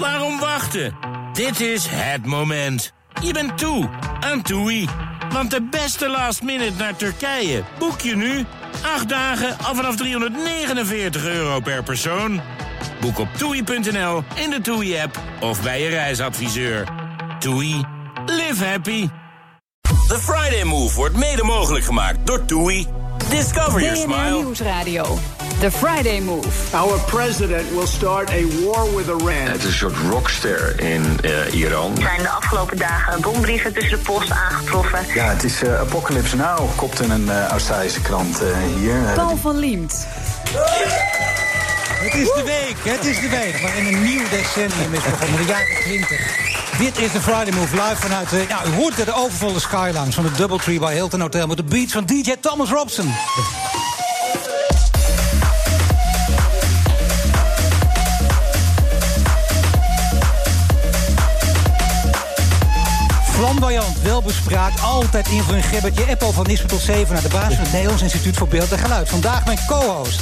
Waarom wachten? Dit is het moment. Je bent toe aan TUI. Want de beste last minute naar Turkije boek je nu. 8 dagen al vanaf 349 euro per persoon. Boek op toei.nl, in de TUI-app of bij je reisadviseur. TUI. Live happy. The Friday Move wordt mede mogelijk gemaakt door TUI. Discover your BNR smile. Nieuwsradio. The Friday Move. Our president will start a war with Iran. Het is een soort rockster in eh, Iran. Er zijn de afgelopen dagen bombrieven tussen de post aangetroffen. Ja, het is eh, Apocalypse Now, kopte een eh, Australische krant eh, hier. Paul van Liemt. Het is de week, het is de week waarin een nieuw decennium is begonnen, de jaren 20. Dit is de Friday Move live vanuit de, ja, u hoort het, de overvolle Skylounge van de Doubletree bij Hilton Hotel met de beats van DJ Thomas Robson. Flamboyant, welbespraakt, altijd in voor een. Eppo van Nispen tot 7 naar de baas van het Nederlands Instituut voor Beeld en Geluid. Vandaag mijn co-host.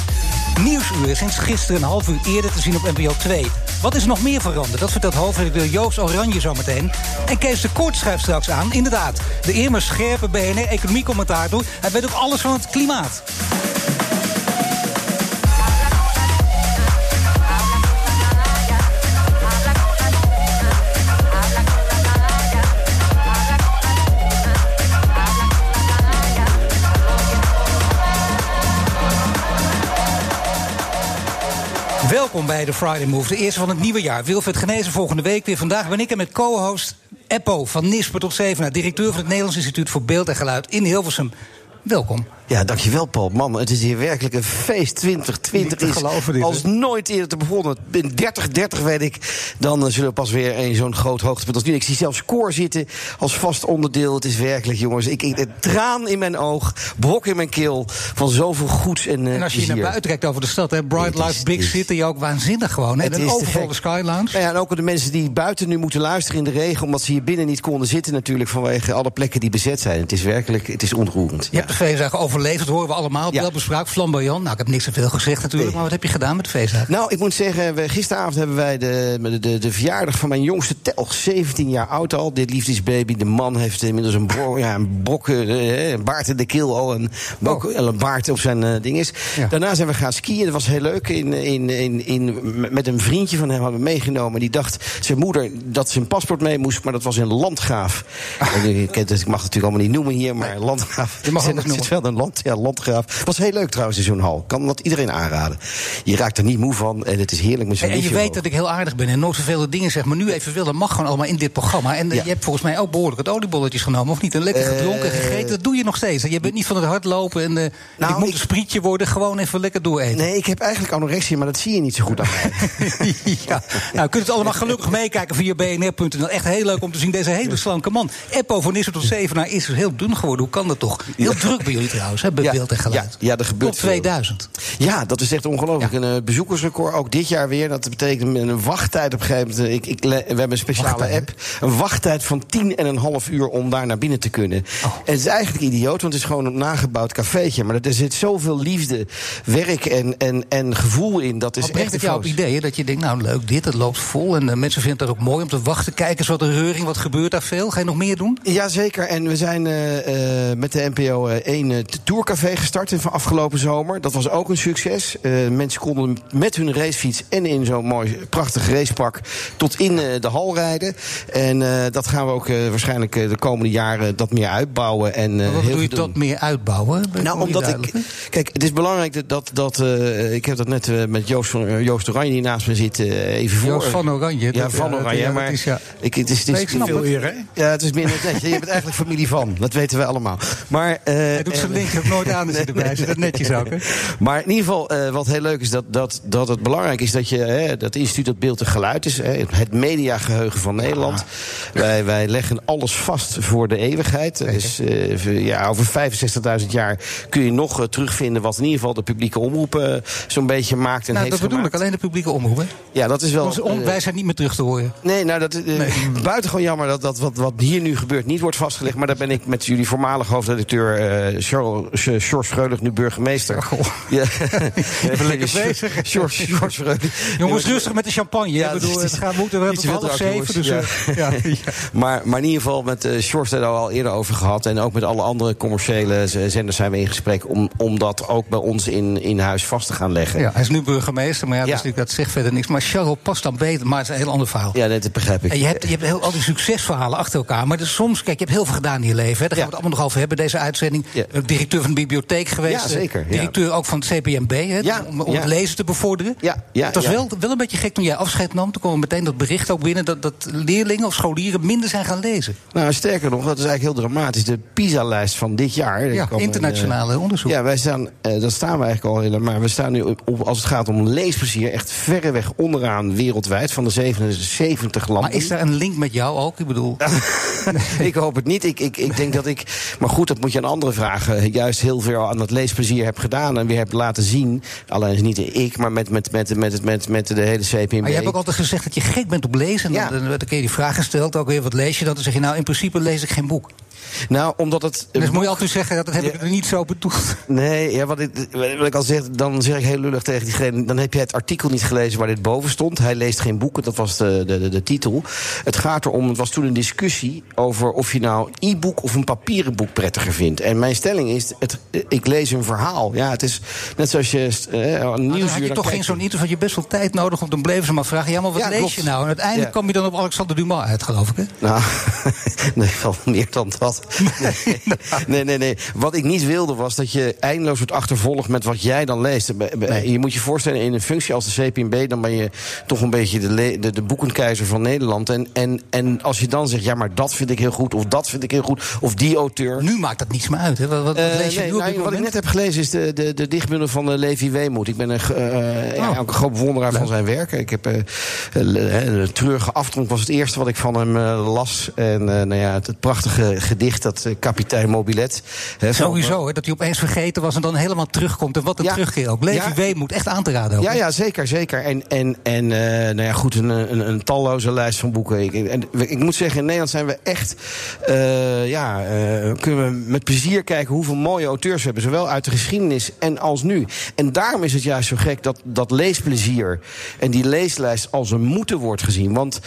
Nieuwsuur sinds gisteren een half uur eerder te zien op NPO 2. Wat is nog meer veranderd? Dat vertelt hoofdredacteur Joost Oranje zometeen. En Kees de Kort schrijft straks aan. Inderdaad, de immer scherpe BNR-economiecommentator. Hij weet ook alles van het klimaat. Welkom bij de Friday Move, de eerste van het nieuwe jaar. Wilfred Genezen volgende week weer. Vandaag ben ik er met co-host Eppo van Nisper tot Zevenaar... directeur van het Nederlands Instituut voor Beeld en Geluid in Hilversum. Welkom. Ja, dankjewel Paul. Man, het is hier werkelijk een feest. 2020 Niet te is dit, als nooit eerder te begonnen. In 30, 30 weet ik, dan eh, zullen we pas weer een zo'n groot hoogtepunt als nu. Ik zie zelfs koor zitten als vast onderdeel. Het is werkelijk, jongens, ik, ik, een traan in mijn oog, brok in mijn keel... van zoveel goeds en eh, En als je hier naar plezier. buiten kijkt over de stad, hè, Bright is- Life Big is- City, ook waanzinnig gewoon. hè? Het een overvolle gek. Sky Lounge. Nou ja, en ook de mensen die buiten nu moeten luisteren in de regen... omdat ze hier binnen niet konden zitten natuurlijk... vanwege alle plekken die bezet zijn. Het is werkelijk, het is ontroerend. Je hebt de feestdagen overleefd, dat horen we allemaal. Ja. Wel bespraakt, flamboyant. Nou, ik heb niks te veel gezegd natuurlijk, Nee. maar wat heb je gedaan met de feestdagen? Nou, ik moet zeggen, we, gisteravond hebben wij de, de, de, de verjaardag van mijn jongste telg, 17 jaar oud al. Dit liefdesbaby. De man heeft inmiddels een, bro, ja, een brok, eh, een baard in de keel al. En ook een baard op zijn eh, ding is. Ja. Daarna zijn we gaan skiën. Dat was heel leuk. In, in, in, in, met een vriendje van hem hadden we meegenomen. Die dacht, zijn moeder, dat zijn paspoort mee moest. Maar dat was in Landgraaf. Kent het, ik mag het natuurlijk allemaal niet noemen hier. Maar Landgraaf. Je mag het noemen. wel een land, ja, Landgraaf. Was heel leuk trouwens in zo'n hal. Kan dat iedereen aanraden. Je raakt er niet moe van. En het is heerlijk met zo'n En, en je weet dat ik heel aardig ben en nooit zoveel dingen zeg. Maar nu even wil, dat mag gewoon allemaal in dit programma. En eh, Ja. je hebt volgens mij ook behoorlijk wat oliebolletjes genomen, of niet? En lekker gedronken, Eh, gegeten. Dat doe je nog steeds. Je bent niet van het hardlopen en Nou, ik moet ik- een sprietje worden. Gewoon even lekker dooreten. Nee, ik heb eigenlijk anorexia, maar dat zie je niet zo goed aan mij. ja. Nou, je kunt het allemaal gelukkig meekijken via bnr.nl. Echt heel leuk om te zien. Deze hele slanke man. Eppo van Nisser tot Zevenaar is dus heel dun geworden. Hoe kan dat toch? Heel druk bij jullie trouwens, hè, bij Ja, beeld en geluid. ja, ja, er gebeurt Tot veel. 2000. Ja, dat is echt ongelooflijk. Ja. Een eh, bezoekersrecord, ook dit jaar weer. Dat betekent een wachttijd op een gegeven moment. Ik, ik, we hebben een speciale Wachttijd, app. Een wachttijd van tien en een half uur om daar naar binnen te kunnen. Oh. En het is eigenlijk idioot, want het is gewoon een nagebouwd cafeetje. Maar er zit zoveel liefde, werk en, en, en gevoel in. Dat is brengt echt het jou op fout. ideeën dat je denkt, nou leuk dit, het loopt vol. En eh, mensen vinden het ook mooi om te wachten. Kijken eens wat een reuring, wat gebeurt daar veel? Ga je nog meer doen? Jazeker, en we zijn eh, met de NPO 1 uh, tourcafé gestart van afgelopen zomer. Dat was ook een succes. Eh, mensen konden met hun racefiets en in zo'n mooi prachtig racepak tot in eh, de hal rijden. En eh, dat gaan we ook eh, waarschijnlijk de komende jaren dat meer uitbouwen. En, eh, Maar wat heel doe je dat meer uitbouwen? Nou, omdat duidelijk, ik. Kijk, het is belangrijk dat. dat, dat eh, ik heb dat net eh, met Joost, van, Joost Oranje, die naast me zit, eh, even voor. Joost van Oranje. Ja, dat- van Oranje. ja, maar is, ja. ik, het is, het is, Nee, veel het. eer, hè? Ja, het is minder netjes. Je bent eigenlijk familie van. Dat weten we allemaal. Maar, eh, Hij doet zijn link ook nooit aan als hij erbij zit. Dat netjes ook, hè? maar in ieder geval, eh, wat heel leuk is, dat, dat, dat het belangrijk is dat je, hè, dat instituut dat beeld en geluid is, hè, het mediageheugen van Nederland. Wij, wij leggen alles vast voor de eeuwigheid. Dus eh, ja, over 65.000 jaar kun je nog eh, terugvinden wat in ieder geval de publieke omroep zo'n beetje maakt en Nou, heeft dat bedoel ik. Alleen de publieke omroep, hè? Ja, dat is wel. Onze wij zijn niet meer terug te horen. Nee, nou, dat is eh, buitengewoon jammer dat, dat wat, wat hier nu gebeurt niet wordt vastgelegd. Maar daar ben ik met jullie voormalig hoofdredacteur Charles George Freulich, nu burgemeester. Ja. Even lekker bezig. George. Jongens, rustig met de champagne. Ja, ik bedoel, het is- het gaat moeten. We tot half zeven. Dus, Ja. eh, ja. ja. Maar, maar in ieder geval, met uh, George hebben we al eerder over gehad. En ook met alle andere commerciële zenders zijn we in gesprek... om, om dat ook bij ons in, in huis vast te gaan leggen. Ja, hij is nu burgemeester, maar ja, dat, is natuurlijk, dat zegt verder niks. Maar Charles past dan beter, maar het is een heel ander verhaal. Ja, dat begrijp ik. En je hebt, je hebt heel, al die succesverhalen achter elkaar. Maar dus soms, kijk, je hebt heel veel gedaan in je leven. Hè. Daar gaan we het allemaal nog over hebben, deze uitzending. Ja. Eh, Directeur van de bibliotheek geweest. Ja, eh, zeker, ja. Directeur ook van het CPMB, Ja, om, om ja. het lezen te bevorderen. Ja, ja, het was wel, wel een beetje gek toen jij afscheid nam. Toen kwam meteen dat bericht ook binnen... dat, dat leerlingen of scholieren minder zijn gaan lezen. Nou, sterker nog, dat is eigenlijk heel dramatisch. De PISA-lijst van dit jaar. Ja, een, internationale eh, onderzoek. Ja, wij staan, eh, dat staan we eigenlijk al helemaal. Maar we staan nu, op, op- als het gaat om leesplezier, echt verreweg onderaan wereldwijd. Van de 77 landen. Maar is daar een link met jou ook? Ik bedoel, ik hoop het niet. Ik, ik, ik denk dat ik. Maar goed, dat moet je aan anderen vragen. Juist heel veel aan het leesplezier heb gedaan. En weer heb laten zien. Alleen is niet ik, maar met, met, met, met, met, met de hele CPMB. maar je hebt ook altijd gezegd dat je gek bent op lezen. En Ja. dan, dan werd een keer die vraag gesteld, ook weer wat lees je dan? Dan zeg je, nou, in principe lees ik geen boek. Nou, omdat het. En dus moet je altijd zeggen, dat dat heb ik er niet zo bedoeld. Nee, ja, wat, ik, wat ik al zeg, dan zeg ik heel lullig tegen diegene... dan heb je het artikel niet gelezen waar dit boven stond. Hij leest geen boeken, dat was de, de, de, de titel. Het gaat erom, het was toen een discussie... over of je nou e-book of een papieren boek prettiger vindt. En mijn stelling is, het, ik lees een verhaal. Ja, het is net zoals je eh, een Maar dan nieuwsuur... had je toch geen zo'n interview, had je best wel tijd nodig... om dan bleven ze maar vragen, ja, maar wat Ja, lees klopt. je nou? En uiteindelijk Ja. kwam je dan op Alexander Dumas uit, geloof ik, hè? Nou, nee, wel meer dan dat. Nee, nee, nee. Wat ik niet wilde was dat je eindeloos wordt achtervolgd met wat jij dan leest. Je moet je voorstellen, in een functie als de CPMB... dan ben je toch een beetje de, de, de boekenkeizer van Nederland. En, en, en als je dan zegt, ja, maar dat vind ik heel goed... of dat vind ik heel goed, of die auteur... Nu maakt dat niets meer uit, hè? Wat, wat, Eh, lees je nee, nu nou, wat ik net heb gelezen is de, de, de dichtbundel van eh, Levi Weemoed. Ik ben een, eh, ja, Oh. ook een groot bewonderaar van zijn werk. Ik heb eh, eh, de treurige afdronk was het eerste wat ik van hem eh, las. En eh, nou ja, het, het prachtige gedicht, dat eh, kapitein Mobilet. hè, Sowieso, hè, dat hij opeens vergeten was en dan helemaal terugkomt. En wat een Ja. terugkeer ook. Levi Ja. Weemoed, echt aan te raden ook. Ja, ja, zeker, zeker. En, en, en eh, nou ja, goed, een, een, een talloze lijst van boeken. Ik, en, ik moet zeggen, in Nederland zijn we echt... eh, ja, kunnen we met plezier kijken hoeveel mooie auteurs we hebben. Zowel uit de geschiedenis en als nu. En daarom is het juist zo gek dat, dat leesplezier... en die leeslijst als een moeten wordt gezien. Want...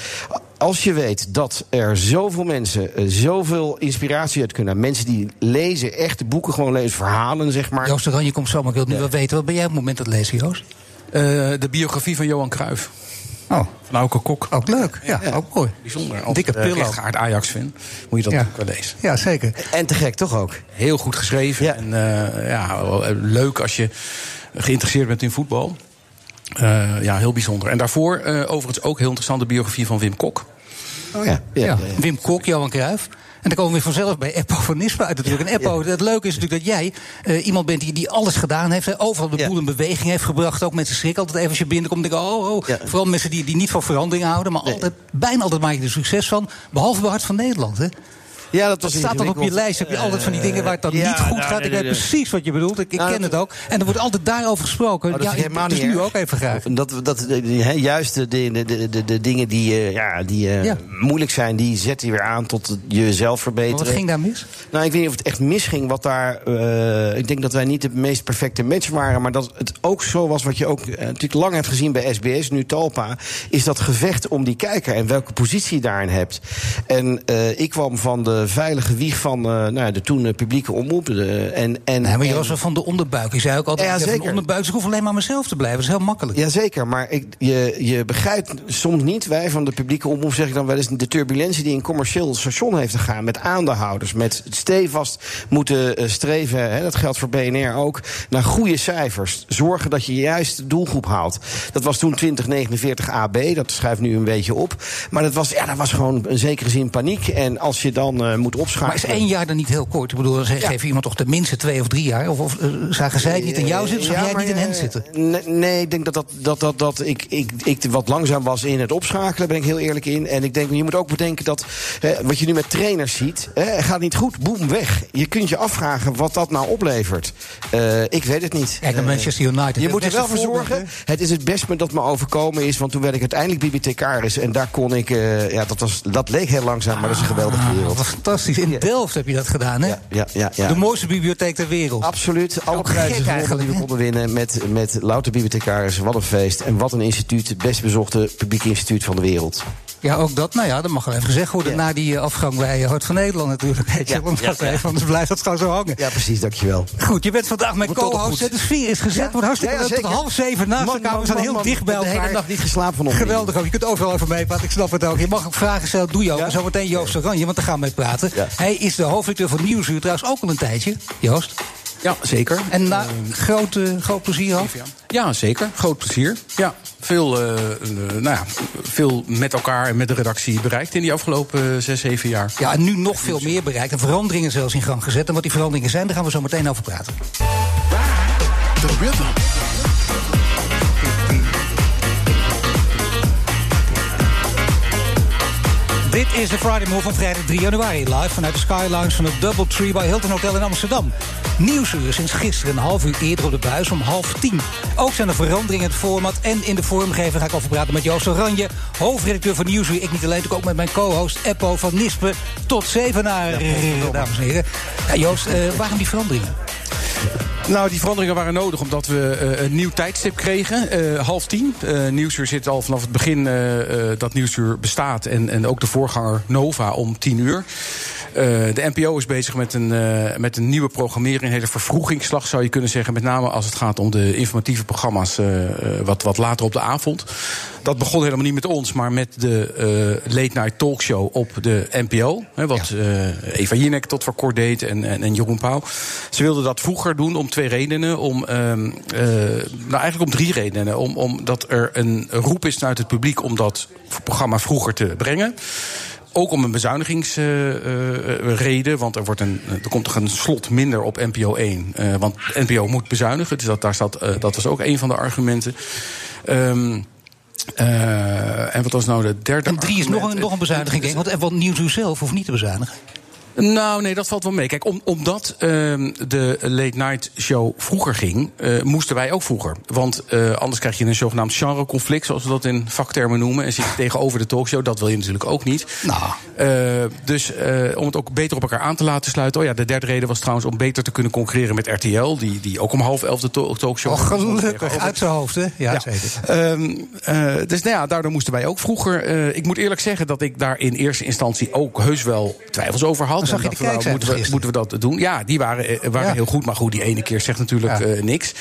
Als je weet dat er zoveel mensen eh, zoveel inspiratie uit kunnen... mensen die lezen, echte boeken gewoon lezen, verhalen zeg maar... Joost de Ranje komt zo, maar ik wil nu wel weten. Wat ben jij op het moment aan het lezen, Joost? Eh, de biografie van Johan Cruijff. Oh, Van Auke Kok. ook leuk. Ja, ook mooi. Bijzonder. Als Dikke uh, pillow. rechtgeaard Ajax-fan moet je dat Ja. ook wel lezen. Ja, zeker. En te gek, toch ook? Heel goed geschreven. Ja. En eh, ja, eh, leuk als je geïnteresseerd bent in voetbal. Eh, ja, heel bijzonder. En daarvoor eh, overigens ook heel interessant de biografie van Wim Kok. Oh ja. Ja, Wim Kok, Johan Cruijff. En dan komen we weer vanzelf bij Eppo van Nispen uit natuurlijk. En Eppo, het leuke is natuurlijk dat jij eh, iemand bent die, die alles gedaan heeft. hè, Overal de Ja. boel in beweging heeft gebracht. Ook mensen schrikken altijd even als je binnenkomt. Denken, oh, oh. Ja. Vooral mensen die, die niet van verandering houden. Maar Nee. altijd, bijna altijd maak je er succes van. Behalve bij Hart van Nederland. Hè. Ja, dat staat dan op je lijst. Heb je altijd van die dingen waar het dan ja, niet goed nou, gaat. Ik weet precies wat je bedoelt. Ik, ik Nou, ken het ook. En er wordt altijd daarover gesproken. Oh, dat ja, is dus niet nu ook even graag. Dat, dat, juist de, de, de, de, dingen die, eh, ja, die eh, Ja. moeilijk zijn, die zet je weer aan tot jezelf Maar verbeteren. wat ging daar mis? Nou, ik weet niet of het echt misging. Wat daar, eh, ik denk dat wij niet de meest perfecte match waren. Maar dat het ook zo was, wat je ook natuurlijk lang hebt gezien bij SBS, nu Talpa. Is dat gevecht om die kijker en welke positie je daarin hebt. En ik kwam van de veilige wieg van eh, nou, de toen eh, publieke omroep. En, en, Nee, maar je was wel van de onderbuik. Je zei ook altijd, Ja, van de zeker. onderbuik. Dus ik hoef alleen maar mezelf te blijven. Dat is heel makkelijk. Jazeker, maar ik, je, je begrijpt soms niet, wij van de publieke omroep zeg ik dan wel eens, de turbulentie die een commercieel station heeft te gaan met aandeelhouders, met stevast moeten eh, streven, hè, dat geldt voor BNR ook, naar goede cijfers. Zorgen dat je juist de doelgroep haalt. Dat was toen 2049 AB, dat schrijft nu een beetje op. Maar dat was, ja, dat was gewoon in zekere zin paniek. En als je dan eh, moet opschakelen. Maar is één jaar dan niet heel kort? Ik bedoel, dan Ja. geef je iemand toch tenminste twee of drie jaar? Of, of eh, zagen zij het niet in jou zitten? Zag Ja, jij niet in hen eh, zitten? Nee, nee, ik denk dat, dat, dat, dat, dat ik, ik, ik wat langzaam was in het opschakelen, ben ik heel eerlijk in. En ik denk, je moet ook bedenken dat hè, wat je nu met trainers ziet, hè, gaat niet goed, boem, weg. Je kunt je afvragen wat dat nou oplevert. Ik weet het niet. Kijk naar Manchester United. je moet er wel voor zorgen. Het is het beste dat me overkomen is. Want toen werd ik uiteindelijk bibliothecaris. En daar kon ik. ja, dat, was, dat leek heel langzaam, maar dat is een geweldige wereld. Fantastisch. In Delft heb je dat gedaan, hè? Ja, ja, ja. De mooiste bibliotheek ter wereld. Absoluut. Alle prijzen eigenlijk, die we konden winnen met, met louter bibliothecarissen. Wat een feest. En wat een instituut. Het best bezochte publieke instituut van de wereld. Ja, ook dat. Nou ja, dat mag wel even gezegd worden. Ja. Na die eh, afgang bij eh, Hart van Nederland natuurlijk. Weet je, Ja, want dat ja. anders blijft dat gewoon zo hangen. Ja, precies. Dankjewel. Goed, je bent vandaag mijn co-host. De sfeer is gezet. Wordt hartstikke leuk. Tot half zeven naast Man, elkaar. We staan heel man. dicht bij De hele elkaar. dag niet geslapen van Geweldig ook. Je kunt overal over meepraten. Ik snap het ook. Je mag ook vragen stellen. Doe je ook. Zometeen Joost Oranje, want daar gaan we mee praten. Hij is de hoofdredacteur van Nieuwsuur. Trouwens ook al een tijdje. Joost. Ja, zeker. En na, groot, eh, groot plezier ook. Ja, zeker. Groot plezier. Ja, veel, eh, eh, nou ja, veel met elkaar en met de redactie bereikt in die afgelopen zes, zeven jaar. Ja, en nu nog veel meer bereikt. En veranderingen zelfs in gang gezet. En wat die veranderingen zijn, daar gaan we zo meteen over praten. Dit is de Friday Move van vrijdag 3 januari. Live vanuit de Sky Lounge van het Double Tree bij Hilton Hotel in Amsterdam. Nieuwsuur sinds gisteren een half uur eerder op de buis om half tien. Ook zijn er veranderingen in het format en in de vormgeving. Ga ik over praten met Joost Oranje, hoofdredacteur van Nieuwsuur. Ik niet alleen, ook met mijn co-host Eppo van Nispen. Tot Zevenaar, dames en heren. Ja, Joost, eh, waarom die veranderingen? Nou, die veranderingen waren nodig omdat we eh, een nieuw tijdstip kregen. eh, half tien. Eh Nieuwsuur zit al vanaf het begin dat Nieuwsuur bestaat. En, en ook de voorganger Nova om tien uur. Eh, de NPO is bezig met een, eh, met een nieuwe programmering. Een hele vervroegingsslag zou je kunnen zeggen. Met name als het gaat om de informatieve programma's eh, wat, wat later op de avond. Dat begon helemaal niet met ons, maar met de late night talkshow op de NPO. Hè, wat Eva Jinek tot voor kort deed en, en, en Jeroen Pauw. Ze wilden dat vroeger doen om twee redenen. Om, ehm, eh, nou, eigenlijk om drie redenen. Om, omdat er een roep is vanuit het publiek om dat programma vroeger te brengen. Ook om een bezuinigingsreden, want er, wordt een, er komt toch een slot minder op NPO 1. Eh, want NPO moet bezuinigen, dus dat, daar staat, eh, dat was ook een van de argumenten. Ehm, eh, en wat was nou de derde En drie is nog een, nog een bezuiniging, denk ik. Want, en want Nieuwsuur zelf hoeft niet te bezuinigen. Nou, nee, dat valt wel mee. Kijk, om, omdat ehm, de late night show vroeger ging, eh, moesten wij ook vroeger. Want eh, anders krijg je een zogenaamd genreconflict, zoals we dat in vaktermen noemen. En zit je tegenover de talkshow, dat wil je natuurlijk ook niet. Nou. Eh, dus om het ook beter op elkaar aan te laten sluiten. Oh ja, de derde reden was trouwens om beter te kunnen concurreren met RTL, die, die ook om half elf de to- talkshow. Oh, gelukkig. Tegenover. Uit zijn hoofd, hè? Ja, Ja. zeker. Ehm, eh, dus nou ja, daardoor moesten wij ook vroeger. ik moet eerlijk zeggen dat ik daar in eerste instantie ook heus wel twijfels over had. Zag je de kijkcijfers moeten, we, moeten we dat doen? Ja, die waren, eh, waren Ja. heel goed. Maar goed, die ene keer zegt natuurlijk Ja. eh, niks.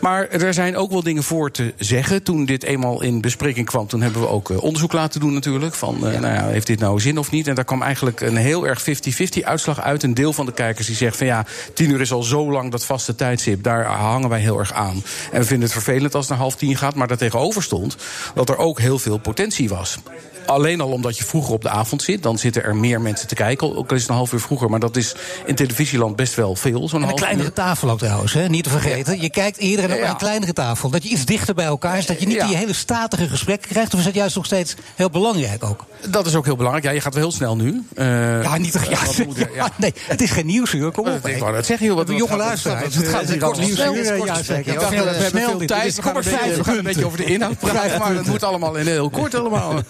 Maar er zijn ook wel dingen voor te zeggen. Toen dit eenmaal in bespreking kwam, toen hebben we ook eh, onderzoek laten doen natuurlijk. Van, nou ja, heeft dit nou zin of niet? En daar kwam eigenlijk een heel erg 50-50 uitslag uit. Een deel van de kijkers die zegt van ja, tien uur is al zo lang dat vaste tijdstip. Daar hangen wij heel erg aan. En we vinden het vervelend als het naar half tien gaat. Maar daartegenover stond dat er ook heel veel potentie was. Alleen al omdat je vroeger op de avond zit, dan zitten er meer mensen te kijken. Ook al is het een half uur vroeger, maar dat is in televisieland best wel veel. Zo'n En een kleinere uur. tafel ook trouwens, hè? niet te vergeten. Je kijkt eerder naar Ja. een kleinere tafel. Dat je iets dichter bij elkaar is. Dat je niet Ja. die hele statige gesprekken krijgt. Of is dat juist nog steeds heel belangrijk ook? Dat is ook heel belangrijk. Ja, je gaat wel heel snel nu. Eh, Ja, niet toch? Ja, wat moeten- ja, nee, het is geen nieuwsuur. Kom op. Ik wou dat zeggen, joh. Wat hebben jonge wat- luisteraars. wat- Het gaat wat- een kort wat- nieuwsuur. Ja, zeker. We hebben snel veel tijd. We gaan kom een beetje over de inhoud praten. Maar het moet allemaal in heel kort allemaal.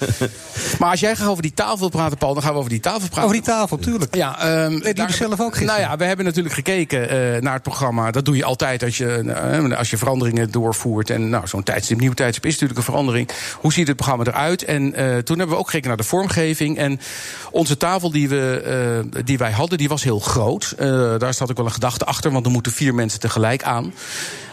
Maar als jij graag over die tafel praten, Paul, dan gaan we over die tafel praten. Over die tafel, tuurlijk. Ja, ehm jullie daar- zelf ook gisteren? Nou ja, we hebben natuurlijk gekeken eh, naar het programma. Dat doe je altijd als je, eh, als je veranderingen doorvoert. En nou, zo'n tijdstip, nieuw tijdstip is natuurlijk een verandering. Hoe ziet het programma eruit? En eh, toen hebben we ook gekeken naar de vormgeving. En onze tafel die, we, die wij hadden, die was heel groot. Daar zat ook wel een gedachte achter, want er moeten vier mensen tegelijk aan.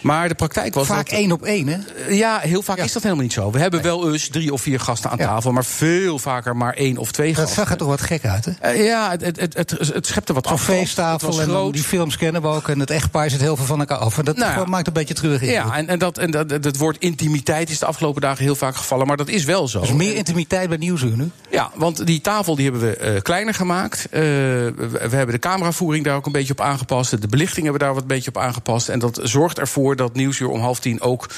Maar de praktijk was Vaak dat- één op één, hè? ja, heel vaak Ja. is dat helemaal niet zo. We hebben wel eens drie of vier gasten aan Ja. tafel, maar veel vaker maar één of twee Dat gasten. zag er toch wat gek uit, hè? Eh, ja, het, het, het, het, schepte wat. Het feesttafel en die films kennen we ook. En het echtpaar zit heel veel van elkaar af. En dat Nou maakt een beetje terug. Ja, en, en, dat, en dat, het woord intimiteit is de afgelopen dagen heel vaak gevallen, maar dat is wel zo. Dus meer intimiteit bij Nieuwsuur nu? Ja, want die tafel die hebben we eh, kleiner gemaakt. Eh, we, we hebben de cameravoering daar ook een beetje op aangepast. De belichting hebben we daar wat een beetje op aangepast. En dat zorgt ervoor dat Nieuwsuur om half tien ook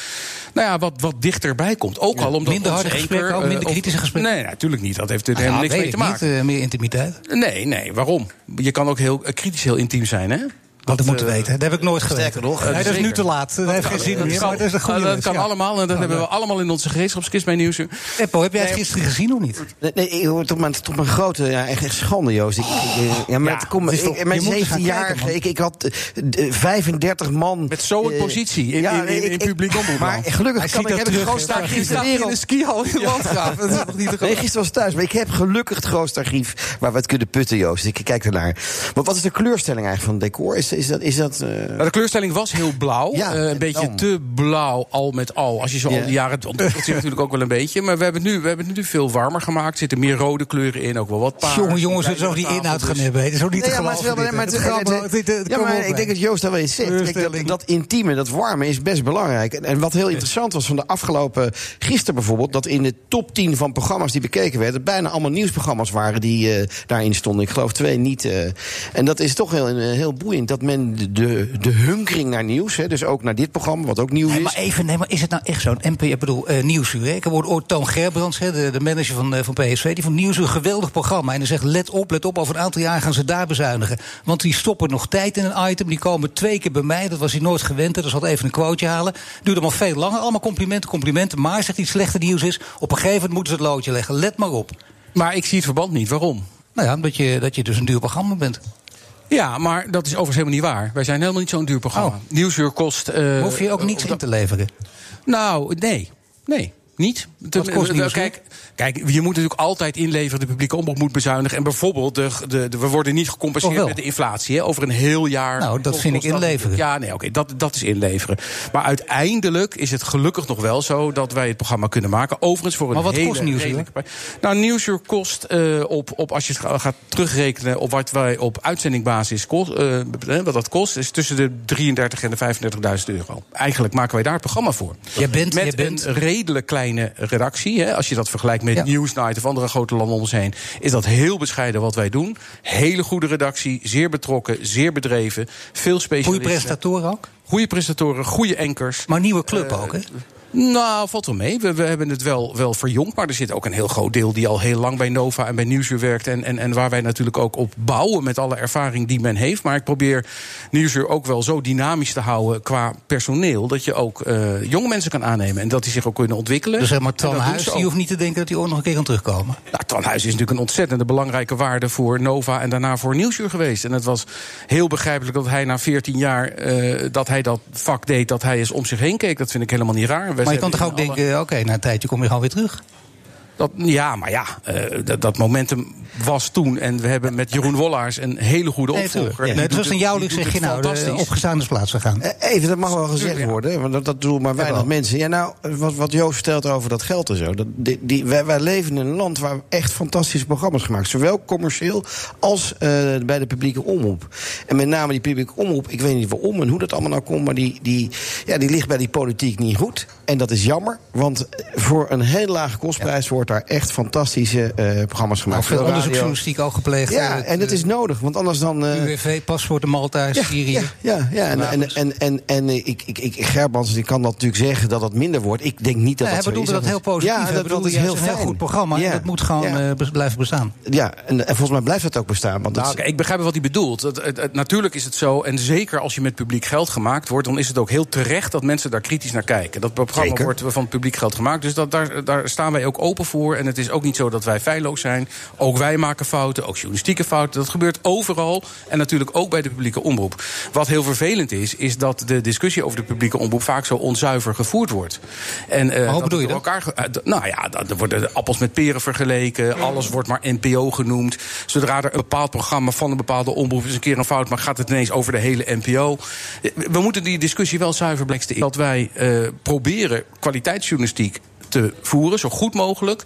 nou ja, wat, wat dichterbij komt. Ook al omdat Minder harde gesprekken, ook minder eh, of- kritische gesprekken? Nee, natuurlijk niet. Dat heeft er ja, helemaal niks mee te maken. niet, eh, meer intimiteit. Nee, nee, waarom? Je kan ook heel eh, kritisch heel intiem zijn, hè? Ik Dat, moeten eh, weten. Dat heb ik nooit geweten. sterker nog, nee, dat is nu te laat. Dat heeft geen zin Dat meer. Maar dat is een goede dat kan ja. allemaal en dat hebben we allemaal in onze gereedschapskist bij Nieuwsuur. Eppo, heb jij het gisteren gezien of niet? Nee, nee ik hoor tot mijn, tot mijn grote ja, echt, echt schande, Joost. Ik, ik- ja, maar Ja, het komt, toch- mijn je moet eens gaan 17-jarige, kijken, man. ik, ik had eh, d- 35 man. Met zo'n eh, positie in, ja, in, in, publiek omroep. Maar gelukkig kan ik, dat heb ik het terug, grootste archief in een skihal in Landgraaf. Dat is toch niet Nee, gisteren was het thuis. Maar ik heb gelukkig het grootste archief waar we het kunnen putten, Joost. Ik kijk ernaar. Maar wat is de kleurstelling eigenlijk van het decor? Is, is dat... Is dat eh, Nou, de kleurstelling was heel blauw. Ja, Eh, een en beetje dan? te blauw, al met al. Als je zo Ja. al die jaren... Het ontwikkelt zich natuurlijk ook wel een beetje. Maar we hebben, het nu, we hebben het nu veel warmer gemaakt. Er zitten meer rode kleuren in, ook wel wat paars. Jongen, jongens, het is Kleinere ook die inhoud gaan dus- hebben. Het is ook niet Nee, te ja, maar wel- maar het- het- Het eh, Ja, maar ik denk dat Joost daar wel iets zegt. Kijk, dat, intieme, dat warme is best belangrijk. En, en wat heel interessant was van de afgelopen... Gisteren bijvoorbeeld, dat in de top 10 van programma's die bekeken werden... bijna allemaal nieuwsprogramma's waren die eh, daarin stonden. Ik geloof twee niet. eh. en dat is toch heel, heel boeiend. Dat men de, de, hunkering naar nieuws... Hè, dus ook naar dit programma, wat ook nieuw Nee, is... maar even, nee, maar is het nou echt zo'n MP? Ik bedoel, eh Nieuwsuur. hè? Ik hoorde ooit Toon Gerbrands, hè, de, de manager van, eh, van PSV, die vond Nieuwsuur een geweldig programma. En hij zegt: let op, let op, over een aantal jaar gaan ze daar bezuinigen. Want die stoppen nog tijd in een item. Die komen twee keer bij mij. Dat was hij nooit gewend. Dus had even een quoteje halen. Duurt allemaal veel langer. Allemaal complimenten, complimenten. Maar zegt hij: het slechte nieuws is. Op een gegeven moment moeten ze het loodje leggen. Let maar op. Maar ik zie het verband niet. Waarom? Nou ja, dat je, dat je dus een duur programma bent. Ja, maar dat is overigens helemaal niet waar. Wij zijn helemaal niet zo'n duur programma. Oh. Nieuwsuur kost... eh, Hoef je ook niks op in te leveren. Nou, nee. Nee. Niet. Wat kost Nieuwsuur? kijk, kijk, je moet natuurlijk altijd inleveren. De publieke omroep moet bezuinigen. En bijvoorbeeld, de, de, de- we worden niet gecompenseerd wel? met de inflatie. Hè, over een heel jaar. Nou, dat vind ik dat- inleveren. Ja, nee, oké, dat, dat is inleveren. Maar uiteindelijk is het gelukkig nog wel zo dat wij het programma kunnen maken. Overigens voor een Maar wat hele kost Nieuwsuur? Nou, Nieuwsuur kost eh, op, op, als je het ga- gaat terugrekenen op wat wij op uitzendingbasis kost, eh, wat dat kost, is tussen de 33 en de 35.000 euro. Eigenlijk maken wij daar het programma voor. Jij bent, Met jij bent een redelijk kleine redactie. Hè. Als je dat vergelijkt met Ja. Newsnight of andere grote landen om ons heen, is dat heel bescheiden wat wij doen. Hele goede redactie, zeer betrokken, zeer bedreven, veel goede specialisten. presentatoren ook. Goede presentatoren, goede ankers. Maar nieuwe club Eh, ook, hè? Nou, valt wel mee. We, we hebben het wel, wel verjongd. Maar er zit ook een heel groot deel die al heel lang bij Nova en bij Nieuwsuur werkt. En, en, en waar wij natuurlijk ook op bouwen met alle ervaring die men heeft. Maar ik probeer Nieuwsuur ook wel zo dynamisch te houden qua personeel. Dat je ook eh, jonge mensen kan aannemen. En dat die zich ook kunnen ontwikkelen. Dus zeg maar, Twan Huis, die ook. hoeft niet te denken dat hij ooit nog een keer kan terugkomen. Nou, Twan Huis is natuurlijk een ontzettende belangrijke waarde voor Nova en daarna voor Nieuwsuur geweest. En het was heel begrijpelijk dat hij na 14 jaar eh, dat hij dat vak deed, dat hij eens om zich heen keek. Dat vind ik helemaal niet raar. Maar je kan toch ook denken, oké, na een tijdje kom je gewoon weer terug. Dat, ja, maar ja, eh, dat, dat momentum was toen. En we hebben met Jeroen Wollaars een hele goede opvolger. Nee, het was een doet zeg je het nou, opgestaande plaats gegaan. Eh, Even, dat mag wel gezegd Ja. worden, want dat, dat doen maar weinig mensen. Ja, nou, wat, wat Joost vertelt over dat geld en zo. Dat, die, die, wij, wij leven in een land waar echt fantastische programma's gemaakt Zowel commercieel als eh, bij de publieke omroep. En met name die publieke omroep, ik weet niet waarom en hoe dat allemaal nou komt... maar die, die, ja, die ligt bij die politiek niet goed. En dat is jammer, want voor een hele lage kostprijs... wordt daar echt fantastische eh, programma's Nou, gemaakt. veel Zowel radio- onderzoeksjournalistiek ook gepleegd. Ja, eh, en dat is nodig, want anders dan... eh, UWV, paspoort Malta, Syrië. ja, ja, ja. En, en, en, en, en ik, ik, ik, Gerbrands die kan dat natuurlijk zeggen dat dat minder wordt. Ik denk niet dat Nee, dat hij zo is. bedoelde dat heel positief. Ja, Hij dat, is heel heel goed programma. Ja, En dat moet gewoon ja. eh, blijven bestaan. Ja, en, en volgens mij blijft dat ook bestaan. Want het, Nou, ik begrijp wat hij bedoelt. Het, het- het- natuurlijk is het zo, en zeker als je met publiek geld gemaakt wordt, dan is het ook heel terecht dat mensen daar kritisch naar kijken. Dat programma Zeker. wordt van het publiek geld gemaakt, dus dat, daar, daar staan wij ook open voor. En het is ook niet zo dat wij feilloos zijn. Ook wij maken fouten, ook journalistieke fouten. Dat gebeurt overal en natuurlijk ook bij de publieke omroep. Wat heel vervelend is, is dat de discussie over de publieke omroep vaak zo onzuiver gevoerd wordt. En, eh, hoe bedoel je dat? elkaar eh, nou ja, er worden appels met peren vergeleken. Alles wordt maar NPO genoemd. Zodra er een bepaald programma van een bepaalde omroep is een keer een fout, maar gaat het ineens over de hele NPO. We moeten die discussie wel zuiver blijven. Dat wij eh, proberen kwaliteitsjournalistiek te voeren, zo goed mogelijk,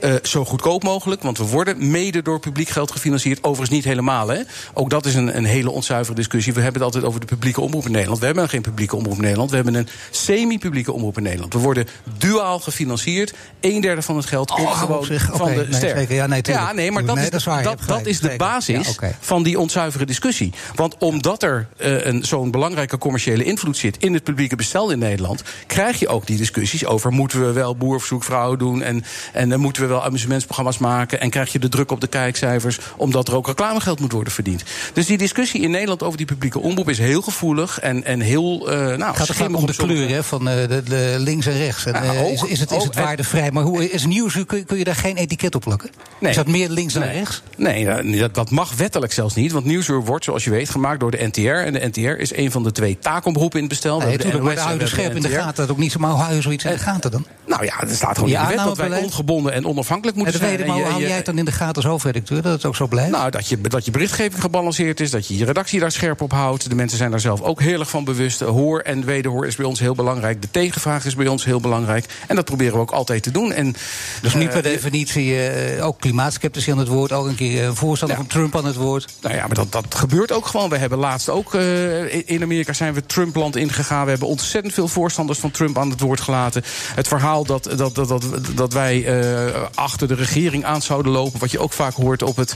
eh, zo goedkoop mogelijk. Want we worden mede door publiek geld gefinancierd. Overigens niet helemaal, hè. Ook dat is een, een hele onzuivere discussie. We hebben het altijd over de publieke omroep in Nederland. We hebben geen publieke omroep in Nederland. We hebben een semi-publieke omroep in Nederland. We worden duaal gefinancierd. Een derde van het geld komt Oh, gewoon zich, van de Nee, ster. zeker. Ja, nee, ja, nee, maar dat, Nee, is, dat is dat, dat de basis Ja, van die onzuivere discussie. Want omdat er eh, een, zo'n belangrijke commerciële invloed zit in het publieke bestel in Nederland, krijg je ook die discussies over moeten we wel boer doen. En, en dan moeten we wel amusementsprogramma's maken. En krijg je de druk op de kijkcijfers, omdat er ook reclamegeld moet worden verdiend. Dus die discussie in Nederland over die publieke omroep is heel gevoelig en, en heel. Uh, nou, het gaat er vaak om de kleur hè, van uh, de, de, links en rechts. En, uh, ook, is, is, het, is het waardevrij? Maar hoe is nieuws? Kun, kun je daar geen etiket op plakken? Nee. Is dat meer links dan nee. rechts? Nee, dat, dat mag wettelijk zelfs niet. Want Nieuwsuur wordt, zoals je weet, gemaakt door de NTR. En de NTR is een van de twee taakomroepen in het bestel. Nee, NOS, maar de houden scherp in de gaten. Dat ook niet zo, maar hou je zoiets in de gaten dan? Nou ja, er staat gewoon in de wet dat wij ongebonden en onafhankelijk moeten zijn. En maar hoe hou jij het dan in de gaten als hoofdredacteur, dat het ook zo blijft? Nou, dat je, dat je berichtgeving gebalanceerd is, dat je je redactie daar scherp op houdt. De mensen zijn daar zelf ook heel erg van bewust. Hoor en wederhoor is bij ons heel belangrijk. De tegenvraag is bij ons heel belangrijk. En dat proberen we ook altijd te doen. En, dus niet per definitie uh, ook klimaatskeptici aan het woord, ook een keer een voorstander ja. van Trump aan het woord. Nou ja, maar dat, dat gebeurt ook gewoon. We hebben laatst ook uh, in Amerika zijn we Trumpland ingegaan. We hebben ontzettend veel voorstanders van Trump aan het woord gelaten. Het verhaal dat, dat, dat, dat, dat wij uh, achter de regering aan zouden lopen, wat je ook vaak hoort op het,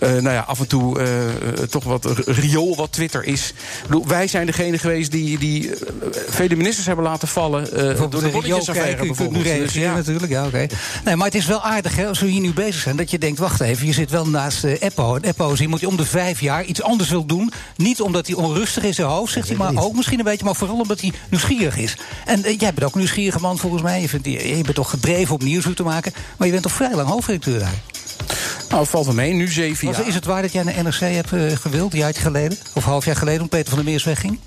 nou ja, af en toe toch wat riool wat Twitter is. Bedoel, wij zijn degene geweest die, die vele ministers hebben laten vallen door de bolletjesaffaire bijvoorbeeld. Dus, ja. natuurlijk, ja, oké. Okay. Nee, maar het is wel aardig hè, als we hier nu bezig zijn, dat je denkt, wacht even, je zit wel naast Eppo. En Eppo is iemand die om de vijf jaar iets anders wil doen. Niet omdat hij onrustig is in zijn hoofd, zegt hij, maar ook misschien een beetje, maar vooral omdat hij nieuwsgierig is. En jij bent ook een nieuwsgierige man volgens mij. Je, vindt, je, je bent toch gedreven om nieuws te maken, maar je bent toch vrij lang hoofdredacteur daar. Nou, valt wel mee, nu zeven jaar. Is het waar dat jij naar NRC hebt uh, gewild, een jaartje geleden? Of half jaar geleden, toen Peter van der Meers wegging?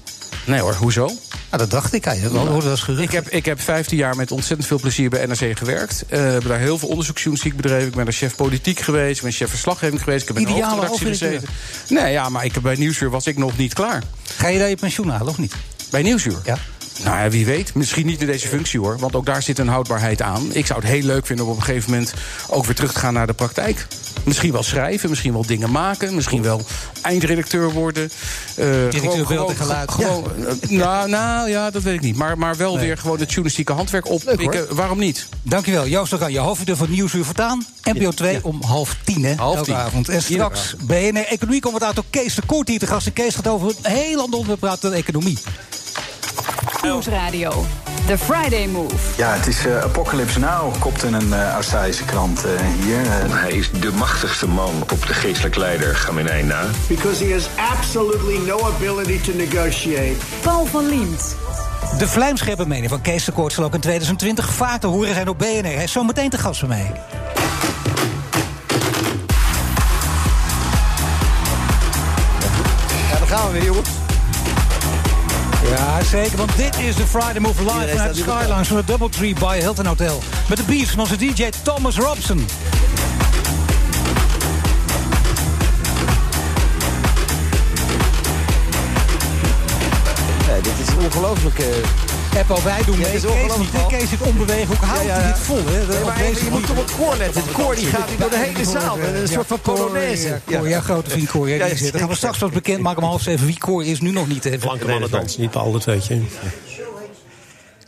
Nee hoor, hoezo? Nou, dat dacht ik. Ja, dat nou, was ik, heb, ik heb 15 jaar met ontzettend veel plezier bij NRC gewerkt. Uh, heb daar heel veel onderzoeksjournalistiek bedreven. Ik ben daar chef politiek geweest. Ik ben chef verslaggeving geweest. Ik heb in de hoofdredactie gezeten. Nee, ja, maar ik, bij Nieuwsuur was ik nog niet klaar. Ga je daar je pensioen halen of niet? Bij Nieuwsuur? Ja. Nou ja, wie weet. Misschien niet in deze functie hoor. Want ook daar zit een houdbaarheid aan. Ik zou het heel leuk vinden om op een gegeven moment ook weer terug te gaan naar de praktijk. Misschien wel schrijven, misschien wel dingen maken. Misschien wel eindredacteur worden. Uh, Directeur beeld en geluid. Gewoon, ja. nou, nou ja, dat weet ik niet. Maar, maar wel nee. weer gewoon het journalistieke handwerk oppikken. Waarom niet? Dankjewel. Joost je hoofdredacteur van Nieuwsuur Vertaan. NPO 2 ja. om half tien, hè? Half tien. avond. En straks BNR Economie komt het uit Kees de Kort hier te gast. En Kees gaat over een heel ander onderwerp praten dan economie. Nieuwsradio. The Friday Move. Ja, het is uh, Apocalypse Now, kopte een uh, Australische krant uh, hier. Hij is de machtigste man op de geestelijke leider Khamenei na. Because he has absolutely no ability to negotiate. Paul van Liemt. De vlijmscherpe mening van Kees de zal ook in 2020 vaak te horen zijn op BNR. Hij is zo meteen te gast bij mij. Ja, daar gaan we weer, jongens. Ja, zeker, want dit is de Friday Move live vanuit de Skylines van de Doubletree by Hilton Hotel. Met de beats van onze DJ Thomas Robson. Ja, dit is ongelooflijk. Uh... Apple, wij doen mee. Ja, Kees, niet, Kees zit onbewegen. Hoe houdt ja, ja. hij dit vol? Hè? Nee, maar even, je moet op het koor letten. Het koor die gaat door de hele zaal. Een soort van polonaise. Ja, ja, grote vriend Koor. Ja, zit. Dan gaan we straks pas bekend maken om half zeven wie Koor is. Nu nog niet. Blanke mannen dansen niet dat weet je.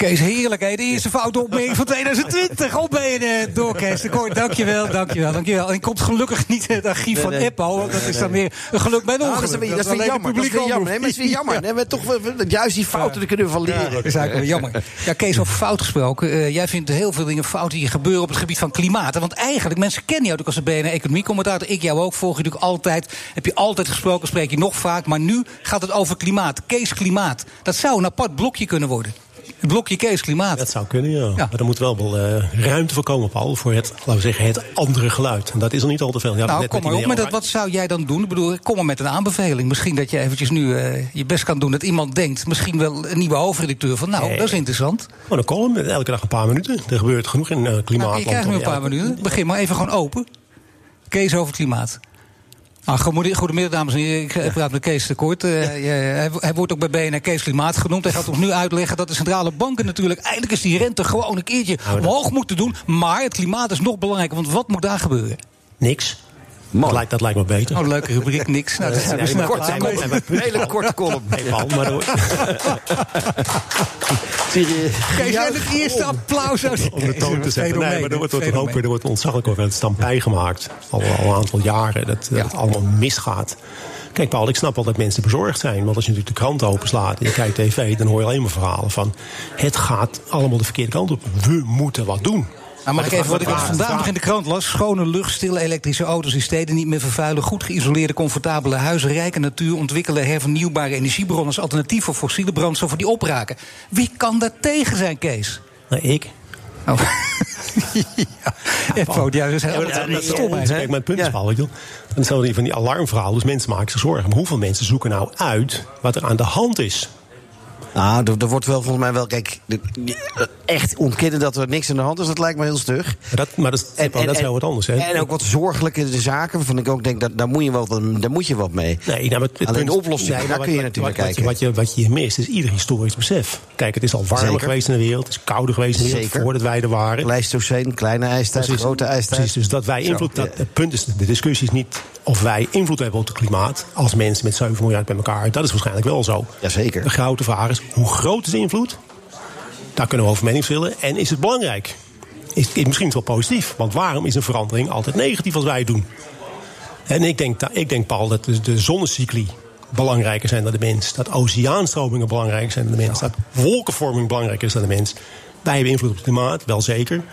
Kees, heerlijk. Hè? De eerste foute opmerking van 2020. Op ben je door, Kees. Dankjewel, dankjewel, dankjewel. En komt gelukkig niet het archief nee, van nee, Eppo. Want dat is dan weer een geluk bij een ongeluk. Nou, dat is, dat is weer jammer. Dat is weer jammer. Nee, maar het is weer jammer. Nee, maar toch juist die fouten ja. kunnen we van leren. Ja, dat is eigenlijk wel jammer. Ja, Kees, over fout gesproken. Uh, jij vindt heel veel dingen fout die gebeuren op het gebied van klimaat. Want eigenlijk, mensen kennen jou ook als de BNR-economie commentator. Ik jou ook, volg je natuurlijk altijd. Heb je altijd gesproken, spreek je nog vaak. Maar nu gaat het over klimaat. Kees Klimaat. Dat zou een apart blokje kunnen worden. Het blokje Kees Klimaat. Dat zou kunnen, ja. ja. Maar er moet wel wel uh, ruimte voor komen, Paul, voor het, laten we zeggen, het andere geluid. En dat is er niet al te veel. Ja, nou, kom maar op met dat. Wat zou jij dan doen? Ik bedoel, kom maar met een aanbeveling. Misschien dat je eventjes nu uh, je best kan doen dat iemand denkt, misschien wel een nieuwe hoofdredacteur, van nou, nee. dat is interessant. Maar een column, elke dag een paar minuten. Er gebeurt genoeg in uh, klimaat. Nou, je krijgt nu een paar minuten. Begin maar even gewoon open. Kees over klimaat. Ah, goedemiddag, dames en heren. Ik praat met Kees de Kort. Uh, hij, hij, wordt ook bij BNR Kees Klimaat genoemd. Hij gaat ons nu uitleggen dat de centrale banken natuurlijk... eindelijk is die rente gewoon een keertje omhoog moeten doen. Maar het klimaat is nog belangrijker, want wat moet daar gebeuren? Niks. Dat lijkt, dat lijkt me beter. Oh, leuke rubriek, niks. Nou, dat zijn we Nee, snel maar klaar kort, mee. nee, maar- Hele korte column. Nee, Paul, maar Geef jij het eerste applaus uit om de toon te zetten. Nee, maar er wordt, een er wordt ontzaglijk over het stampij gemaakt. Al, al een aantal jaren. Dat, dat het allemaal misgaat. Kijk, Paul, ik snap wel dat mensen bezorgd zijn. Want als je natuurlijk de krant openslaat en je kijkt tv... dan hoor je alleen maar verhalen van... het gaat allemaal de verkeerde kant op. We moeten wat doen. Nou, mag ik even wat ik vandaag nog in de krant las? Schone lucht, stille elektrische auto's in steden niet meer vervuilen... goed geïsoleerde, comfortabele huizen, rijke natuur... ontwikkelen hervernieuwbare energiebronnen als alternatief voor fossiele brandstoffen die opraken. Wie kan daar tegen zijn, Kees? Nou, ik. Oh. ja, ja, dat is maar hè? Kijk, mijn punt is, Paul, weet je wel. Dan zijn die van die alarmverhalen, dus mensen maken zich zorgen. Maar hoeveel mensen zoeken nou uit wat er aan de hand is? Nou, er, er wordt wel volgens mij wel, kijk, de- echt ontkennen dat er niks aan de hand is, dat lijkt me heel stug. Maar dat, maar dat, is- Paul, dat is heel wat anders, hè? En ook wat zorgelijke zaken, waarvan ik ook denk, dat, daar, moet je wel, wat- daar moet je wat mee. Nee, nou, het Alleen de oplossing, nee, daar kun je natuurlijk wat, kijken. Wat je, wat, je, mist is ieder historisch besef. Kijk, het is al warmer Zeker. geweest in de wereld. Het is kouder geweest in de wereld Zeker. voordat wij er waren. Pleistoceen, kleine ijstijd, Precies. grote ijstijd. Precies, dus dat wij invloed. Dat, het punt is, de discussie is niet of wij invloed hebben op het klimaat. als mensen met 7 miljard bij elkaar. Dat is waarschijnlijk wel zo. Jazeker. De grote vraag is: hoe groot is de invloed? Daar kunnen we over verschillen. En is het belangrijk? Is, is misschien wel positief. Want waarom is een verandering altijd negatief als wij het doen? En ik denk, ik denk Paul, dat de zonnecycli belangrijker zijn dan de mens. Dat oceaanstromingen belangrijker zijn dan de mens. Dat wolkenvorming belangrijker is dan de mens. Wij hebben invloed op het klimaat, wel zeker.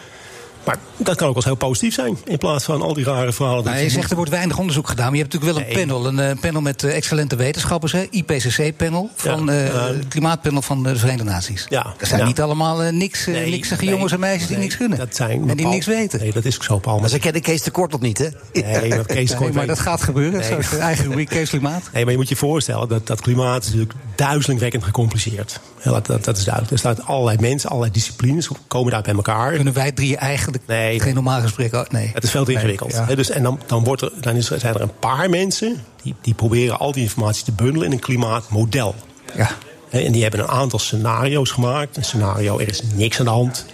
Maar dat kan ook wel eens heel positief zijn. In plaats van al die rare verhalen. Nou, je zegt er wordt weinig onderzoek gedaan. Maar je hebt natuurlijk wel een panel. Een eh, panel met eh, excellente wetenschappers. hè, IPCC-panel. Van Ja, eh, het klimaatpanel van de Verenigde Naties. Ja, Dat zijn ja. niet allemaal niks, Nee, niksige nee, jongens en meisjes die niks kunnen. Dat zijn en die Paul- niks weten. Nee, dat is ook zo, Paul. Maar ze kennen Kees de Kort nog niet, hè? nee, maar Kees Nee, Kort maar dat gaat gebeuren. Nee. Zo is de eigen rubriek Kees Klimaat. Nee, maar je moet je voorstellen dat dat klimaat is natuurlijk duizelingwekkend gecompliceerd. Dat, dat, dat is duidelijk. Er staan allerlei mensen, allerlei disciplines komen daar bij elkaar. Kunnen wij drie eigenlijk Nee. geen normaal gesprek... oh, Nee. Het is veel te Nee, ingewikkeld. ja. Dus, en dan, dan, wordt er, dan is, er- zijn er een paar mensen die, die proberen al die informatie te bundelen in een klimaatmodel. Ja. En die hebben een aantal scenario's gemaakt. Een scenario, er is niks aan de hand.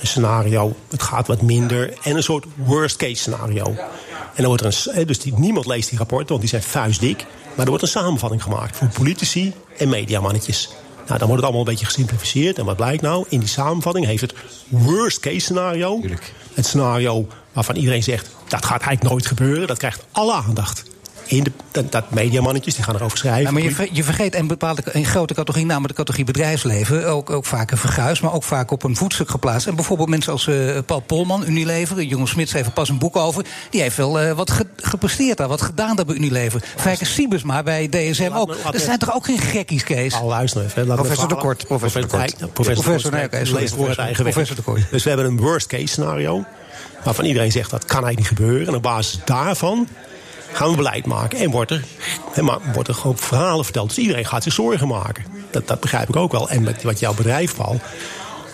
Een scenario, het gaat wat minder. En een soort worst case scenario. En dan wordt er een, dus die, niemand leest die rapporten, want die zijn vuistdik. Maar er wordt een samenvatting gemaakt voor politici en mediamannetjes. Nou, dan wordt het allemaal een beetje gesimplificeerd. En wat blijkt nou? In die samenvatting heeft het worst case scenario. Het scenario waarvan iedereen zegt, dat gaat eigenlijk nooit gebeuren. Dat krijgt alle aandacht. In de, dat, mediamannetjes die gaan erover schrijven. Ja, maar je, ver- je vergeet een bepaalde een grote categorie, namelijk de categorie bedrijfsleven, ook, ook vaak een verguis, maar ook vaak op een voetstuk geplaatst. En bijvoorbeeld mensen als eh, Paul Polman, Unilever, Jongen Smit schreef er pas een boek over, die heeft wel eh, wat ge- gepresteerd daar, wat gedaan daar bij Unilever. Fijke Siebesma bij DSM ook. me- Er me- zijn toch ook geen gekkies, Kees? Al luister even. Laat Professor de Kort, professor de Kort. Professor, Professor, nee, sorry, professor. Professor de Kort. Dus we hebben een worst case scenario. Waarvan iedereen zegt dat kan eigenlijk niet gebeuren. En op basis daarvan gaan we beleid maken. En wordt er, hè, maar wordt er verhalen verteld. Dus iedereen gaat zich zorgen maken. Dat, dat begrijp ik ook wel. En met wat jouw bedrijf, Paul.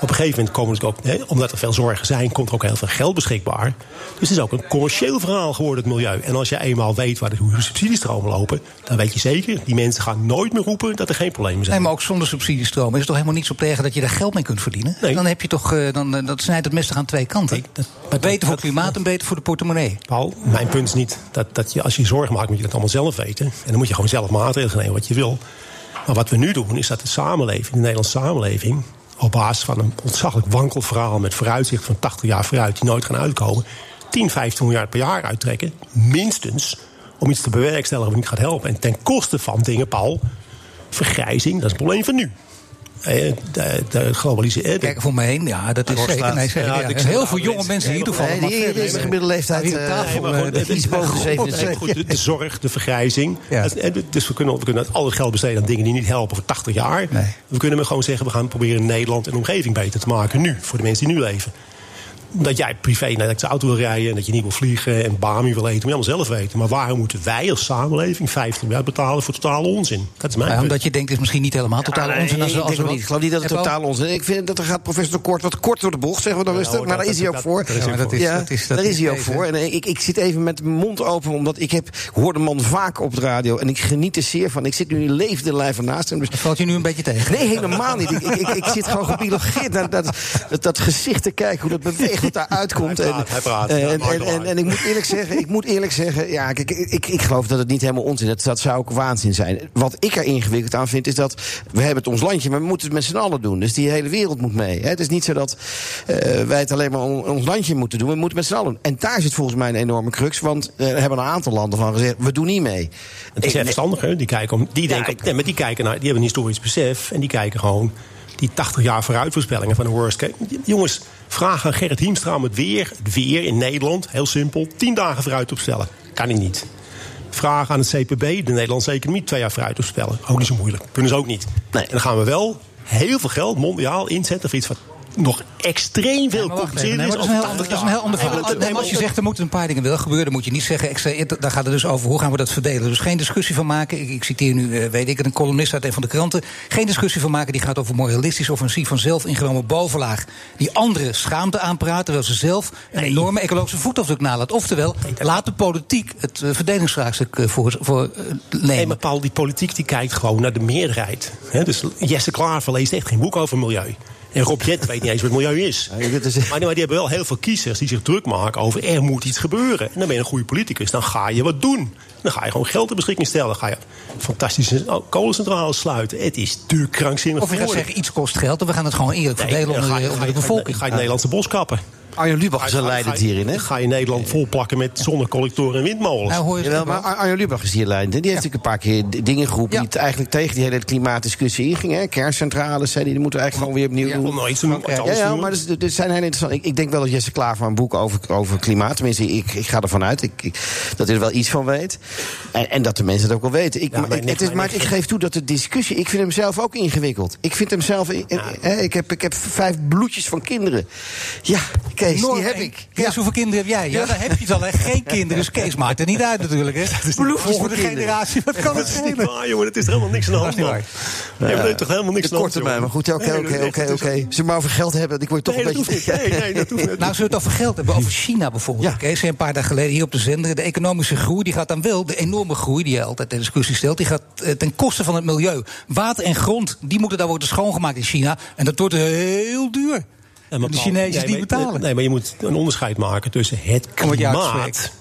Op een gegeven moment komen ook, hè, omdat er veel zorgen zijn, komt er ook heel veel geld beschikbaar. Dus het is ook een commercieel verhaal geworden, het milieu. En als je eenmaal weet waar de, hoe de subsidiestromen lopen, dan weet je zeker, die mensen gaan nooit meer roepen dat er geen problemen zijn. Nee, maar ook zonder subsidiestroom is het toch helemaal niet zo tegen dat je daar geld mee kunt verdienen? Nee. Dan heb je toch, eh, dan, eh, dat snijdt het mes toch aan twee kanten. Nee, dat- maar beter voor klimaat en beter voor de portemonnee. Paul, mijn punt is niet dat, dat je als je je zorgen maakt, moet je dat allemaal zelf weten. En dan moet je gewoon zelf maatregelen nemen wat je wil. Maar wat we nu doen, is dat de samenleving, de Nederlandse samenleving, op basis van een ontzaglijk wankel verhaal met vooruitzicht van 80 jaar vooruit, die nooit gaan uitkomen, 10, 15 miljard per jaar uittrekken, minstens, om iets te bewerkstelligen wat niet gaat helpen. En ten koste van dingen, Paul, vergrijzing, dat is een probleem van nu. Eh, De, de globalisering. Kijk voor me heen, ja, dat is zeker. Nee, zeker Ja, ja. Heel veel jonge mensen. hier toevallig. Nee, die, verder- die is de gemiddelde leeftijd Hier aan eh, tafel, Nee, maar goed, eh, het is iets boven de God, 77. Goed, de, de zorg, de vergrijzing. Ja. Dus we kunnen, we kunnen al het geld besteden aan dingen die niet helpen voor 80 jaar. We kunnen maar gewoon zeggen, we gaan proberen Nederland en omgeving beter te maken nu. Voor de mensen die nu leven. Dat jij privé een elektrische auto wil rijden en dat je niet wil vliegen en Bami wil eten, moet je allemaal zelf weten. Maar waarom moeten wij als samenleving 50 miljard betalen voor totale onzin? Dat is mijn Ja, omdat je denkt, het is misschien niet helemaal totaal Ja, onzin. nee, Als, ik, als niet. ik geloof niet dat het totaal onzin is. Ik vind dat er gaat professor de Kort wat kort door de bocht, zeggen we dan rustig. maar daar is hij dat- ook dat- voor. daar is hij Ja, maar ook dat voor. is- Ja, dat is- dat daar is hij ook voor. En eh, ik, ik zit even met mijn mond open, omdat ik heb, hoor de man vaak op de radio. En ik geniet er zeer van. Ik zit nu in levende lijf naast hem. Dus valt je nu een beetje tegen. Nee, helemaal niet. Ik, ik, ik, ik zit gewoon gebiologeerd naar dat, dat, dat gezicht te kijken, hoe dat beweegt. Wat daar uitkomt. Hij praat, hij praat. Ja, en, en, en, en, uit. ik moet eerlijk zeggen, ik moet eerlijk zeggen, ja, kijk, ik, ik, ik geloof dat het niet helemaal onzin is. Dat zou ook waanzin zijn. Wat ik er ingewikkeld aan vind, is dat we hebben het ons landje, maar we moeten het met z'n allen doen. Dus die hele wereld moet mee. Hè. Het is niet zo dat eh, wij het alleen maar on- ons landje moeten doen. We moeten met z'n allen doen. En daar zit volgens mij een enorme crux, want eh, er hebben een aantal landen van gezegd, we doen niet mee. Het is verstandig, hè? Die, kijken om, die, denken, ik- nee, maar die, kijken naar, die hebben een historisch besef. En die kijken gewoon die 80 jaar vooruitvoorspellingen van de worst case. Jongens, vraag aan Gerrit Hiemstra om het weer. Het weer in Nederland, heel simpel. 10 dagen vooruit opstellen. Kan hij niet. Vraag aan het CPB, de Nederlandse economie, twee jaar vooruit opstellen. Ook niet zo moeilijk. Kunnen ze ook niet. Nee. En dan gaan we wel heel veel geld mondiaal inzetten voor iets wat nog extreem veel complicerender nee, is. dat is een heel, 80 dat is een heel jaar. ander Nee, verhaal. Nee, als je zegt er moeten een paar dingen wel gebeuren, dan moet je niet zeggen. Daar gaat het dus over hoe gaan we dat verdelen. Dus geen discussie van maken. Ik, ik citeer nu, eh, weet ik het, een columnist uit een van de kranten. Geen discussie van maken die gaat over moralistisch offensief van zelf ingenomen bovenlaag. Die andere schaamte aanpraten, terwijl ze zelf een enorme ecologische voetafdruk nalaat. Oftewel, laat de politiek het eh, verdelingsvraagstuk eh, voor, voor eh, Nee, nemen. maar Paul, die politiek die kijkt gewoon naar de meerderheid. Dus Jesse Klaver leest echt geen boek over milieu. En Rob Jet weet niet eens wat milieu is. Ja, dit is- Maar, maar die hebben wel heel veel kiezers die zich druk maken over er moet iets gebeuren. En dan ben je een goede politicus. Dan ga je wat doen. Dan ga je gewoon geld ter beschikking stellen. Dan ga je fantastische kolencentrales sluiten. Het is te krankzinnig Of je gaat zeggen, iets kost geld en we gaan het gewoon eerlijk Nee, verdelen dan onder, ga je- de- onder ga de je- bevolking. Ga je het Nederlandse bos kappen. Arjen Lubach is leidend hierin, hè? Ga je Nederland volplakken met zonnecollectoren en windmolens. Nou, hoor je Jawel, maar Ar- Arjen Lubach is hier leidend. Die heeft natuurlijk een paar keer dingen geroepen... Ja. die het eigenlijk tegen die hele klimaatdiscussie ingingen. hè. Kerncentrales, zei die, die moeten we eigenlijk gewoon weer opnieuw doen. nog iets Ja, ja, maar dit, dit zijn heel interessant. Ik, ik denk wel dat Jesse Klaver een boek over, over klimaat... tenminste, ik, ik ga ervan uit ik, ik- dat hij er wel iets van weet. En, en dat de mensen het ook wel weten. Ik, Ja, maar, ik- het is, maar ik geef toe dat de discussie... Ik vind hem zelf ook ingewikkeld. Ik vind hem zelf... eh, hè, ik, heb, ik heb vijf bloedjes van kinderen. Ja, Kees, die heb ik. Kees, hoeveel kinderen heb jij? Ja, daar heb je het al. Hè. Geen kinderen, dus Kees maakt er niet uit natuurlijk. Hè. Bloedjes voor de kinderen. generatie, wat kan het Dat is niet schelen? waar, jongen. Het is er helemaal niks aan de hand, man. maar er is toch helemaal niks aan de hand, korte mij, jongen. maar goed, oké, oké, oké, oké. Ze maar over geld hebben, ik word toch Nee, een beetje... Nee, nee, dat hoeft niet. Nou, zullen we het over geld hebben? Over China bijvoorbeeld. Ja. Kees, een paar dagen geleden hier op de zender. De economische groei die gaat dan wel, de enorme groei die je altijd ter discussie stelt, die gaat eh, ten koste van het milieu. Water en grond, die moeten daar worden schoongemaakt in China. En dat wordt heel duur. En de Chinezen nee, die maar- betalen. Nee, maar je moet een onderscheid maken tussen het klimaat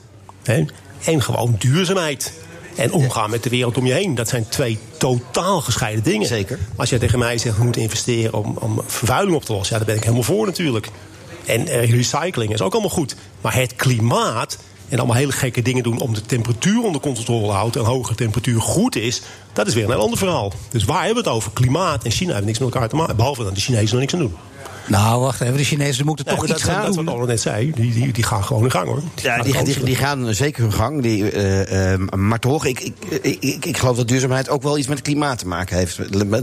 hè, en gewoon duurzaamheid. En omgaan met de wereld om je heen. Dat zijn twee totaal gescheiden dingen. Zeker. Als jij tegen mij zegt, we moeten investeren om, om vervuiling op te lossen... ja, daar ben ik helemaal voor natuurlijk. En eh, recycling is ook allemaal goed. Maar het klimaat en allemaal hele gekke dingen doen... om de temperatuur onder controle te houden... en hogere temperatuur goed is, dat is weer een heel ander verhaal. Dus waar hebben we het over? Klimaat en China hebben niks met elkaar te maken. Behalve dat de Chinezen er niks aan doen. Nou, wacht even, de Chinezen moeten Nee, toch iets dat, gaan dat is doen. wat Olle net zei. Die, die, die gaan gewoon in gang hoor. Ja, die, die, die gaan zeker hun gang. Die, eh, eh, maar toch, ik, ik, ik, ik, ik geloof dat duurzaamheid ook wel iets met het klimaat te maken heeft.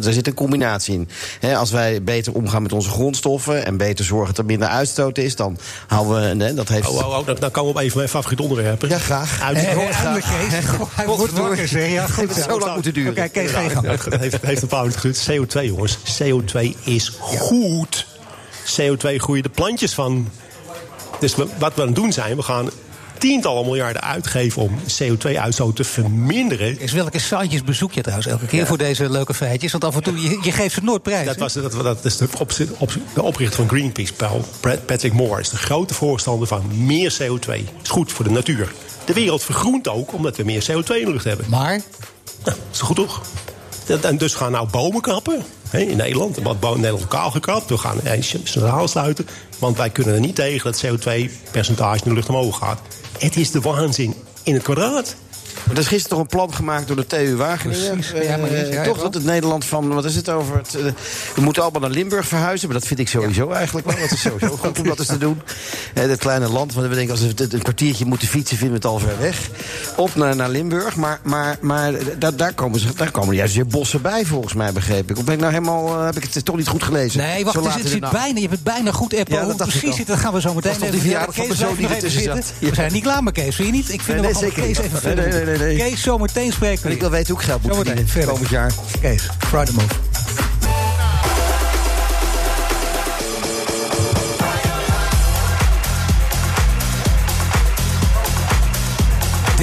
Er zit een combinatie in. Hè, als wij beter omgaan met onze grondstoffen en beter zorgen dat er minder uitstoot is, dan houden we. hè, dat heeft. Oh, oh, oh, dan, dan komen we op een van mijn favoriete onderwerpen. Ja, graag. Uit Eh, eindelijk, Kees. Goh, Hij wordt wakker, zeg. Ja, goed. Heeft het zo lang moeten duren. Oké, Kees, ga je gang. Het heeft, heeft een paar minuten geduurd. CO2, jongens. CO2 is goed. CO2 groeien de plantjes van. Dus wat we aan het doen zijn, we gaan tientallen miljarden uitgeven om CO2-uitstoot te verminderen. Is welke sitejes bezoek je trouwens elke keer voor deze leuke feitjes? Want af en toe, je, je geeft ze nooit prijs. Dat, was, dat, dat is de, op, op, de oprichter van Greenpeace, Paul, Patrick Moore, is de grote voorstander van meer CO2. is goed voor de natuur. De wereld vergroent ook omdat we meer CO2 in de lucht hebben. Maar, Nou, is goed toch? En dus gaan nou bomen kappen in Nederland. Wat Nederland lokaal gekapt. We gaan centraal sluiten. Want wij kunnen er niet tegen dat CO2-percentage in de lucht omhoog gaat. Het is de waanzin in het kwadraat. Er is gisteren toch een plan gemaakt door de TU Wageningen. Precies, Eh, ja, maar niet, ja, toch dat het Nederland van, wat is het over? Het, eh, we moeten allemaal naar Limburg verhuizen. Maar dat vind ik sowieso eigenlijk wel. Dat is sowieso goed om dat eens te doen. Eh, dit kleine land, want we denken als we het een kwartiertje moeten fietsen, vinden we het al ver weg. Op naar, naar Limburg. Maar, maar, maar daar, daar, komen ze, daar komen juist weer bossen bij, volgens mij, begreep ik. Of ben ik nou helemaal, heb ik het toch niet goed gelezen? nee, wacht, Zo het, het de zit bijna, je hebt het bijna goed, Eppo. Ja, dat precies zit, dat gaan we zo meteen toch die even verjaardag van persoon blijf die even ertussen zat? We zijn niet klaar met Kees, vind je niet? Ik vind Nee, nee, nog zeker Kees even Nee, verder. nee, nee, nee, nee. Kees, zometeen spreken we En ik wil weten hoe ik geld moet Zometeen, verdienen komend jaar. Kees, Friday Move.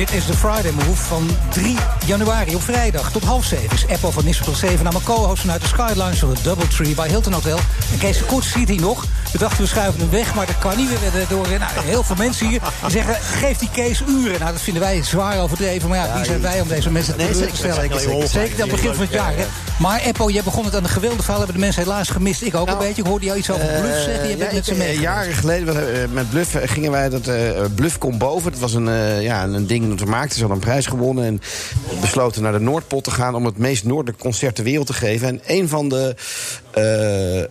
Dit is de Friday Move van 3 januari op vrijdag tot half 7. Is Apple van Nissan tot 7 naar mijn co-host vanuit de Skyline van het Doubletree bij Hilton Hotel. En Kees de Koets ziet hier nog. We dachten we schuiven hem weg, maar dat kan niet. We werden door nou, heel veel mensen hier die zeggen: geef die Kees uren. Nou, dat vinden wij zwaar overdreven. Maar ja, wie zijn wij om deze mensen te Nee, zeker, teleurstellen? zeker, zeker, het begin van het jaar. hè. Maar Eppo, jij begon het aan een geweldig verhaal. Hebben de mensen helaas gemist. Ik ook een beetje. Ik hoorde jou iets over bluff zeggen. Je bent ja, met ze eh, mee. Jaren geleden eh, met Bluff gingen wij dat eh, Bluff komt boven. Dat was een, ja, een ding dat we maakten. Ze hadden een prijs gewonnen en besloten naar de Noordpol te gaan om het meest noordelijke concert ter wereld te geven. En een van de eh, eh,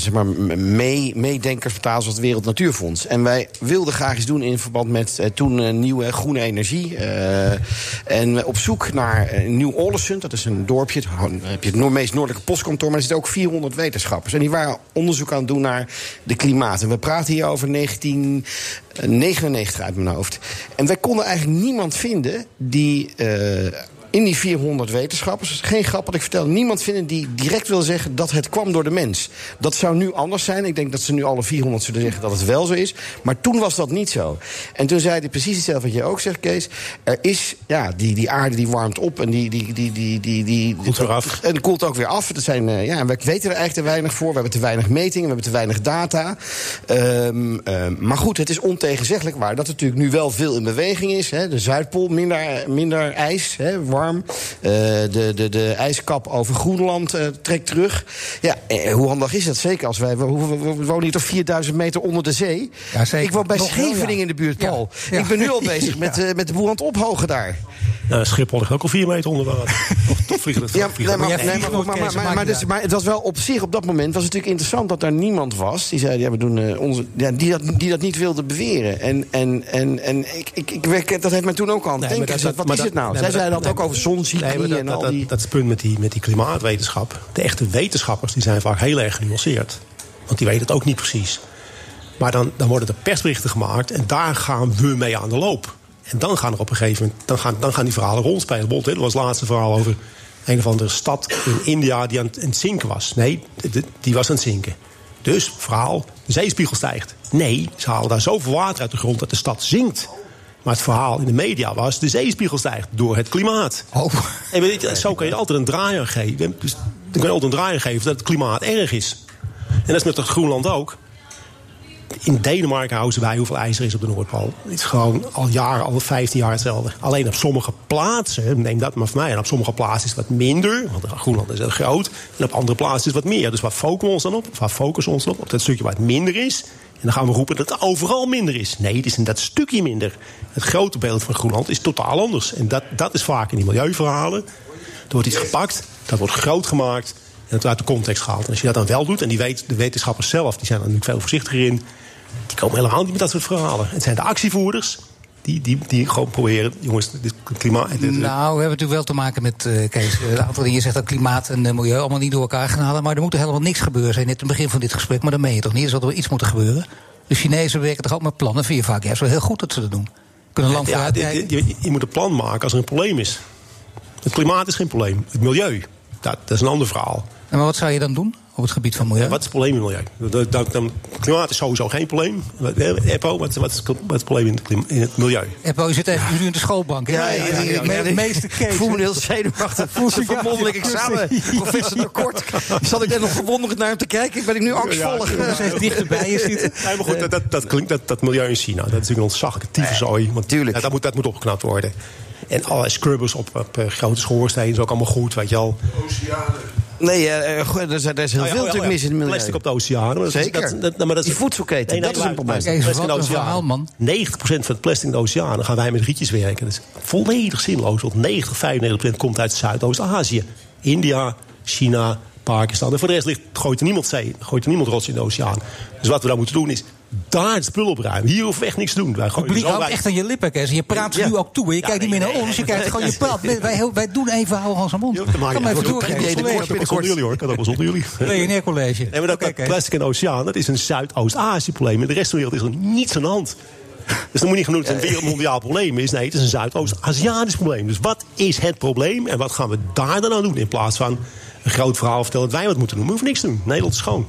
zeg maar, mee, meedenkers vertaalde was het Wereld Natuurfonds. En wij wilden graag iets doen in verband met eh, toen nieuwe groene energie. en op zoek naar Nieuw Orlesund, dat is een dorpje. Dan heb je het meest noordelijke postkantoor, maar er zitten ook 400 wetenschappers. En die waren onderzoek aan het doen naar de klimaat. En we praten hier over 1999 uit mijn hoofd. En wij konden eigenlijk niemand vinden die. In die 400 wetenschappers, geen grap wat ik vertel, niemand vinden die direct wil zeggen dat het kwam door de mens. Dat zou nu anders zijn. Ik denk dat ze nu alle 400 zullen zeggen dat het wel zo is. Maar toen was dat niet zo. En toen zei hij precies hetzelfde wat je ook zegt, Kees. Er is, ja, die, die aarde die warmt op en die. die, die, die, die, die Koelt weer af. En koelt ook weer af. Dat zijn, eh, ja, we weten er eigenlijk te weinig voor. We hebben te weinig metingen, we hebben te weinig data. Ehm, ehm, maar goed, het is ontegenzeggelijk waar dat er natuurlijk nu wel veel in beweging is. Hè. De Zuidpool, minder, minder ijs, hè, warm. Eh, de, de, de ijskap over Groenland eh, trekt terug. Ja, eh, hoe handig is dat? Zeker als wij... We, we- we- we wonen hier toch 4000 meter onder de zee? Ja, zeker. Ik woon bij Nog wel, Scheveningen ja. in de buurt, Paul. ja. Ik ben nu al bezig met, met de aan het ophogen daar. Nou, Schiphol ligt ook al vier meter onder water. Vliegen Ja, vliegen nee, het- maar, nee, maar, dus, het was wel op zich op dat moment was het natuurlijk interessant dat er niemand was die zei ja, we doen eh, onze ja, die dat die dat niet wilde beweren en en en en ik ik, ik dat heeft mij toen ook aan het Nee, denken dat- wat is dat- het nou? nee, Zij zeiden dat- dat ook over dat, en al die dat is het punt met die, met die klimaatwetenschap. De echte wetenschappers die zijn vaak heel erg genuanceerd. Want die weten het ook niet precies. Maar dan, dan worden er persberichten gemaakt en daar gaan we mee aan de loop. En dan gaan er op een gegeven moment dan gaan, dan gaan die verhalen rondspelen. Er was het laatste verhaal over een of andere stad in India die aan het, zinken was. Nee, die was aan het zinken. Dus, verhaal, de zeespiegel stijgt. Nee, ze halen daar zoveel water uit de grond dat de stad zinkt. Maar het verhaal in de media was, de zeespiegel stijgt door het klimaat. Oh. En weet je, zo kan je altijd een draai aan geven. Dus dan kan je altijd een draai aan geven dat het klimaat erg is. En dat is met het Groenland ook. In Denemarken houden ze bij hoeveel ijs er is op de Noordpool. Het is gewoon al jaren, al 15 jaar hetzelfde. Alleen op sommige plaatsen, neem dat maar van mij, en op sommige plaatsen is het wat minder. Want Groenland is heel groot. En op andere plaatsen is het wat meer. Dus waar focussen we ons dan op? Waar focussen we ons op? Op dat stukje waar het minder is. En dan gaan we roepen dat het overal minder is. Nee, het is in dat stukje minder. Het grote beeld van Groenland is totaal anders. En dat, dat is vaak in die milieuverhalen. Er wordt iets gepakt, dat wordt groot gemaakt en het uit de context gehaald. En als je dat dan wel doet, en die weet, de wetenschappers zelf, die zijn er natuurlijk veel voorzichtiger in, die komen helemaal niet met dat soort verhalen. Het zijn de actievoerders die, die, die gewoon proberen, jongens, dit klimaat. dit- Nou, we hebben natuurlijk wel te maken met, eh Kees, eh, een aantal dingen. Je zegt dat klimaat en eh, milieu allemaal niet door elkaar gaan halen. Maar er moet er helemaal niks gebeuren, zei je net in het begin van dit gesprek. Maar dat meen je toch niet? Er zal er wel iets moeten gebeuren? De Chinezen werken toch ook met plannen? Vind je vaak juist wel heel goed dat ze dat doen? Kunnen lang ja, dit- je, je moet een plan maken als er een probleem is. Het klimaat is geen probleem. Het milieu, dat, dat is een ander verhaal. En maar wat zou je dan doen op het gebied van milieu? Wat is het probleem in het milieu? Dat, dat, dan, klimaat is sowieso geen probleem. Wat, eh, Eppo, wat, wat, is, wat is het probleem in het, klim- in het milieu? Eppo, je zit even nu in de schoolbank. Ja, ja, ja, ja, ja. Me- Meester Kees. Ik voel me heel zenuwachtig. Voel mondeling ja, examen. Professor de Kort. Zat ik net nog verwonderd naar hem te kijken? Ik ben ik nu angstvallig. Is dichterbij. Nee, maar goed, dat, dat, dat, klinkt, dat, dat milieu in China, dat is natuurlijk een ontzaglijke tyfuszooi. Want tuurlijk. dat, moet, dat moet opgeknapt worden. En allerlei scrubbers op, op eh, grote schoorstenen is ook allemaal goed, weet je wel. Nee, eh, er is, is heel veel oh ja, natuurlijk oh ja. mis in het milieu. Plastic op de oceanen. maar dat is- Zeker. dat- dat- maar dat is- Die voedselketen, Nee, nee, dat is een probleem. plastic in de oceanen. man. 90% van het plastic in de oceanen gaan wij met rietjes werken. Dat is volledig zinloos, want 90, 95% komt uit Zuidoost-Azië. India, China, Pakistan. En voor de rest ligt, gooit er niemand zee, gooit er niemand rots in de oceaan. Dus wat we dan moeten doen is daar het spul opruimen. Hier hoeven we echt niks te doen. Wij Het publiek houdt echt aan je lippen, Kees. Je praat ze Ja. nu ook toe. Je Ja, kijkt niet meer naar nee, ons. Je kijkt gewoon, je praat. Wij, wij doen even houden als een mond. Kan maar even Ik kan jullie hoor. Ik kan ook wel zonder jullie. PNR College. Nee, maar dat, Kees. plastic de oceaan, dat is een Zuidoost-Azië probleem. In de rest van de wereld is er niets aan de hand. Dus dan moet je niet genoemd dat het een wereldmondiaal probleem is. Nee, het is een Zuidoost-Aziatisch probleem. Dus wat is het probleem en wat gaan we daar dan aan doen? In plaats van een groot verhaal vertellen dat wij wat moeten doen. We hoeven niks te doen. Nederland is schoon.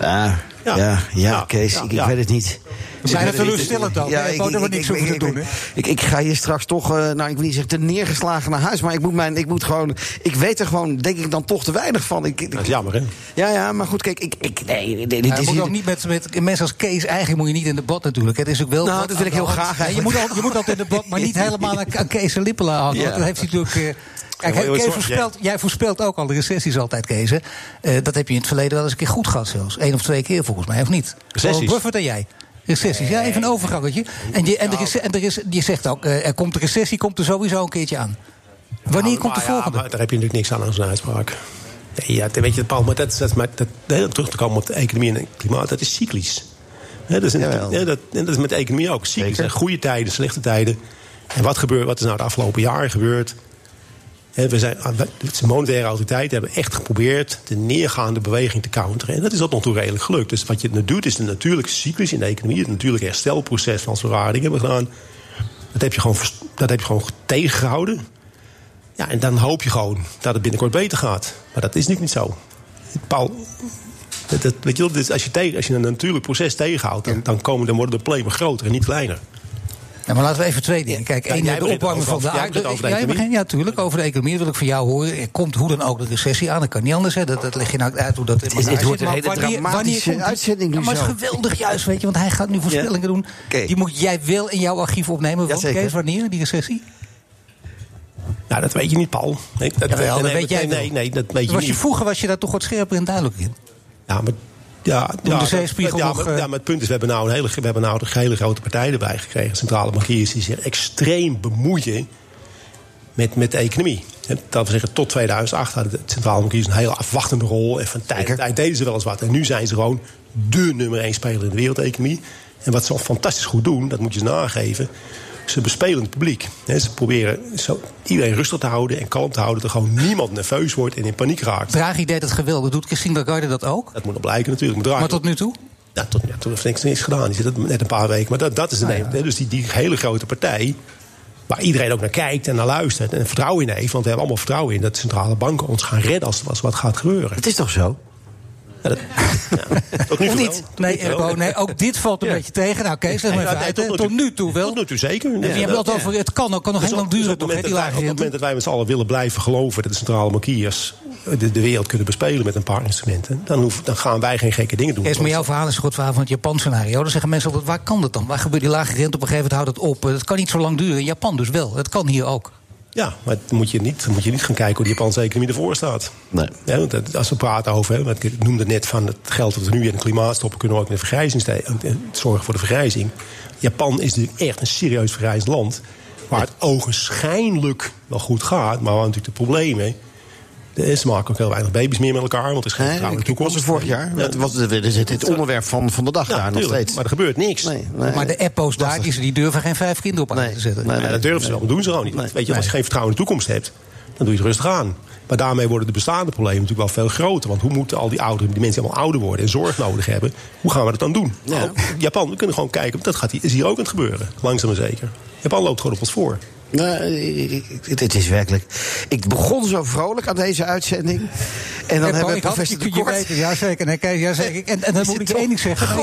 Ja, Ja, ja, Kees, ik, ik weet het niet. Zijn Ik er het teleurstellend ook? Ja, daar we niks over te doen, hè? Ik, ik ga hier straks toch, eh, nou ik wil niet zeggen te neergeslagen naar huis, maar ik moet, mijn, ik moet gewoon, ik weet er gewoon, denk ik dan toch te weinig van. Ik, Dat is jammer, hè? Ja, ja, maar goed, kijk, ik, ik nee, dit Ja, is je moet hier- ook niet met, met mensen als Kees, eigenlijk moet je niet in debat natuurlijk. Het is ook wel Nou, dat wil ik heel graag je, eigenlijk. moet al, je moet altijd in debat, maar niet helemaal aan, Kees en hangen. Want dat heeft hij natuurlijk... eh, Kijk, Kees voorspelt, jij voorspelt ook al de recessies altijd, Kees. hè? Eh, dat heb je in het verleden wel eens een keer goed gehad zelfs. Eén of twee keer volgens mij, of niet? Recessies? Warren Buffett en jij. Recessies, ja, even een overgangetje. En, je, en, de, rece- en er is, je zegt ook, eh, er komt de recessie komt er sowieso een keertje aan. Wanneer komt de Maar ja, volgende? maar daar heb je natuurlijk niks aan aan zo'n uitspraak. Nee, ja, weet je, Paul, maar dat, is- dat, is maar dat, heel terug te komen op de economie en het klimaat, dat is cyclisch. Hè, dat, is een- ja, dat, en dat is met de economie ook. Cyclisch. Er goede tijden, slechte tijden. En wat, gebeurt, wat is nou de afgelopen jaren gebeurd? We zijn, ah, de monetaire autoriteiten hebben echt geprobeerd de neergaande beweging te counteren. En dat is tot nog toe redelijk gelukt. Dus wat je nu doet, is de natuurlijke cyclus in de economie, het natuurlijke herstelproces van rare dingen hebben gedaan. Dat heb je gewoon, dat heb je gewoon tegengehouden. Ja, en dan hoop je gewoon dat het binnenkort beter gaat. Maar dat is natuurlijk niet zo. Paul, dat, dat- weet je als, je tegen, als je een natuurlijk proces tegenhoudt... dan, dan, komen, dan worden de problemen groter en niet kleiner. Ja, maar laten we even twee dingen. Kijk, één, jij de opwarming van de jij aarde. begint over de Jij economie. Ja, natuurlijk, over de economie. Wil ik van jou horen. Er komt hoe dan ook de recessie aan. Dat kan niet anders. Hè. Dat, dat leg je nou uit hoe dat in is- elkaar wordt zit. een Maar wanneer- dramatische wanneer komt uitzending Ja, maar het is geweldig juist, weet je. Want hij gaat nu voorspellingen doen. Die moet jij wel in jouw archief opnemen. Want. Kees, wanneer, die recessie? Nou, dat weet je niet, Paul. Nee, dat, dat nee, weet jij nee, nee, nee, dat weet je Was je niet. vroeger was je daar toch wat scherper en duidelijker in? Ja, maar, ja, ja, de zeespiegel ja, nog, maar, eh, ja, maar het punt is, we hebben nou een hele, we hebben nou een hele grote partij erbij gekregen. Centrale bankiers die zich extreem bemoeien met, met de economie. Dat we zeggen, tot 2008 hadden de centrale bankiers een hele afwachtende rol. En van tijd tot tijd deden ze wel eens wat. En nu zijn ze gewoon de nummer één speler in de wereldeconomie. En wat ze al fantastisch goed doen, dat moet je ze nageven. Ze bespelen het publiek. Hè, Ze proberen zo iedereen rustig te houden en kalm te houden. Dat er gewoon niemand nerveus wordt en in paniek raakt. Draghi deed het geweldig. Doet Christine Lagarde dat ook? Dat moet nog blijken natuurlijk. Maar Draghi- Maar tot nu toe? ja, tot, ja, tot heeft niks, niks gedaan. Die zit het net een paar weken. Maar dat, dat is de Ah, neem. Dus die, die hele grote partij. Waar iedereen ook naar kijkt en naar luistert. En vertrouwen in heeft. Want we hebben allemaal vertrouwen in dat centrale banken ons gaan redden als er als wat gaat gebeuren. Het is toch zo? Ja, dat, ja, tot nu Of niet? wel. Nee, Tot nu toe Bo, wel. nee, ook dit valt een Ja. beetje tegen. Nou, Kees, leg maar Ja, even uit. tot nu Tot toe- nu toe wel. Tot nu toe zeker. Je hebt het dat- over, het kan ook, kan nog Dus heel lang dus duren op, het moment die dat wij, lage op het rente. moment dat wij met z'n allen willen blijven geloven... dat de centrale bankiers de, de wereld kunnen bespelen met een paar instrumenten... dan, hoef, dan gaan wij geen gekke dingen doen. Kees, maar jouw verhaal is een goed verhaal van het Japan-scenario. Dan zeggen mensen altijd, waar kan dat dan? Waar gebeurt die lage rente? Op een gegeven moment houdt het op. Het kan niet zo lang duren. In Japan dus wel. Het kan hier ook. Ja, maar dan moet je niet, moet je niet gaan kijken hoe de Japanse economie ervoor staat. Nee. Ja, want als we praten over, hè, want ik noemde net van het geld dat we nu in het klimaat stoppen, kunnen we ook in de vergrijzing zorgen voor de vergrijzing. Japan is natuurlijk echt een serieus vergrijzend land. Waar het ogenschijnlijk wel goed gaat, maar waar natuurlijk de problemen. De, ze maken ook heel weinig baby's meer met elkaar, want er is geen vertrouwen in de was toekomst. er vorig jaar. Ja, Dat was, dat is het, het onderwerp van, van de dag ja, daar nog steeds. Maar er gebeurt niks. Nee, nee. Maar de Eppo's daar, die, die durven geen vijf kinderen op aan Nee, te zetten. nee, dat durven ze wel, maar doen ze gewoon niet. Nee. Weet je, als je geen vertrouwen in de toekomst hebt, dan doe je het rustig aan. Maar daarmee worden de bestaande problemen natuurlijk wel veel groter. Want hoe moeten al die ouderen, die mensen allemaal ouder worden en zorg nodig hebben, hoe gaan we dat dan doen? Ja. Nou, Japan, we kunnen gewoon kijken, dat gaat, hier- is hier ook aan het gebeuren. Langzaam maar zeker. Japan loopt gewoon op ons voor. Nee, het is werkelijk. Ik begon zo vrolijk aan deze uitzending. En dan hebben we professor de je Kort. weten, ja zeker. Nee, Kees, ja, zeker. En, en dan moet ik één ding zeggen.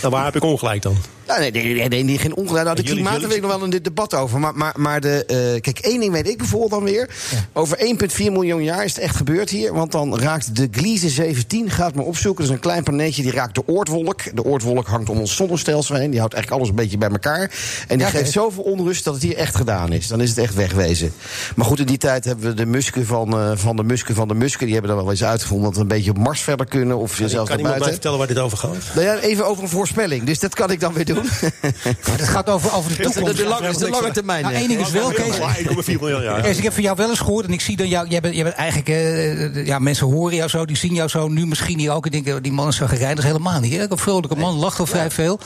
Nou, waar heb ik ongelijk dan? Nou, nee, nee, nee, nee, nee, geen ongelijk. Nou, de klimaat, wil ik nog wel een dit debat over. Maar, maar, maar de, eh, kijk, één ding weet ik bijvoorbeeld dan weer. Over 1,4 miljoen jaar is het echt gebeurd hier. Want dan raakt de Gliese 17, gaat maar opzoeken. Dat is een klein planeetje, die raakt de oortwolk. De oortwolk hangt om ons zonnestelsel heen. Die houdt eigenlijk alles een beetje bij elkaar. En die Ja, geeft zoveel onrust dat het hier echt gedaan is. Dan is het echt wegwezen. Maar goed, in die tijd hebben we de musken van, eh, van de musken van de musken. Die hebben wel eens uitgevonden dat we een beetje op Mars verder kunnen. Of zelfs kan iemand mij vertellen waar dit over gaat? Nou ja, even over een voorspelling. Dus dat kan ik dan weer doen. Maar het gaat over, over de Dat is de, toekomst. de, lange, is de lange termijn. Nou, hè. één ding is wel, Kees. 1,4 miljoen jaar. Kees, ik heb van jou wel eens gehoord, en ik zie dan jou, jij bent, jij bent eigenlijk, eh, ja, mensen horen jou zo, die zien jou zo, nu misschien hier ook, en denken, die man is zo gereden, dat is helemaal niet. Hè? Een vrolijke man, lacht wel vrij veel.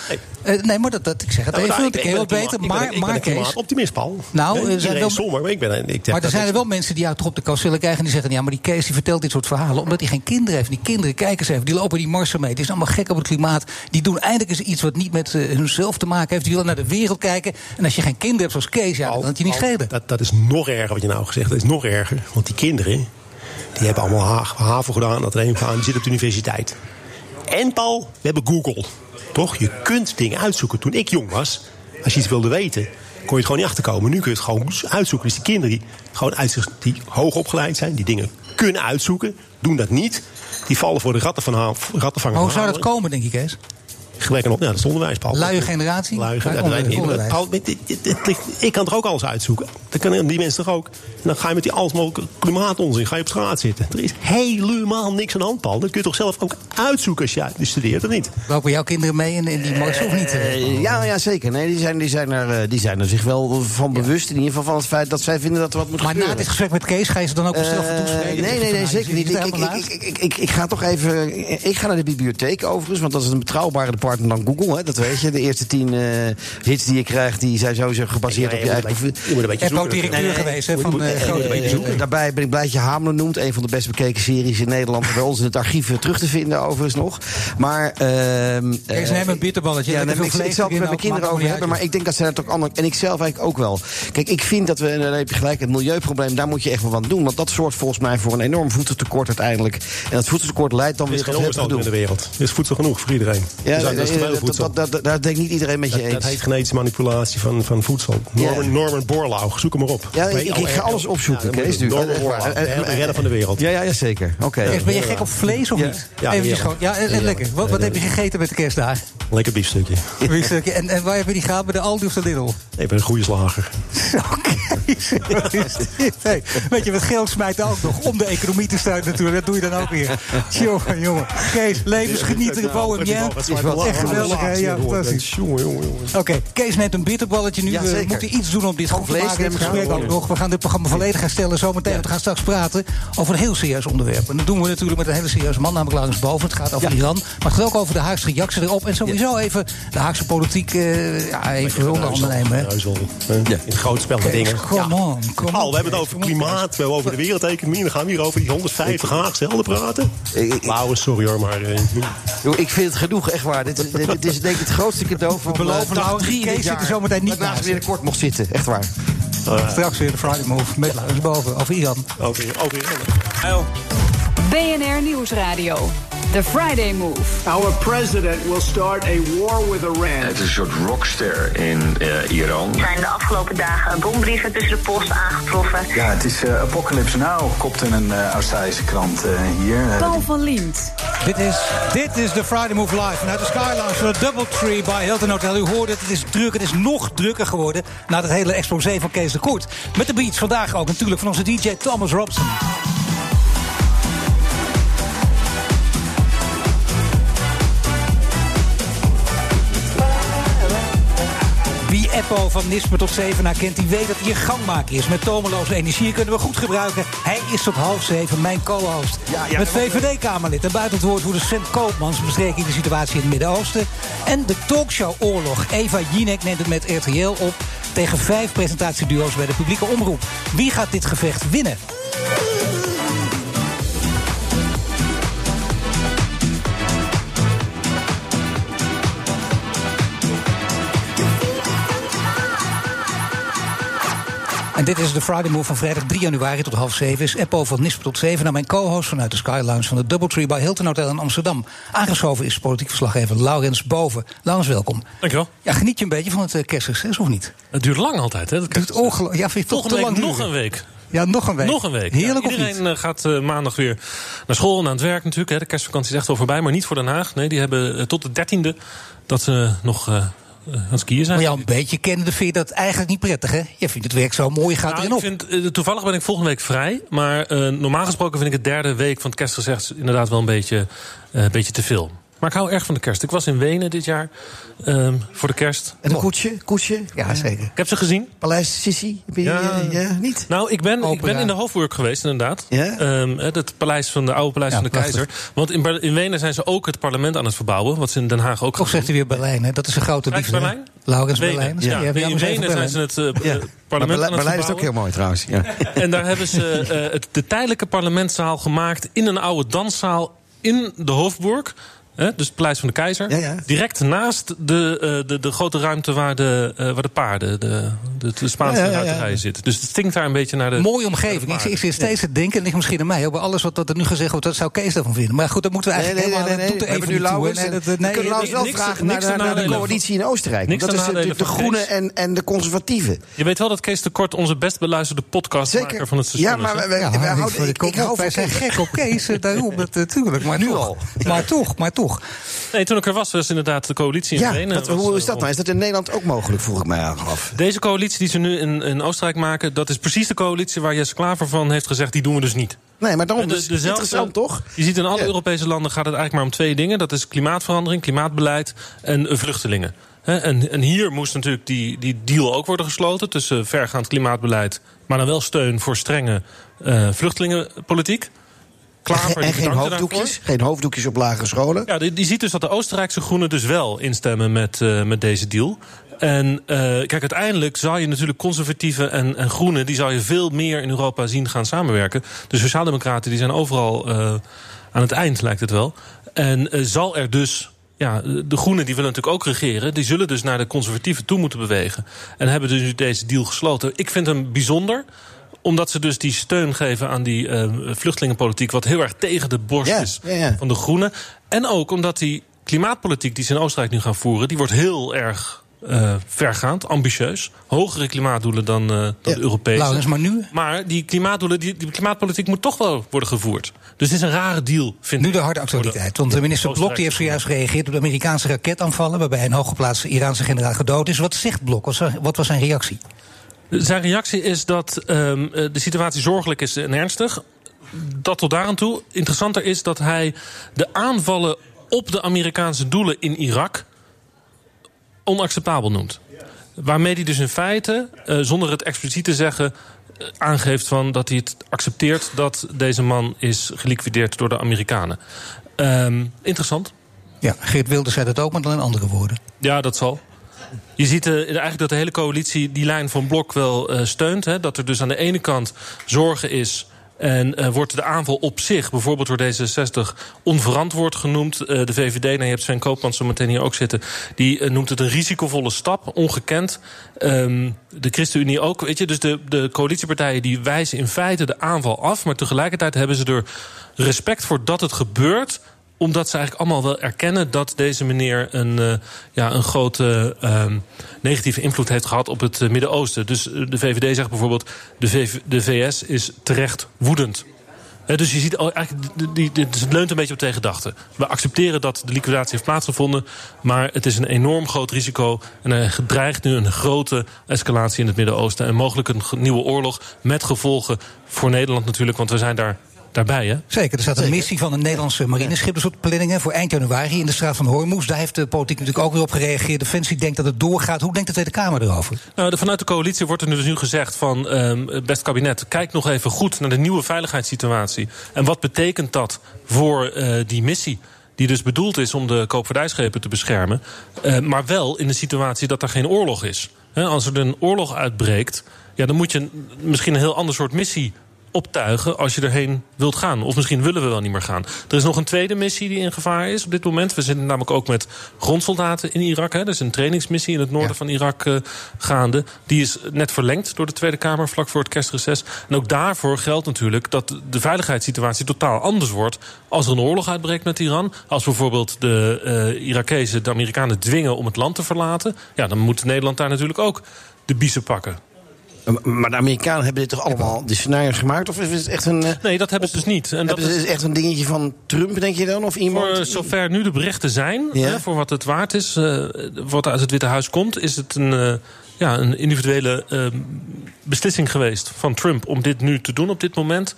Eh, nee, maar dat, dat, ik zeg het Ja, even, nou, want ik een beter, maar, ik maar ik Kees, optimist, Paul. Nou, er zijn wel- maar ik ben... Ik maar er zijn er wel mensen die jou toch op de kast zullen krijgen en die zeggen, ja, maar die Kees die vertelt dit soort verhalen, omdat hij geen kinderen heeft. Die kinderen, kijken ze even, die lopen die marsen mee, die zijn allemaal gek op het klimaat. Die doen eindelijk eens iets wat niet met eh, hunzelf te maken heeft, die willen naar de wereld kijken. En als je geen kinderen hebt zoals Kees, ja, dan kan het je niet schelen. Dat, dat is nog erger wat je nou gezegd hebt. Dat is nog erger. Want die kinderen, die hebben allemaal ha- HAVO gedaan, dat er een gedaan, die zitten op de universiteit. En Paul, we hebben Google. Toch? Je kunt dingen uitzoeken. Toen ik jong was, als je iets wilde weten, kon je het gewoon niet achterkomen. Nu kun je het gewoon uitzoeken. Dus die kinderen die gewoon uitzicht, die hoog opgeleid zijn, die dingen kunnen uitzoeken, doen dat niet. Die vallen voor de rattenvanger. Maar hoe zou dat komen, denk ik, Kees? Gebrek aan op, ja, dat is onderwijs, Paul. Luie generatie? Luie generatie. ik kan er ook alles uitzoeken. Dat kunnen die mensen toch ook. En dan ga je met die alles mogelijke klimaatonzin ga je op straat zitten. Er is helemaal niks aan de hand, Paul. Dat kun je toch zelf ook uitzoeken als je studeert, of niet? Lopen jouw kinderen mee in, in die mars of niet? Eh, ja, ja, zeker. Nee, die, zijn, die, zijn er, eh, die zijn er zich wel van bewust. In ieder geval van het feit dat zij vinden dat er wat moet Maar gebeuren. na dit gesprek met Kees ga je ze dan ook op zelf Eh, toespreken? nee, nee, nee, zeker niet. Ik, ik, ik, ik, ik, ik, ik ga toch even. Ik ga naar de bibliotheek overigens, want dat is een betrouwbare partner dan Google. Hè, dat weet je. De eerste tien eh, hits die je krijgt, die zijn sowieso gebaseerd Ja, op je eigen. je moet een beetje Heb ook zoeken. directeur Nee, geweest hè, van eh, grote. Daarbij ben ik blij dat je Hamelen noemt. Een van de best bekeken series in Nederland. Bij ons in het archief eh, terug te vinden, overigens nog. Maar. ehm, Kees, eh, neem een bitterballetje. Ja, ik, ik zal het met mijn kinderen over hebben. Maar ik denk dat zij dat ook anders. En ik zelf eigenlijk ook wel. Kijk, ik vind dat we. En dan heb je gelijk, het milieuprobleem. Daar moet je echt wel wat doen. Want dat zorgt volgens mij voor een enorm voedseltekort uiteindelijk. En dat voedseltekort leidt dan Er is weer tot het onderstand in de gedoe. wereld. Er is voedsel genoeg voor iedereen. Ja, Dat, dat, dat, daar denk ik niet iedereen met je Dat, dat eens. heet genetische manipulatie van, van voedsel. Norman, Ja. Norman Borlaug, zoek hem maar op. Ja, ik, ga al- alles opzoeken, Kees. Norman Eh, Borlaug, eh, de eh, redder van de wereld. Ja, ja, ja zeker. Oké. Ben je gek op vlees of Ja. niet? Ja, Even gewoon. Ja, Heerlijk. lekker. Wat, wat heb je gegeten met de kerstdagen? Lekker biefstukje. Een stukje. En, en waar heb je die gehaald? Bij de Aldi of de Lidl? Ik ben een goede slager. Oké? Hey, weet je, wat geld smijt ook nog om de economie te steunen natuurlijk. Dat doe je dan ook weer. Jongen, jongen. Kees, levensgenieter, bohem, ja. Echt geweldig, hè? Ja, fantastisch. Jongen, jongen, jongen. Oké, Kees neemt een bitterballetje nu. Ja, we zeker. moeten iets doen om dit goed te vlees maken. Het gesprek ja. ook nog. We gaan dit programma volledig herstellen zometeen. want We gaan straks praten over een heel serieus onderwerp. En dat doen we natuurlijk met een hele serieuze man, namelijk Laurens Boven. Het gaat over Iran. Maar het gaat ook over de Haagse reactie erop. En sowieso even de Haagse politiek eh, ja, even onder handen nemen. In het groot spel van dingen. Come on, come we hebben het over klimaat, we hebben over de wereldeconomie. Dan gaan we hier over die 150 Haagse helden praten. Lauwe, sorry hoor, maar... eh, ik vind het genoeg, echt waar. Dit is, dit, dit is denk ik het grootste cadeau van beloven eh, dag nou, drie Kees dit zit er zometeen niet Dat ik naast weer kort mocht zitten, echt waar. Straks weer de Friday Move met Laurens Boven over Iran. over, over, BNR Nieuwsradio. The Friday Move. Our president will start a war with Iran. Het is een soort rockster in eh, Iran. Er zijn de afgelopen dagen bombrieven tussen de post aangetroffen. Ja, het is eh, Apocalypse Now, kopte een eh, Australische krant eh, hier. Paul van Liemt. Dit is, dit is de Friday Move Live vanuit de Skylounge van de Doubletree bij Hilton Hotel. U hoorde het, het is druk, het is nog drukker geworden... na het hele exposé van Kees de Kort. Met de beats vandaag ook natuurlijk van onze DJ Thomas Robson. Eppo van Nispe tot Zevenaar kent, die weet dat hij een gangmaker is. Met tomeloze energie kunnen we goed gebruiken. Hij is tot half zeven mijn co-host. Met VVD-Kamerlid en buitenwoordvoerder Sven Koopmans... bespreek ik de situatie in het Midden-Oosten. En de talkshow Oorlog. Eva Jinek neemt het met RTL op... tegen vijf presentatieduo's bij de publieke omroep. Wie gaat dit gevecht winnen? Dit is de Friday Move van vrijdag 3 januari tot half 7. Is Eppo van Nisp tot 7 naar mijn co-host vanuit de Sky Lounge van de Doubletree bij Hilton Hotel in Amsterdam. Aangeschoven is politiek verslaggever Laurens Boven. Laurens, welkom. Dankjewel. Ja, geniet je een beetje van het uh, kerstsucces of niet? Het duurt lang altijd, hè? Het duurt ongelooflijk. Ja, vind je toch te lang nog een week. Ja, nog een week. Nog een week. Heerlijk Ja, of iedereen niet? eh, gaat eh, maandag weer naar school en aan het werk natuurlijk. Hè. De kerstvakantie is echt al voorbij, maar niet voor Den Haag. Nee, die hebben eh, tot de dertiende dat ze nog eh, aan het skiën zijn. Maar jou een beetje kennende vind je dat eigenlijk niet prettig, hè? Je vindt het werk zo mooi, gaat Nou, erin op. ik vind, eh, toevallig ben ik volgende week vrij. Maar eh, normaal gesproken vind ik het derde week van het kerstgezicht inderdaad wel een beetje, eh, een beetje te veel. Maar ik hou erg van de kerst. Ik was in Wenen dit jaar ehm, voor de kerst. En een koetsje? Koetsje? Ja, zeker. Ik heb ze gezien. Paleis Sissi? Je, Ja. niet? Nou, ik ben, ik ben in de Hofburg geweest, inderdaad. Ja? Ehm, het paleis van de oude paleis Ja, van de prachtig. keizer. Want in, in Wenen zijn ze ook het parlement aan het verbouwen. Wat ze in Den Haag ook Toch gaan zegt hij weer Berlijn, hè? Dat is een grote liefde. Berlijn? Laurens. Berlijn. Ja, in Wenen zijn ze het eh, eh, Maar parlement aan Berlijn het Berlijn is ook heel verbouwen. mooi trouwens. Ja. En daar hebben ze eh, het, de tijdelijke parlementszaal gemaakt in een oude danszaal in de Hofburg. Hè, dus het Paleis van de Keizer. Direct naast de, eh, de, de grote ruimte waar de, eh, waar de paarden, de, de, de Spaanse Ja, ja, ja, ja. ruiterijen zitten. Dus het stinkt daar een beetje naar de. Mooie omgeving. Ik, ik zit steeds te denken, en ligt misschien aan mij, over alles wat, wat er nu gezegd wordt, dat zou Kees daarvan vinden. Maar goed, dat moeten we Nee, eigenlijk nee, nee, helemaal... nee, nee. nu even Laurens. hè. Nee, dat- We nee, kunnen Laurens wel niks- vragen niks naar, de coalitie in Oostenrijk. Niks dat is de, de groenen Kees. en, en de conservatieven. Je weet wel dat Kees de Kort onze best beluisterde podcastmaker van het station Ja, maar wij maar houden- ik- hou van zijn Kees. gek op Kees, eh, daarom, dat, natuurlijk. Maar Nu al. Maar toch, maar toch. Nee, toen ik er was, was inderdaad de coalitie in Ja, hoe is eh, dat nou? Is dat in Nederland ook mogelijk, vroeg ik mij af. Deze coalitie die ze nu in, in Oostenrijk maken, dat is precies de coalitie waar Jesse Klaver van heeft gezegd: die doen we dus niet. Nee, maar daarom De- dus dezelfde- interessant, toch? Je ziet in alle Ja. Europese landen gaat het eigenlijk maar om twee dingen: dat is klimaatverandering, klimaatbeleid en vluchtelingen. En, en hier moest natuurlijk die, die deal ook worden gesloten tussen vergaand klimaatbeleid, maar dan wel steun voor strenge eh, vluchtelingenpolitiek. Klaver, En geen hoofddoekjes? Geen hoofddoekjes op lagere scholen? Ja, die, die ziet dus dat de Oostenrijkse groenen dus wel instemmen met, eh, met deze deal. En eh, kijk, uiteindelijk zou je natuurlijk conservatieven en, en groenen... die zou je veel meer in Europa zien gaan samenwerken. De sociaaldemocraten die zijn overal eh, aan het eind, lijkt het wel. En zal er dus... Ja, de groenen die willen natuurlijk ook regeren. Die zullen dus naar de conservatieven toe moeten bewegen. En hebben dus nu deze deal gesloten. Ik vind hem bijzonder omdat ze dus die steun geven aan die eh, vluchtelingenpolitiek... wat heel erg tegen de borst Ja, is ja, ja. van de Groenen. En ook omdat die klimaatpolitiek die ze in Oostenrijk nu gaan voeren... die wordt heel erg eh, vergaand, ambitieus. Hogere klimaatdoelen dan, eh, dan de Europese. Laurens, maar nu? Maar die klimaatdoelen, die, die klimaatpolitiek moet toch wel worden gevoerd. Dus het is een rare deal, vind Nu ik. de harde actualiteit. Want de minister Blok die heeft zojuist gereageerd op de Amerikaanse raketaanvallen... waarbij een hooggeplaatste Iraanse generaal gedood is. Wat zegt Blok? Wat was zijn reactie? Zijn reactie is dat ehm, eh, de situatie zorgelijk is en ernstig. Dat tot daar aan toe. Interessanter is dat hij de aanvallen op de Amerikaanse doelen in Irak onacceptabel noemt. Waarmee hij dus in feite, eh, zonder het expliciet te zeggen, eh, aangeeft van dat hij het accepteert dat deze man is geliquideerd door de Amerikanen. Ehm, interessant. Ja, Geert Wilders zei dat ook, maar dan in andere woorden. Ja, dat zal. Je ziet eh, eigenlijk dat de hele coalitie die lijn van Blok wel eh, steunt. Hè, dat er dus aan de ene kant zorgen is. En eh, wordt de aanval op zich, bijvoorbeeld door D66, onverantwoord genoemd. De VVD, nou, je hebt Sven Koopmans zo meteen hier ook zitten... die noemt het een risicovolle stap, ongekend. Ehm, de ChristenUnie ook, weet je. Dus de, de coalitiepartijen die wijzen in feite de aanval af... maar tegelijkertijd hebben ze er respect voor dat het gebeurt omdat ze eigenlijk allemaal wel erkennen dat deze meneer een, eh, ja, een grote ehm, negatieve invloed heeft gehad op het eh, Midden-Oosten. Dus eh, de VVD zegt bijvoorbeeld: de, de VS is terecht woedend. Dus je ziet eigenlijk, die, dus het leunt een beetje op tegendachten. We accepteren dat de liquidatie heeft plaatsgevonden, maar het is een enorm groot risico. En er dreigt nu een grote escalatie in het Midden-Oosten. En mogelijk een nieuwe oorlog met gevolgen voor Nederland natuurlijk, want we zijn daar, daarbij. Hè? Zeker, er staat een missie van een Nederlandse marineschip op de planningen voor eind januari in de straat van Hormuz. Daar heeft de politiek natuurlijk ook weer op gereageerd. Defensie denkt dat het doorgaat. Hoe denkt de Tweede Kamer erover? Nou, de, vanuit de coalitie wordt er nu dus nu gezegd van... ehm, best kabinet, kijk nog even goed naar de nieuwe veiligheidssituatie. En wat betekent dat voor eh, die missie? Die dus bedoeld is om de koopvaardijschepen te beschermen. eh, maar wel in de situatie dat er geen oorlog is. Hè, als er een oorlog uitbreekt... Ja, dan moet je een- misschien een heel ander soort missie optuigen als je erheen wilt gaan. Of misschien willen we wel niet meer gaan. Er is nog een tweede missie die in gevaar is op dit moment. We zitten namelijk ook met grondsoldaten in Irak. Hè. Er is een trainingsmissie in het noorden van Irak eh, gaande. Die is net verlengd door de Tweede Kamer vlak voor het kerstreces. En ook daarvoor geldt natuurlijk dat de veiligheidssituatie totaal anders wordt... als er een oorlog uitbreekt met Iran. Als bijvoorbeeld de eh Irakezen de Amerikanen dwingen om het land te verlaten... ja, dan moet Nederland daar natuurlijk ook de biezen pakken. Maar de Amerikanen hebben dit toch allemaal de scenario's gemaakt? Of is het echt een. eh, Nee, dat hebben ze dus niet. En dat is- echt een dingetje van Trump, denk je dan? Of iemand? Voor zover nu de berichten zijn, Ja. hè, voor wat het waard is, eh, wat uit het Witte Huis komt, is het een, eh, ja, een individuele eh, beslissing geweest van Trump om dit nu te doen op dit moment.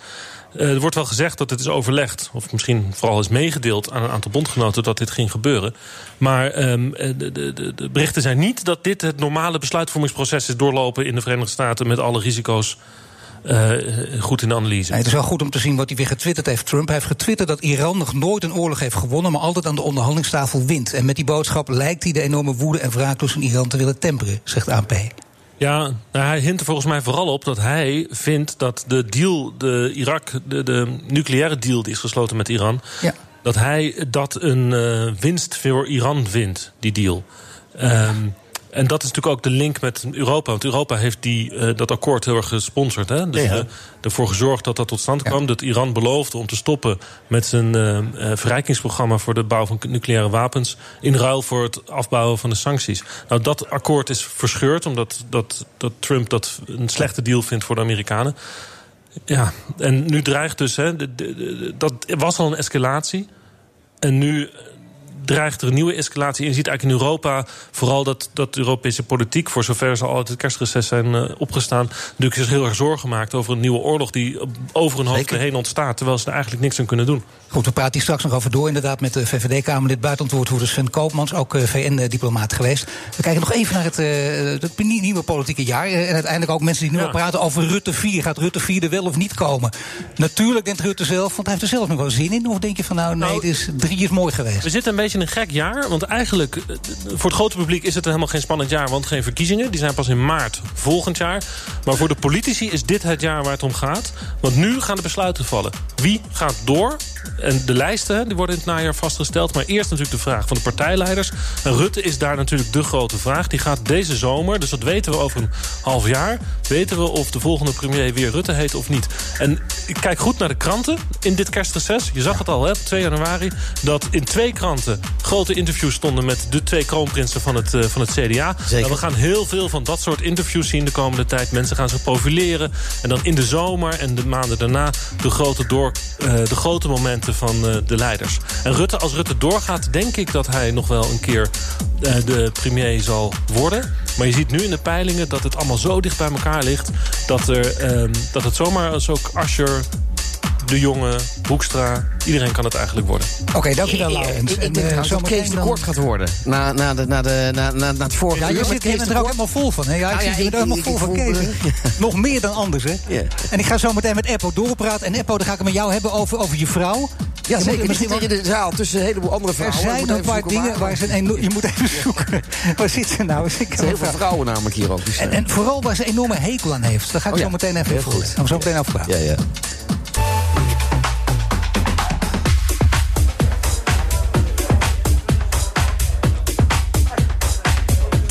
Eh, er wordt wel gezegd dat het is overlegd, of misschien vooral is meegedeeld aan een aantal bondgenoten dat dit ging gebeuren. Maar ehm, eh, de, de, de, berichten zijn niet dat dit het normale besluitvormingsproces is doorlopen in de Verenigde Staten met alle risico's eh, goed in de analyse. Het is wel goed om te zien wat hij weer getwitterd heeft. Trump heeft getwitterd dat Iran nog nooit een oorlog heeft gewonnen... maar altijd aan de onderhandelingstafel wint. En met die boodschap lijkt hij de enorme woede en wraaklust van Iran te willen temperen, zegt ANP. Ja, nou, hij hint er volgens mij vooral op dat hij vindt dat de deal, de Irak, de, de nucleaire deal die is gesloten met Iran, Ja. dat hij dat een uh, winst voor Iran vindt, die deal. Um, en dat is natuurlijk ook de link met Europa. Want Europa heeft die, uh, dat akkoord heel erg gesponsord. Hè? Dus ja. ervoor gezorgd dat dat tot stand kwam. Ja. Dat Iran beloofde om te stoppen met zijn uh, verrijkingsprogramma... voor de bouw van nucleaire wapens... in ruil voor het afbouwen van de sancties. Nou, dat akkoord is verscheurd... omdat dat, dat Trump dat een slechte deal vindt voor de Amerikanen. Ja, en nu dreigt dus... Hè, de, de, de, dat was al een escalatie... En nu dreigt er een nieuwe escalatie. En je ziet eigenlijk in Europa vooral dat, dat de Europese politiek... voor zover ze al uit het kerstreces zijn uh, opgestaan... natuurlijk zich heel erg zorgen maakt over een nieuwe oorlog... die over hun hoofd heen ontstaat... terwijl ze er eigenlijk niks aan kunnen doen. Goed, we praten hier straks nog over door inderdaad... met de VVD-Kamerlid buitenlandwoordvoerder Sven Koopmans... ook uh, VN-diplomaat geweest. We kijken nog even naar het, uh, het nieuwe politieke jaar. en uiteindelijk ook mensen die nu ja. al praten over Rutte 4. Gaat Rutte 4 er wel of niet komen? Natuurlijk denkt Rutte zelf, want hij heeft er zelf nog wel zin in. Of denk je van nou, nee, nou, is, drie is mooi geweest? We zitten een beetje in een gek jaar. Want eigenlijk, voor het grote publiek is het helemaal geen spannend jaar... want geen verkiezingen, die zijn pas in maart volgend jaar. Maar voor de politici is dit het jaar waar het om gaat. Want nu gaan de besluiten vallen. Wie gaat door? En de lijsten die worden in het najaar vastgesteld. Maar eerst natuurlijk de vraag van de partijleiders. En Rutte is daar natuurlijk de grote vraag. Die gaat deze zomer, dus dat weten we over een half jaar... weten we of de volgende premier weer Rutte heet of niet. En ik kijk goed naar de kranten in dit kerstreces. Je zag het al, hè, 2 januari. Dat in twee kranten grote interviews stonden... met de twee kroonprinsen van het, uh, van het CDA. Nou, we gaan heel veel van dat soort interviews zien de komende tijd. Mensen gaan zich profileren. En dan in de zomer en de maanden daarna... de grote, door, uh, de grote momenten van uh, de leiders. En Rutte, als Rutte doorgaat, denk ik dat hij nog wel een keer uh, de premier zal worden. Maar je ziet nu in de peilingen dat het allemaal zo dicht bij elkaar ligt... dat, er, uh, dat het zomaar als ook Asscher, De Jonge, Hoekstra... iedereen kan het eigenlijk worden. Oké, okay, dankjewel, Laurens. Ik denk uh, dat Kees de kort gaat worden. Na, na, de, na, de, na, na, na het vorige ja, je zit er ook helemaal vol van. Hè? Ja, ik ah, ja, zit er helemaal vol van Kees. Nog meer dan anders, hè? Yeah. En ik ga zo meteen met Eppo doorpraten. En Eppo, dan ga ik het met jou hebben over, over je vrouw. Ja, je zeker. Misschien in de zaal tussen een heleboel andere vrouwen. Er zijn een paar dingen waar ze een Je moet even zoeken. waar zit ze nou? Er zijn heel veel vrouwen namelijk hier ook. En, en vooral waar ze een enorme hekel aan heeft. Daar ga ik oh, zo meteen even over. Gaan we zo meteen over praten. Ja, ja.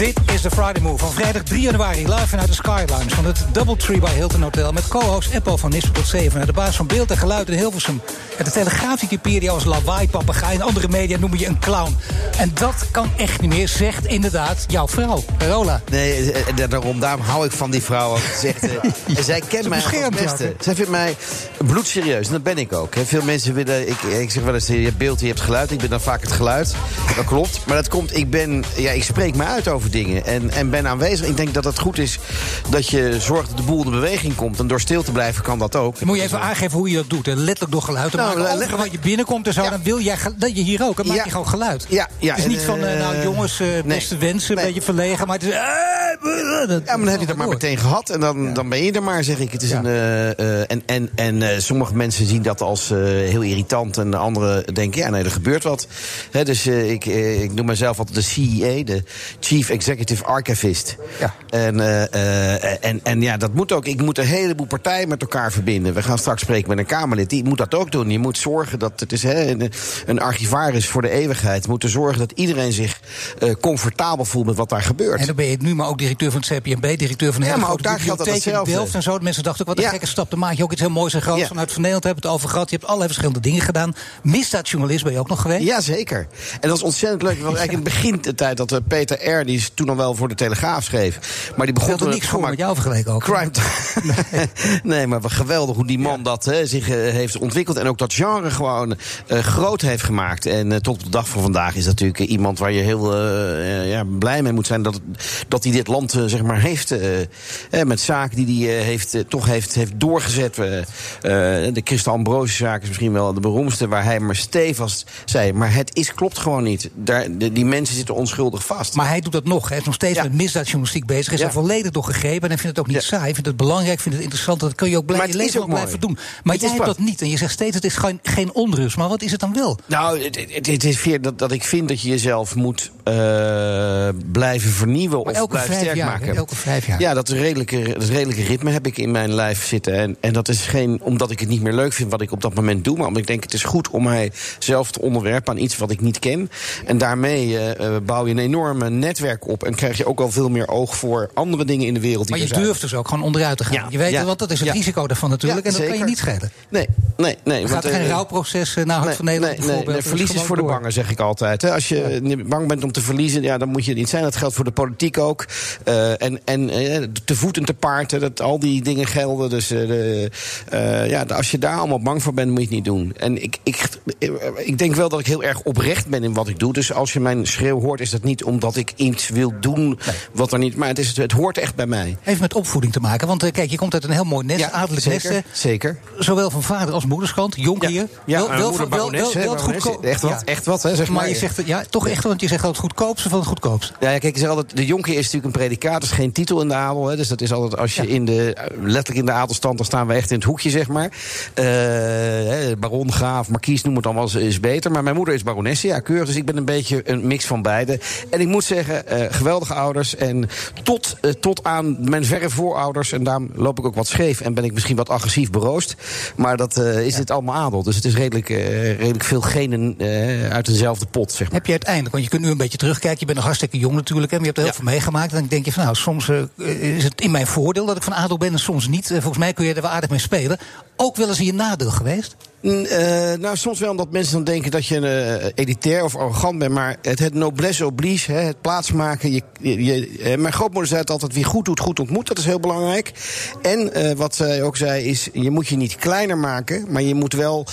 Dit is de Friday Move van vrijdag 3 januari. Live vanuit de Skylines van het Doubletree by Hilton Hotel. Met co-host Eppo van Nispen tot 7. De baas van beeld en geluid in Hilversum. En de Telegraaf typeerde als lawaai papegaai. En andere media noemen je een clown. En dat kan echt niet meer, zegt inderdaad jouw vrouw, Carola. Nee, daarom, daarom hou ik van die vrouw. Zegt, uh, zij kent mij als beste. Zij vindt mij bloedserieus. En dat ben ik ook. Veel mensen willen... Ik, ik zeg wel eens, je hebt beeld, je hebt geluid. Ik ben dan vaak het geluid. Dat klopt. Maar dat komt, ik ben... Ja, ik spreek me uit over dingen. En, en ben aanwezig. Ik denk dat het goed is dat je zorgt dat de boel in beweging komt. En door stil te blijven kan dat ook. Dan moet je even aangeven hoe je dat doet. Letterlijk door geluid te nou, maken. Overal wat je binnenkomt en zo, ja. dan wil jij dat je hier ook. Dan maak ja. je gewoon geluid. Ja, ja. Het is niet van, uh, nou jongens, uh, beste nee. wensen, een nee. beetje verlegen. Maar het is... Uh, ja, maar dan heb je dat maar meteen gehad. En dan, dan ben je er maar, zeg ik. Het is een, uh, en en, en sommige mensen zien dat als heel irritant. En anderen denken, ja, nee, er gebeurt wat. He, dus ik, ik noem mezelf altijd de CEA, de Chief Executive Archivist. Ja. En, en, en ja, dat moet ook. Ik moet een heleboel partijen met elkaar verbinden. We gaan straks spreken met een Kamerlid. Die moet dat ook doen. Je moet zorgen dat het is he, een, een archivaris voor de eeuwigheid. Moet er zorgen dat iedereen zich comfortabel voelt met wat daar gebeurt. En dan ben je nu maar ook directeur van het CPMB, directeur van de ja, maar ook daar geldt dat. Delft en zo. De mensen dachten ook, wat een ja. gekke stap. Dan maak je ook iets heel moois en groots ja. vanuit Van Nederland. Hebben het over gehad. Je hebt allerlei verschillende dingen gedaan. Misdaadjournalist ben je ook nog geweest? Ja, zeker. En dat is ontzettend leuk. Want eigenlijk in het begin de tijd dat Peter R., die is toen al wel voor de Telegraaf schreef. Maar die begon er niks voor met jou vergeleken ook. Crime nee. nee, maar geweldig hoe die man dat he, zich uh, heeft ontwikkeld. En ook dat genre gewoon uh, groot heeft gemaakt. En uh, tot op de dag van vandaag is dat natuurlijk iemand waar je heel ja, blij mee moet zijn dat, dat hij dit land zeg maar heeft. met zaken die hij heeft, toch heeft, heeft doorgezet. de Christa Ambrose-zaak is misschien wel de beroemdste. Waar hij maar stevast zei. Maar het is, klopt gewoon niet. Daar, de, die mensen zitten onschuldig vast. Maar hij doet dat nog. Hij is nog steeds ja. met misdaadjournalistiek bezig. Is ja. er volledig door gegrepen. En hij vindt het ook niet ja. saai. Hij vindt het belangrijk. Vindt het interessant. Dat kun je ook blij, je leven ook blijven doen. Maar het jij hebt dat niet. En je zegt steeds het is geen, geen onrust. Maar wat is het dan wel? Nou, het, het, het is dat, dat ik vind dat je jezelf moet uh, blijven vernieuwen. Maar elke vrijdag werk jaar, maken. hè? Elke vijf jaar. Ja, dat is redelijke, dat redelijke ritme heb ik in mijn lijf zitten. En, en dat is geen omdat ik het niet meer leuk vind wat ik op dat moment doe. Maar omdat ik denk het is goed om mij zelf te onderwerpen aan iets wat ik niet ken. En daarmee eh, eh, bouw je een enorme netwerk op. En krijg je ook al veel meer oog voor andere dingen in de wereld. Die Maar je durft dus ook gewoon onderuit te gaan. Ja, je weet, ja, want dat is het ja. risico daarvan natuurlijk. En dat kan je niet schelen. Nee, nee, nee. Er want, gaat geen eh, rouwproces eh, naar Hart Nee, van Nederland nee, bijvoorbeeld. verlies is voor de bangen, zeg ik altijd. hè. Als je bang bent om te verliezen, ja, dan moet je het niet zijn. Dat geldt voor de politiek ook. Eh, en en eh, te voet en te paard, dat, al die dingen gelden. Dus eh, de, ja, als je daar allemaal bang voor bent, moet je het niet doen. En ik, ik, ik denk wel dat ik heel erg oprecht ben in wat ik doe. Dus als je mijn schreeuw hoort, is dat niet omdat ik iets wil doen wat er niet... Maar het, is, het hoort echt bij mij. Heeft met opvoeding te maken. Want kijk, je komt uit een heel mooi nest, adellijk nest. zeker, zeker. Zowel van vader als moederskant, Jonkier. Ja, wel, mijn wel, moeder wel, wel, wel het goedkoop- Echt wat, Ja. echt wat, hè, zeg maar. Maar je zegt, ja, toch echt, want je zegt altijd het goedkoopste van het goedkoopste. Ja, ja, kijk, ik zeg altijd, de jonker is natuurlijk een predicaat, is geen titel in de adel. Hè, dus dat is altijd, als je in de, letterlijk in de adelstand, dan staan we echt in het hoekje, zeg maar. Eh, baron, graaf, markies, noem het allemaal, is, is beter. Maar mijn moeder is baronesse, ja, keurig. Dus ik ben een beetje een mix van beide. En ik moet zeggen, eh, geweldige ouders. En tot, eh, tot aan mijn verre voorouders, en daarom loop ik ook wat scheef... en ben ik misschien wat agressief beroost. Maar dat is dit allemaal adel. Dus het is redelijk, redelijk veel genen uit dezelfde pot, zeg maar. Heb je uiteindelijk, want je kunt nu een beetje terugkijken. Je bent nog hartstikke jong natuurlijk. Hè, maar je hebt er heel veel meegemaakt. En denk je van nou, soms eh, is het in mijn voordeel dat ik van adel ben en soms niet. Eh, volgens mij kun je er wel aardig mee spelen. Ook wel eens in je nadeel geweest. Eh, nou, soms wel omdat mensen dan denken dat je eh, elitair of arrogant bent. Maar het, het noblesse oblige, hè, het plaatsmaken. Je, je, eh, mijn grootmoeder zei het altijd: wie goed doet, goed ontmoet. Dat is heel belangrijk. En wat zij ook zei is: je moet je niet kleiner maken. Maar je moet wel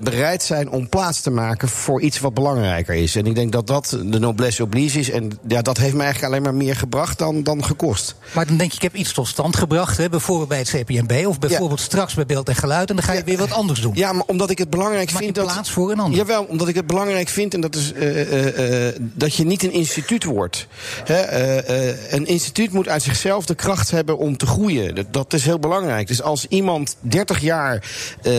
bereid zijn om plaats te maken voor iets wat belangrijker is. En ik denk dat dat de noblesse oblige is. En ja, dat heeft mij eigenlijk alleen maar meer gebracht dan, dan gekost. Maar dan denk je, ik heb iets tot stand gebracht. Hè, bijvoorbeeld bij het CPNB of bijvoorbeeld straks bij Beeld en Geluid. En dan ga je weer wat anders doen. Ja, maar omdat ik het belangrijk Maak je vind dat. plaats voor een ander. Jawel, omdat ik het belangrijk vind en dat is eh, eh, eh, dat je niet een instituut wordt. Hè, een instituut moet uit zichzelf de kracht hebben om te groeien. Dat, dat is heel belangrijk. Dus als iemand 30 jaar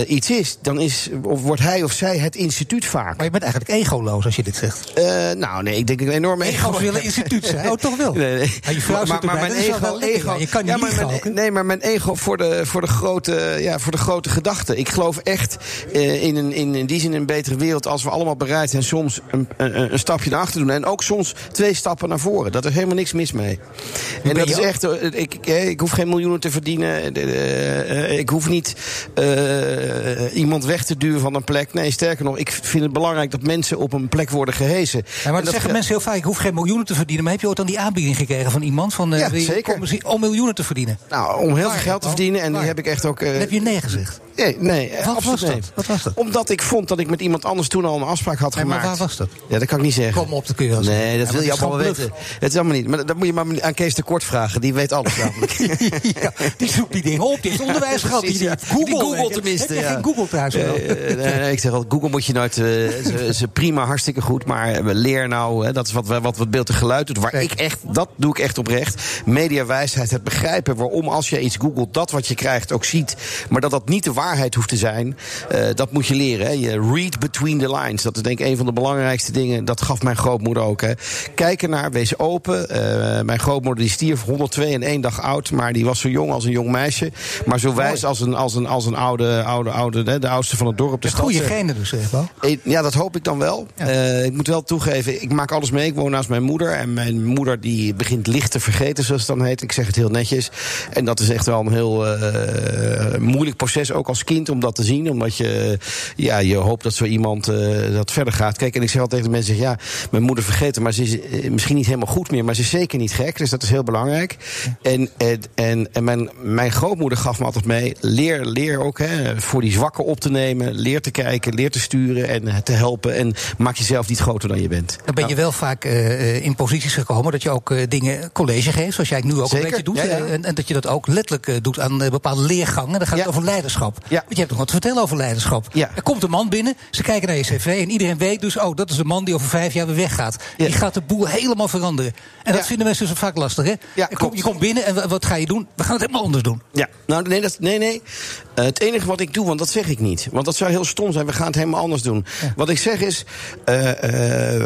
iets is, dan is, of wordt hij of zij het instituut vaak. Maar je bent eigenlijk egoloos als je dit zegt. Nou, nee, ik denk een enorme ego. Ego's willen instituut zijn. Oh, toch wel? Nee, nee. Maar je vrouw wel lekker, ja. Je kan niet ja, maar mijn? Nee, maar mijn ego voor de, voor de, grote, ja, voor de grote gedachte. Ik geloof echt eh, in, een, in, in die zin een betere wereld als we allemaal bereid zijn soms een, een, een stapje naar achter te doen. En ook soms twee stappen naar voren. Dat is helemaal niks mis mee. En dat is echt. eh, Ik, ik, eh, ik hoef geen miljoenen te verdienen. Ik hoef niet iemand weg te duwen van een plek. Nee, sterker nog, ik vind het belangrijk dat mensen op een plek worden gehezen. Ja, maar dat dat zeggen ge- mensen heel vaak. Ik hoef geen miljoenen te verdienen. Maar heb je ooit dan die aanbieding gekregen van iemand? Van, eh, Ja, zeker. Om miljoenen te verdienen. Nou, om heel Waar, veel geld te verdienen. En Waar? die heb ik echt ook. heb je nee gezegd. Nee, nee Wat was dat? nee. Wat was dat? Omdat ik vond dat ik met iemand anders toen al een afspraak had Nee, maar gemaakt. waar was dat? Ja, dat kan ik niet zeggen. Kom op, wel zeggen. Nee, dat Ja, wil je is allemaal wel weten. Het is allemaal niet. Maar dat moet je maar aan Kees de Kort vragen. Die weet alles namelijk. ja, die zoekt die dingen op. Die heeft onderwijs gehad. Die. Google, Die Google tenminste, Heb je geen Google thuis? wel? Eh, nee, ik zeg al, Google moet je nooit. eh, ze, prima, hartstikke goed. Maar eh, leer nou, hè, dat is wat, we- wat, wat beeld en geluid doet. Waar ik echt, dat doe ik echt oprecht. Mediawijsheid, het begrijpen waarom als je iets googelt, dat wat je krijgt ook ziet. Maar dat dat niet de waarheid hoeft te zijn. Eh, dat moet je leren. Hè. Je read between the lines. Dat is denk ik een van de belangrijkste dingen. Dat gaf mijn grootmoeder ook. Hè. Kijk ernaar, wees open. Eh, mijn grootmoeder die stierf 102 en één dag oud. Maar die was zo jong als een jong meisje. Maar zo wijs als een, als een, als een oude, oude, oude, hè, de oudste van het dorp. De stad. Goede zegt. genen dus, zeg wel. Eh, Ja, dat hoop ik dan wel. Eh, ik moet wel toegeven, ik maak alles mee. Ik woon naast mijn moeder. En mijn moeder die begint licht te vergeten, zoals het dan heet. Ik zeg het heel netjes. En dat is echt wel een heel eh, moeilijk proces, ook als kind, om dat te zien. Omdat je, ja, je hoopt dat zo iemand eh, dat verder gaat. Kijk, en ik zeg altijd tegen de mensen, ja, mijn moeder vergeten. Maar ze is eh, misschien niet helemaal goed meer. Maar ze is zeker niet gek. Dus dat is heel belangrijk. En, en, en, en mijn, mijn grootmoeder gaf me altijd mee, leer, leer ook hè, voor die zwakken op te nemen. Leer te kijken, leer te sturen en te helpen. En maak jezelf niet groter dan je bent. Dan ben je wel vaak eh, in posities gekomen dat je ook eh, dingen college geeft, zoals jij nu ook Zeker, een beetje doet. ja, ja. eh, En, en dat je dat ook letterlijk eh, doet aan eh, bepaalde leergangen. Dan gaat het over leiderschap. Want je hebt nog wat te vertellen over leiderschap. Er komt een man binnen, ze kijken naar je cv en iedereen weet dus, oh, dat is de man die over vijf jaar weer weggaat. Die gaat de boel helemaal veranderen. En dat vinden mensen dus vaak lastig, hè? je, komt, je komt binnen en wa- wat ga je doen? We gaan het helemaal anders doen. Ja, nou nee, dat, nee, nee. Eh, het enige wat ik doe, want dat zeg ik niet. Want dat zou heel stom zijn. We gaan het helemaal anders doen. Wat ik zeg is.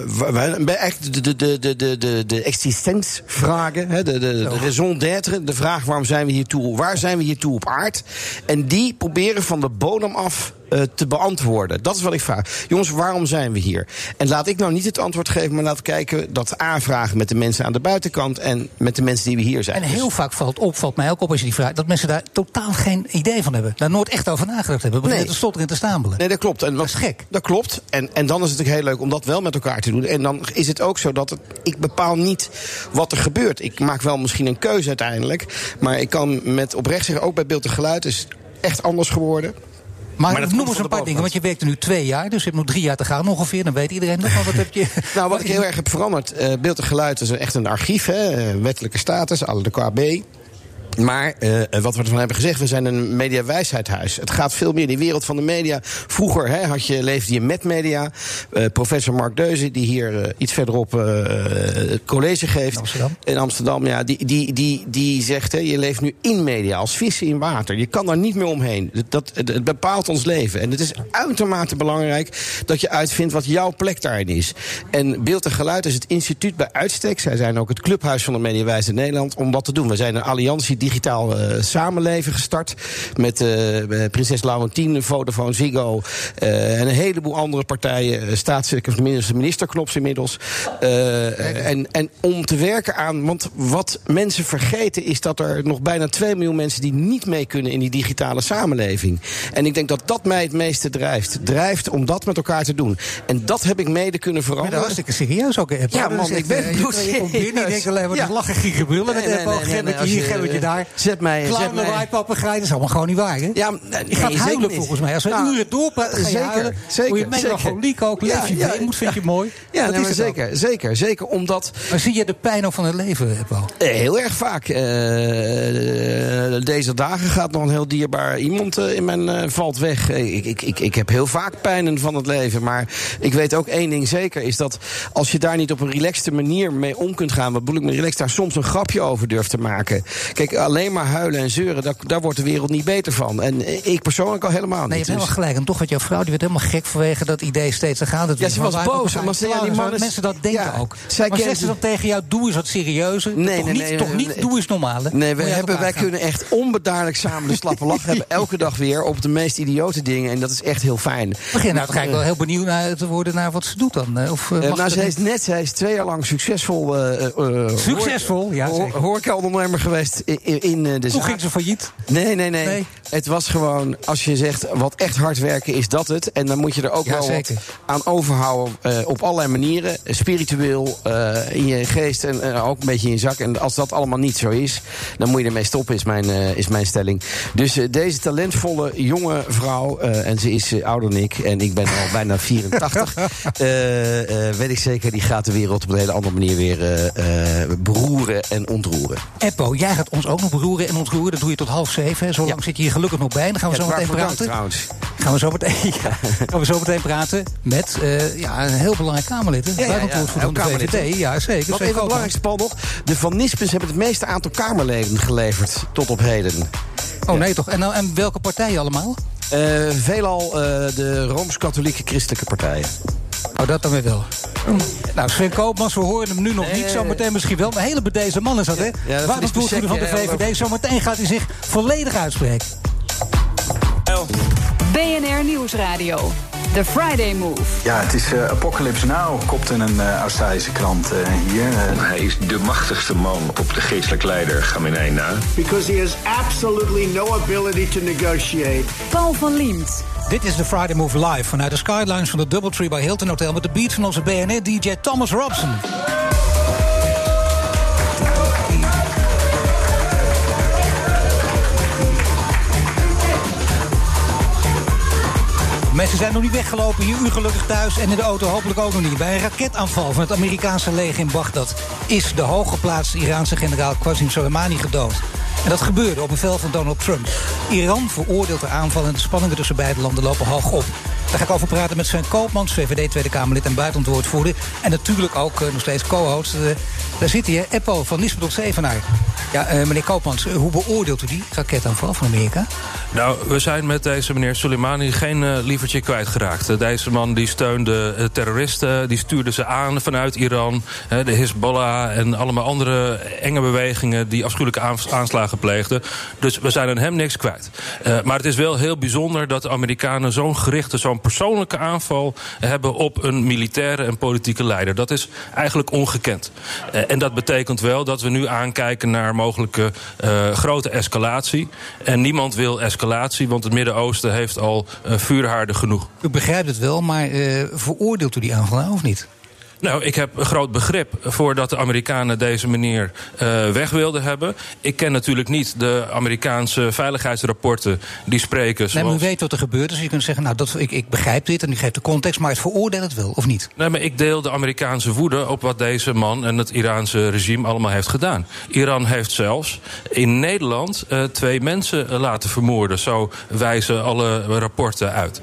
wa- bij eigenlijk de, de, de, de, de, de. Hè, de, de, de raison d'être. De vraag waarom zijn we hier toe? Waar zijn we hier toe op aard? En die proberen van de bodem af eh, te beantwoorden. Dat is wat ik vraag. Jongens, waarom zijn we hier? En laat ik nou niet het antwoord geven, maar laat kijken dat aanvragen met de mensen aan de buitenkant en met de mensen die we hier zijn. En heel vaak valt op, valt mij ook op als je die vraagt, dat mensen daar totaal geen idee van hebben. Daar nooit echt over nagedacht hebben. We beginnen te stotteren en te stambelen. Nee, dat klopt. En dat is gek. Dat klopt. En, en dan is het natuurlijk heel leuk om dat wel met elkaar te doen. En dan is het ook zo dat het, ik bepaal niet wat er gebeurt. Ik maak wel misschien een keuze uiteindelijk. Maar ik kan met oprecht zeggen, ook bij beeld en geluid is echt anders geworden. Maar, dat noem eens een paar dingen, want je werkt er nu twee jaar, dus je hebt nog drie jaar te gaan ongeveer. Dan weet iedereen nog wel wat heb je. Nou, wat ik heel erg heb veranderd. eh, beeld en geluid is echt een archief, hè, eh, wettelijke status, alle de KB. Maar eh, wat we ervan hebben gezegd, we zijn een mediawijsheidhuis. Het gaat veel meer die wereld van de media. Vroeger hè, had je, leefde je met media. Eh, professor Mark Deuze, die hier eh, iets verderop eh, het college geeft. Amsterdam. In Amsterdam, ja. Die, die, die, die zegt, hè, je leeft nu in media, als vissen in water. Je kan daar niet meer omheen. Dat, dat, het, bepaalt ons leven. En het is uitermate belangrijk dat je uitvindt wat jouw plek daarin is. En Beeld en Geluid is het instituut bij uitstek. Zij zijn ook het clubhuis van de Mediawijze Nederland om dat te doen. We zijn een alliantie digitaal eh, samenleven gestart. Met eh, prinses Laurentien, Vodafone, Ziggo eh, en een heleboel andere partijen. Staatssecretaris, ministerknops inmiddels. Eh, en, en om te werken aan. Want wat mensen vergeten is dat er nog bijna 2 miljoen mensen die niet mee kunnen in die digitale samenleving. En ik denk dat dat mij het meeste drijft. Drijft om dat met elkaar te doen. En dat heb ik mede kunnen Maar dat veranderen. hartstikke serieus ook. Hè? Ja, Dat man, ik ben binnen, je denkt alleen maar Ja. te lachen, gieren, brullen. Nee, nee, nee, je, daar. Zet mij, waai, papegaai, dat is allemaal gewoon niet waar, hè? Ja, nee, je gaat nee, zeker huilen volgens mij. Als we Nou, uren doorpraten, je zeker, huilen. zeker, Word je zeker. melancholiek ook, leef je Ja, ja. weemoed, vind je mooi. Ja, Dat nee, is maar zeker, zeker, zeker. Omdat Maar zie je de pijn ook van het leven, Eppo? Eh, Heel erg vaak. Eh, deze dagen gaat nog een heel dierbaar iemand eh, in mijn eh, valt weg. Eh, Ik, ik, ik, ik heb heel vaak pijnen van het leven. Maar ik weet ook één ding zeker: is dat als je daar niet op een relaxte manier mee om kunt gaan, wat bedoel ik met relaxed, daar soms een grapje over durft te maken. Kijk, alleen maar huilen en zeuren, daar, daar wordt de wereld niet beter van. En eh, ik persoonlijk al helemaal Nee, je niet. hebt helemaal Dus- gelijk. En toch had jouw vrouw, die werd helemaal gek vanwege dat idee steeds te gaan. Dat Ja, ze was boos, Maar ze- ja, die mensen dat denken ja, ook. zij maar zegt ze dan tegen jou, doe eens wat serieuzer? Nee, toch nee, niet, nee, toch niet nee. doe eens normaal, hè? Nee, je hebben, wij gaan. kunnen echt onbedaarlijk samen de slappe lach hebben. Elke dag weer op de meest idiote dingen. En dat is echt heel fijn. Ik begin nou toch eigenlijk wel heel benieuwd naar, te worden naar wat ze doet dan. eh, Of, eh, Eh, nou, ze is net, zij is twee jaar lang succesvol. eh, eh, eh, Succesvol, ja, hoor- zeker. Horecaondernemer geweest in, in, eh, de Toen zaak. ging ze failliet. Nee, nee, nee, Nee. Het was gewoon, als je zegt wat echt hard werken is dat het. En dan moet je er ook Ja, wel zeker. wat aan overhouden eh, op allerlei manieren. Spiritueel, eh, in je geest en eh, ook een beetje in je zak. En als dat allemaal niet zo is, dan moet je ermee stoppen, is mijn, eh, is mijn stelling. Dus deze talentvolle jonge vrouw, eh, en ze is ouder dan ik, en ik ben al bijna 84, eh, eh, weet ik zeker, die gaat de wereld op een hele andere manier weer eh, eh, beroeren en ontroeren. Eppo, jij gaat ons ook nog beroeren en ontroeren. Dat doe je tot half zeven. Zo lang zit je hier gelukkig nog bij. Dan gaan we Ja, zo meteen praten. trouwens. Gaan we zo meteen, ja, gaan we zo meteen praten met eh, ja, een heel belangrijk Kamerlid. Ja, ja, ja, van de Kamerlid, hè? VVD. Ja, zeker. Wat even het belangrijkste, Paul, nog. De Van Nispens hebben het meeste aantal Kamerleden geleverd tot op heden. Oh nee, toch? En, nou, en welke partijen allemaal? Eh, veelal eh, de Rooms-Katholieke Christelijke partijen. Oh, dat dan weer wel. Nou, Sven Koopmans, we horen hem nu nog niet. Zometeen misschien wel. Een hele bedezen man is dat, hè? ik Buitenlandwoordvoerder van de VVD. Zometeen gaat hij zich volledig uitspreken. BNR Nieuwsradio. The Friday Move. Ja, het is eh, Apocalypse Now, kopte een eh, Australische krant eh, hier. Hij is de machtigste man op de geestelijk leider Gamenei na. Because he has absolutely no ability to negotiate. Paul van Liemt. Dit is de Friday Move live vanuit de Skylines van de Doubletree bij Hilton Hotel... met de beat van onze BNR-DJ Thomas Robson. Mensen zijn nog niet weggelopen, hier u gelukkig thuis en in de auto hopelijk ook nog niet. Bij een raketaanval van het Amerikaanse leger in Bagdad is de hooggeplaatste Iraanse generaal Qasem Soleimani gedood. En dat gebeurde op bevel van Donald Trump. Iran veroordeelt de aanval en de spanningen tussen beide landen lopen hoog op. Daar ga ik over praten met Sven Koopmans, VVD Tweede Kamerlid en buitenlandwoordvoerder. En natuurlijk ook uh, nog steeds co-host. Uh, daar zit hij, Eppo van Nisbet tot Zevenaar. Ja, uh, meneer Koopmans, hoe beoordeelt u die raketaanval van Amerika? Nou, we zijn met deze meneer Soleimani geen uh, lievertje kwijtgeraakt. deze man die steunde terroristen, die stuurde ze aan vanuit Iran. de Hezbollah en allemaal andere enge bewegingen... die afschuwelijke aanslagen pleegden. Dus we zijn aan hem niks kwijt. maar het is wel heel bijzonder dat de Amerikanen zo'n gerichte... zo'n persoonlijke aanval hebben op een militaire en politieke leider. Dat is eigenlijk ongekend. en dat betekent wel dat we nu aankijken naar mogelijke uh, grote escalatie. En niemand wil escalatie, want het Midden-Oosten heeft al uh, vuurhaarden genoeg. U begrijpt het wel, maar veroordeelt u die aanval nou of niet? Nou, ik heb een groot begrip voor dat de Amerikanen deze meneer uh, weg wilden hebben. Ik ken natuurlijk niet de Amerikaanse veiligheidsrapporten die spreken. Nee, maar u weet wat er gebeurt, dus je kunt zeggen, nou, dat, ik, ik begrijp dit en u geeft de context, maar het veroordeelt het wel, of niet? Nee, maar ik deel de Amerikaanse woede op wat deze man en het Iraanse regime allemaal heeft gedaan. Iran heeft zelfs in Nederland uh, twee mensen laten vermoorden. Zo wijzen alle rapporten uit.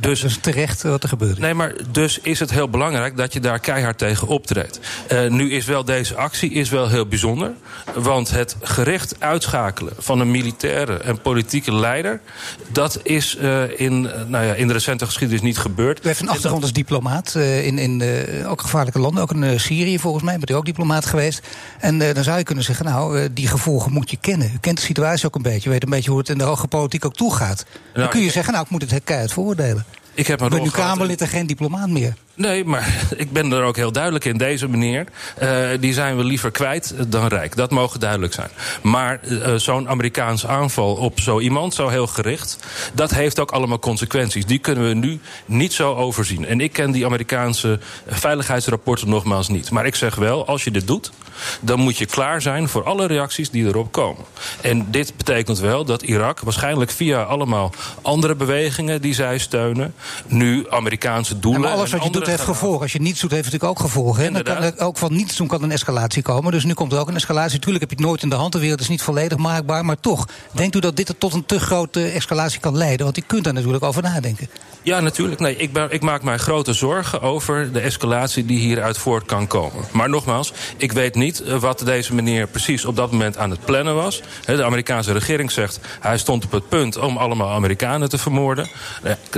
Dus, dus terecht wat er gebeurt. Nee, maar dus is het heel belangrijk dat je daar keihard tegen optreedt. Uh, nu is wel deze actie is wel heel bijzonder. Want het gericht uitschakelen van een militaire en politieke leider... dat is uh, in, nou ja, in de recente geschiedenis niet gebeurd. U heeft een achtergrond als diplomaat in, in ook gevaarlijke landen. Ook in Syrië volgens mij, bent u ook diplomaat geweest. En dan zou je kunnen zeggen, nou, die gevolgen moet je kennen. U kent de situatie ook een beetje. U weet een beetje hoe het in de hoge politiek ook toegaat. Nou, dan kun je zeggen, nou, ik moet het keihard veroordelen. Ik heb een ben nu Kamerlid en geen diplomaat meer. Nee, maar ik ben er ook heel duidelijk in. Deze meneer, uh, die zijn we liever kwijt dan rijk. Dat mogen duidelijk zijn. Maar uh, zo'n Amerikaanse aanval op zo iemand, zo heel gericht... dat heeft ook allemaal consequenties. Die kunnen we nu niet zo overzien. En ik ken die Amerikaanse veiligheidsrapporten nogmaals niet. Maar ik zeg wel, als je dit doet... dan moet je klaar zijn voor alle reacties die erop komen. En dit betekent wel dat Irak waarschijnlijk via allemaal andere bewegingen... die zij steunen, nu Amerikaanse doelen... Ja, alles wat je doet heeft gevolgen. Als je niets doet, heeft het natuurlijk ook gevolgen. Kan er ook van niets doen kan een escalatie komen. Dus nu komt er ook een escalatie. Tuurlijk heb je het nooit in de hand. De wereld is niet volledig maakbaar. Maar toch, denkt u dat dit tot een te grote escalatie kan leiden? Want u kunt daar natuurlijk over nadenken. Ja, natuurlijk. Nee, ik, ben, ik maak mij grote zorgen over de escalatie die hieruit voort kan komen. Maar nogmaals, ik weet niet wat deze meneer precies op dat moment aan het plannen was. De Amerikaanse regering zegt hij stond op het punt om allemaal Amerikanen te vermoorden.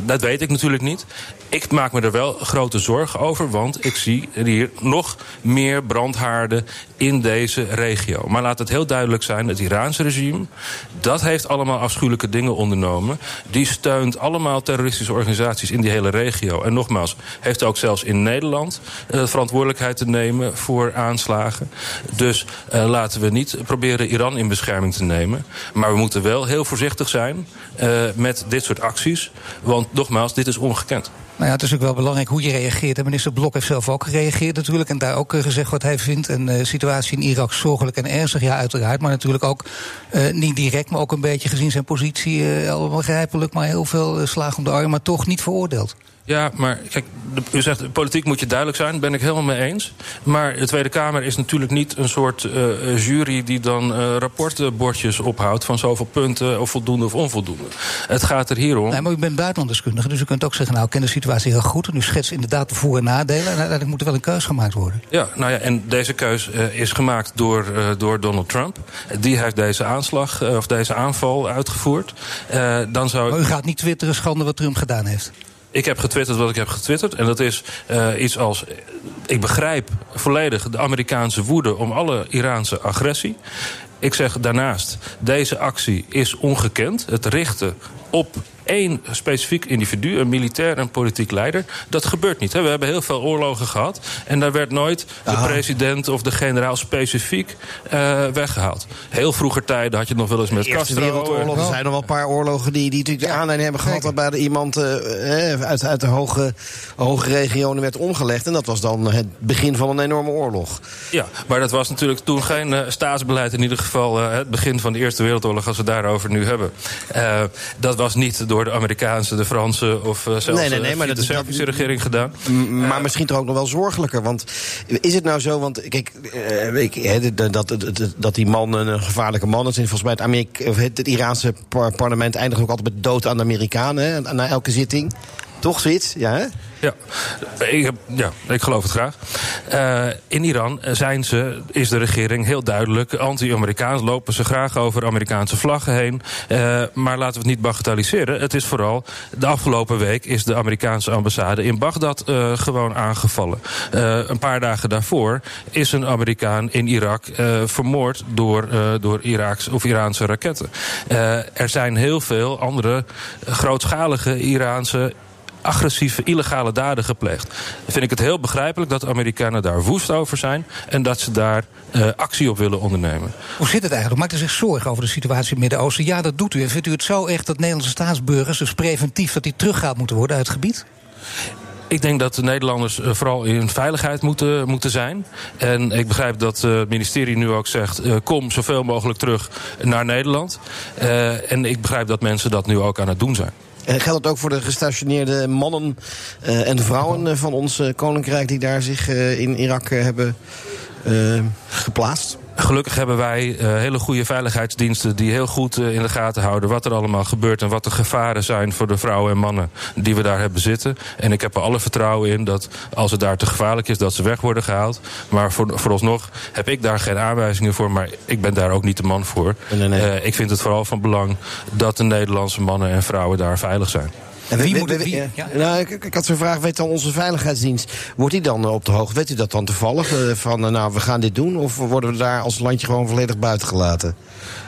Dat weet ik natuurlijk niet. Ik maak me er wel grote zorgen over, want ik zie hier nog meer brandhaarden in deze regio. Maar laat het heel duidelijk zijn: het Iraanse regime, dat heeft allemaal afschuwelijke dingen ondernomen. Die steunt allemaal terroristische organisaties in die hele regio. En nogmaals, heeft ook zelfs in Nederland uh, verantwoordelijkheid te nemen voor aanslagen. Dus uh, laten we niet proberen Iran in bescherming te nemen. Maar we moeten wel heel voorzichtig zijn uh, met dit soort acties. Want nogmaals, dit is ongekend. Nou ja, het is ook wel belangrijk hoe je reageert. En minister Blok heeft zelf ook gereageerd natuurlijk. En daar ook gezegd wat hij vindt. En de situatie in Irak zorgelijk en ernstig, ja, uiteraard. Maar natuurlijk ook niet direct, maar ook een beetje gezien zijn positie. Uh, allemaal begrijpelijk, maar heel veel slagen om de arm. Maar toch niet veroordeeld. Ja, maar kijk, u zegt politiek moet je duidelijk zijn, ben ik helemaal mee eens. Maar de Tweede Kamer is natuurlijk niet een soort uh, jury die dan uh, rapportbordjes ophoudt van zoveel punten of voldoende of onvoldoende. Het gaat er hier om. Nee, maar u bent buitenlandeskundige, dus u kunt ook zeggen, nou, ik ken de situatie heel goed. En u schetst inderdaad de voor- en nadelen. En uiteindelijk moet er wel een keus gemaakt worden. Ja, nou ja, en deze keus uh, is gemaakt door, door Donald Trump. Die heeft deze aanslag of deze aanval uitgevoerd. dan zou maar u gaat niet twitteren schande wat Trump gedaan heeft. Ik heb getwitterd wat ik heb getwitterd. En dat is uh, iets als. Ik begrijp volledig de Amerikaanse woede om alle Iraanse agressie. Ik zeg daarnaast, deze actie is ongekend. Het richten op één specifiek individu, een militair en politiek leider. Dat gebeurt niet. Hè. We hebben heel veel oorlogen gehad. En daar werd nooit de president of de generaal specifiek uh, weggehaald. Heel vroeger tijden had je het nog wel eens met de Eerste Castro. Wereldoorlog, er zijn nog wel een paar oorlogen die, die natuurlijk de aanleiding hebben gehad... waarbij er iemand uh, uit, uit de hoge, hoge regionen werd omgelegd. En dat was dan het begin van een enorme oorlog. Ja, maar dat was natuurlijk toen geen uh, staatsbeleid. In ieder geval het begin van de Eerste Wereldoorlog, als we het daarover nu hebben. dat was niet door de Amerikaanse, de Franse of uh, zelfs nee, nee, nee, maar de dat, Servische regering gedaan. Maar misschien toch ook nog wel zorgelijker. Want is het nou zo, want kijk, uh, ik, he, dat, dat, dat, dat die man een gevaarlijke man is. En volgens mij het, Amerika, het, het Iraanse par parlement eindigt ook altijd met dood aan de Amerikanen na elke zitting. Toch zoiets? Ja, hè? Ja, ik, ja, ik geloof het graag. Uh, in Iran zijn ze, is de regering heel duidelijk anti-Amerikaans. Lopen ze graag over Amerikaanse vlaggen heen. Uh, maar laten we het niet bagatelliseren. Het is vooral, de afgelopen week is de Amerikaanse ambassade in Bagdad uh, gewoon aangevallen. een paar dagen daarvoor is een Amerikaan in Irak vermoord door, door Iraaks of Iraanse raketten. er zijn heel veel andere grootschalige Iraanse agressieve, illegale daden gepleegd. Dan vind ik het heel begrijpelijk dat de Amerikanen daar woest over zijn... en dat ze daar uh, actie op willen ondernemen. Hoe zit het eigenlijk? Maakt u zich zorgen over de situatie in het Midden-Oosten? Ja, dat doet u. En vindt u het zo echt dat Nederlandse staatsburgers... dus preventief dat die teruggehaald moeten worden uit het gebied? Ik denk dat de Nederlanders vooral in veiligheid moeten, moeten zijn. En ik begrijp dat het ministerie nu ook zegt... Kom zoveel mogelijk terug naar Nederland. En ik begrijp dat mensen dat nu ook aan het doen zijn. En geldt het ook voor de gestationeerde mannen uh, en vrouwen uh, van ons koninkrijk die daar zich in Irak hebben geplaatst? Gelukkig hebben wij uh, hele goede veiligheidsdiensten die heel goed uh, in de gaten houden wat er allemaal gebeurt en wat de gevaren zijn voor de vrouwen en mannen die we daar hebben zitten. En ik heb er alle vertrouwen in dat als het daar te gevaarlijk is, dat ze weg worden gehaald. Maar voor, vooralsnog heb ik daar geen aanwijzingen voor, maar ik ben daar ook niet de man voor. Nee, nee. Uh, ik vind het vooral van belang dat de Nederlandse mannen en vrouwen daar veilig zijn. En wie moet wie, ja. nou, ik, ik, had zo'n vraag, weet dan onze veiligheidsdienst... wordt die dan op de hoogte? Weet u dat dan toevallig? Uh, van, uh, nou, we gaan dit doen? Of worden we daar als landje gewoon volledig buiten gelaten?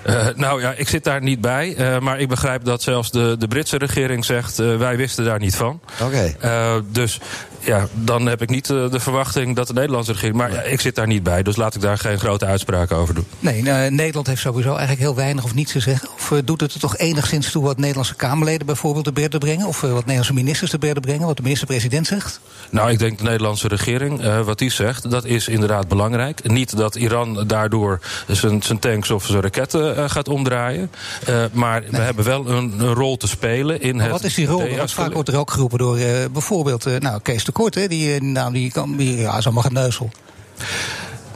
Uh, nou ja, ik zit daar niet bij. Uh, maar ik begrijp dat zelfs de, de Britse regering zegt... Uh, wij wisten daar niet van. Oké. Okay. dus ja, dan heb ik niet de verwachting dat de Nederlandse regering... maar ja, ik zit daar niet bij, dus laat ik daar geen grote uitspraken over doen. Nee, nou, Nederland heeft sowieso eigenlijk heel weinig of niets te zeggen. Of doet het er toch enigszins toe wat Nederlandse Kamerleden bijvoorbeeld te berden brengen? Of wat Nederlandse ministers te berden brengen? Wat de minister-president zegt? Nou, ik denk de Nederlandse regering, wat die zegt... dat is inderdaad belangrijk. Niet dat Iran daardoor zijn, tanks of zijn raketten gaat omdraaien. Maar nee. we hebben wel een, een, rol te spelen in maar het. Wat is die rol? Want vaak wordt er ook geroepen door bijvoorbeeld nou, Kees de Kort, hè, die naam die kan die, ja, zomaar een neuzel.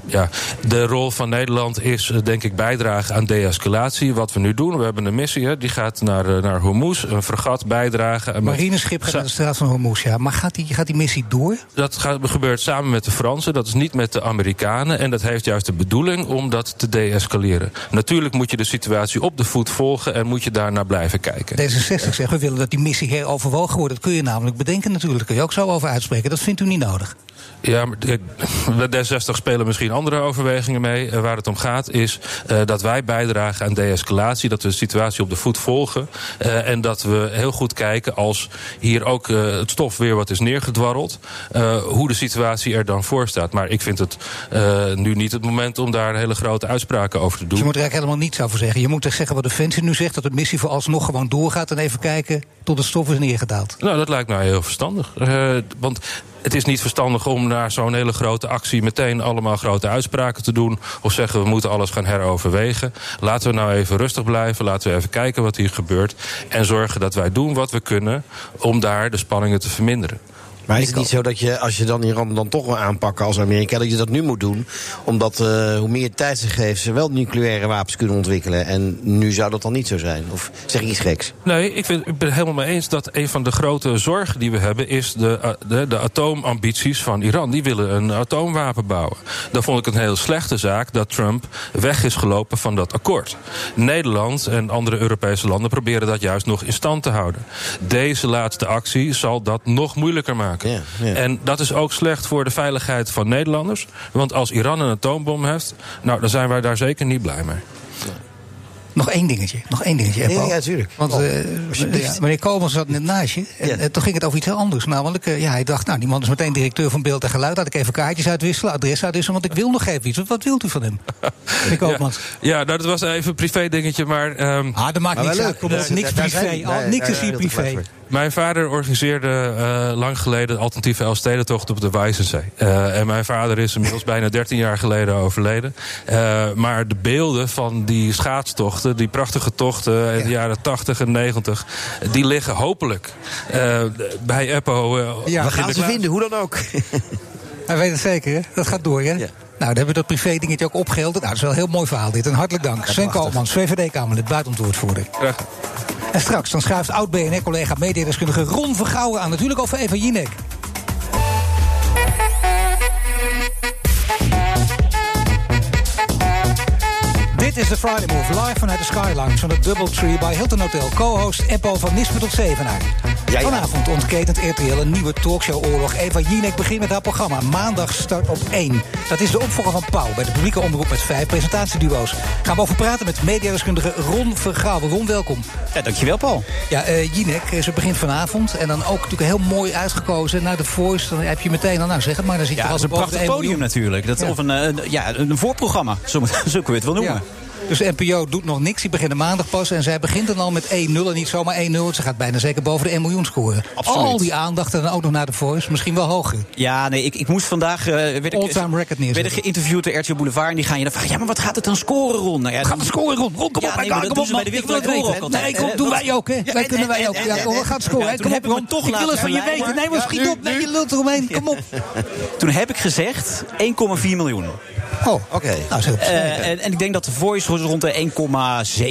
Ja, de rol van Nederland is denk ik bijdragen aan de-escalatie. Wat we nu doen, we hebben een missie, hè, die gaat naar, naar Hormuz, een fregat bijdragen. Een marineschip gaat naar de straat van Hormuz, ja. Maar gaat die, gaat die missie door? Dat gaat, gebeurt samen met de Fransen, dat is niet met de Amerikanen. En dat heeft juist de bedoeling om dat te de-escaleren. Natuurlijk moet je de situatie op de voet volgen en moet je daarnaar blijven kijken. D66 zegt, we willen dat die missie heroverwogen wordt. Dat kun je namelijk bedenken natuurlijk, kun je ook zo over uitspreken. Dat vindt u niet nodig. Ja, maar D66 spelen misschien andere overwegingen mee. Uh, waar het om gaat is uh, dat wij bijdragen aan de-escalatie. Dat we de situatie op de voet volgen. Uh, en dat we heel goed kijken als hier ook het stof weer wat is neergedwarreld. hoe de situatie er dan voor staat. Maar ik vind het nu niet het moment om daar hele grote uitspraken over te doen. Dus je moet er eigenlijk helemaal niets over zeggen. Je moet er zeggen wat Defensie nu zegt. Dat de missie vooralsnog gewoon doorgaat. En even kijken tot het stof is neergedaald. Nou, dat lijkt mij heel verstandig. want het is niet verstandig om naar zo'n hele grote actie meteen allemaal grote uitspraken te doen. Of zeggen we moeten alles gaan heroverwegen. Laten we nou even rustig blijven. Laten we even kijken wat hier gebeurt. En zorgen dat wij doen wat we kunnen om daar de spanningen te verminderen. Maar is het niet zo dat je, als je dan Iran dan toch wil aanpakken als Amerika, dat je dat nu moet doen? Omdat uh, hoe meer tijd ze geeft, ze wel nucleaire wapens kunnen ontwikkelen. En nu zou dat dan niet zo zijn? Of zeg ik iets geks? Nee, ik, vind, ik ben het helemaal mee eens dat een van de grote zorgen die we hebben is de, uh, de, de atoomambities van Iran. Die willen een atoomwapen bouwen. Dan vond ik het een heel slechte zaak dat Trump weg is gelopen van dat akkoord. Nederland en andere Europese landen proberen dat juist nog in stand te houden. Deze laatste actie zal dat nog moeilijker maken. Ja, ja. En dat is ook slecht voor de veiligheid van Nederlanders. Want als Iran een atoombom heeft, nou, dan zijn wij daar zeker niet blij mee. Nog één dingetje. Nog één dingetje. Ja, ja, tuurlijk. Want uh, ja, meneer Koolman zat net naast je. En ja. toen ging het over iets heel anders. Namelijk, uh, ja, hij dacht, nou, die man is meteen directeur van Beeld en Geluid. Laat ik even kaartjes uitwisselen, adres uitwisselen. Want ik wil nog even iets. Wat, wat wilt u van hem? meneer Koolman. Ja, nou, dat was even een privé dingetje. Maar, um, ah, dat maakt niks uit. Kom niks privé. Al, niks is hier privé. Mijn vader organiseerde uh, lang geleden de alternatieve Elfstedentocht op de Wijzenzee. Uh, en mijn vader is inmiddels bijna 13 jaar geleden overleden. Uh, maar de beelden van die die prachtige tochten in de jaren 80 en 90, die liggen hopelijk bij Eppo. ja, we gaan ze vinden, hoe dan ook. Hij weet het zeker, hè? Dat gaat door, hè? Ja. Nou, dan hebben we dat privé dingetje ook opgehelderd. Nou, dat is wel een heel mooi verhaal dit. En hartelijk dank. Sven Koopmans, VVD-Kamerlid, buitenwoordvoerder. Graag En straks dan schuift oud-BNR-collega mediadeskundige Ron Vergouwen aan. Natuurlijk over Eva Jinek. Dit is de Friday Move, live vanuit de Sky Lounge van het Doubletree bij Hilton Hotel. Co-host Eppo van Nispen tot Zevenaar. Ja, ja. Vanavond ontketent RTL een nieuwe talkshow-oorlog. Eva Jinek begint met haar programma. Maandag start op 1. Dat is de opvolger van Pauw bij de publieke omroep met vijf presentatieduo's. Gaan we over praten met mediadeskundige Ron Vergouwen. Ron, welkom. Ja, dankjewel, Paul. Ja, eh Jinek, eh, ze begint vanavond. En dan ook natuurlijk heel mooi uitgekozen naar de Voice. Dan heb je meteen al, nou zeg het maar, dan zit je Ja, al dat is een prachtig 1 podium natuurlijk. Dat, Ja. Of een, eh, ja, een voorprogramma, zo, moet- zo kun je het wel noemen. Dus de NPO doet nog niks. Die beginnen maandag pas. En zij begint dan al met 1-0. En niet zomaar 1-0. Ze gaat bijna zeker boven de 1 miljoen scoren. Absoluut. Al die aandacht en dan ook nog naar de Voice. Misschien wel hoger. Ja, nee, ik, ik moest vandaag... eh werd ik, All-time record neerzetten. werd ik geïnterviewd door RTL Boulevard. En die gaan je dan vragen, ja, maar wat gaat het dan scoren, Ron? Nou, ja, Gaat het scoren, Ron? Ron, kom Ja, op, nee, kom maar dat op, man. Ik wil het weten. Nee, kom, hè? doen wij ook, hè? Wij en- kunnen wij ook. Ja, kom, gaan het scoren. Kom op, ik Ron. wil het van je weten. Nee, maar schiet op. Nee, je lult eromheen. Kom op. Toen heb ik gezegd 1,4 miljoen. Oh, Oké. nou. Eh, en, en ik denk dat de voice rond de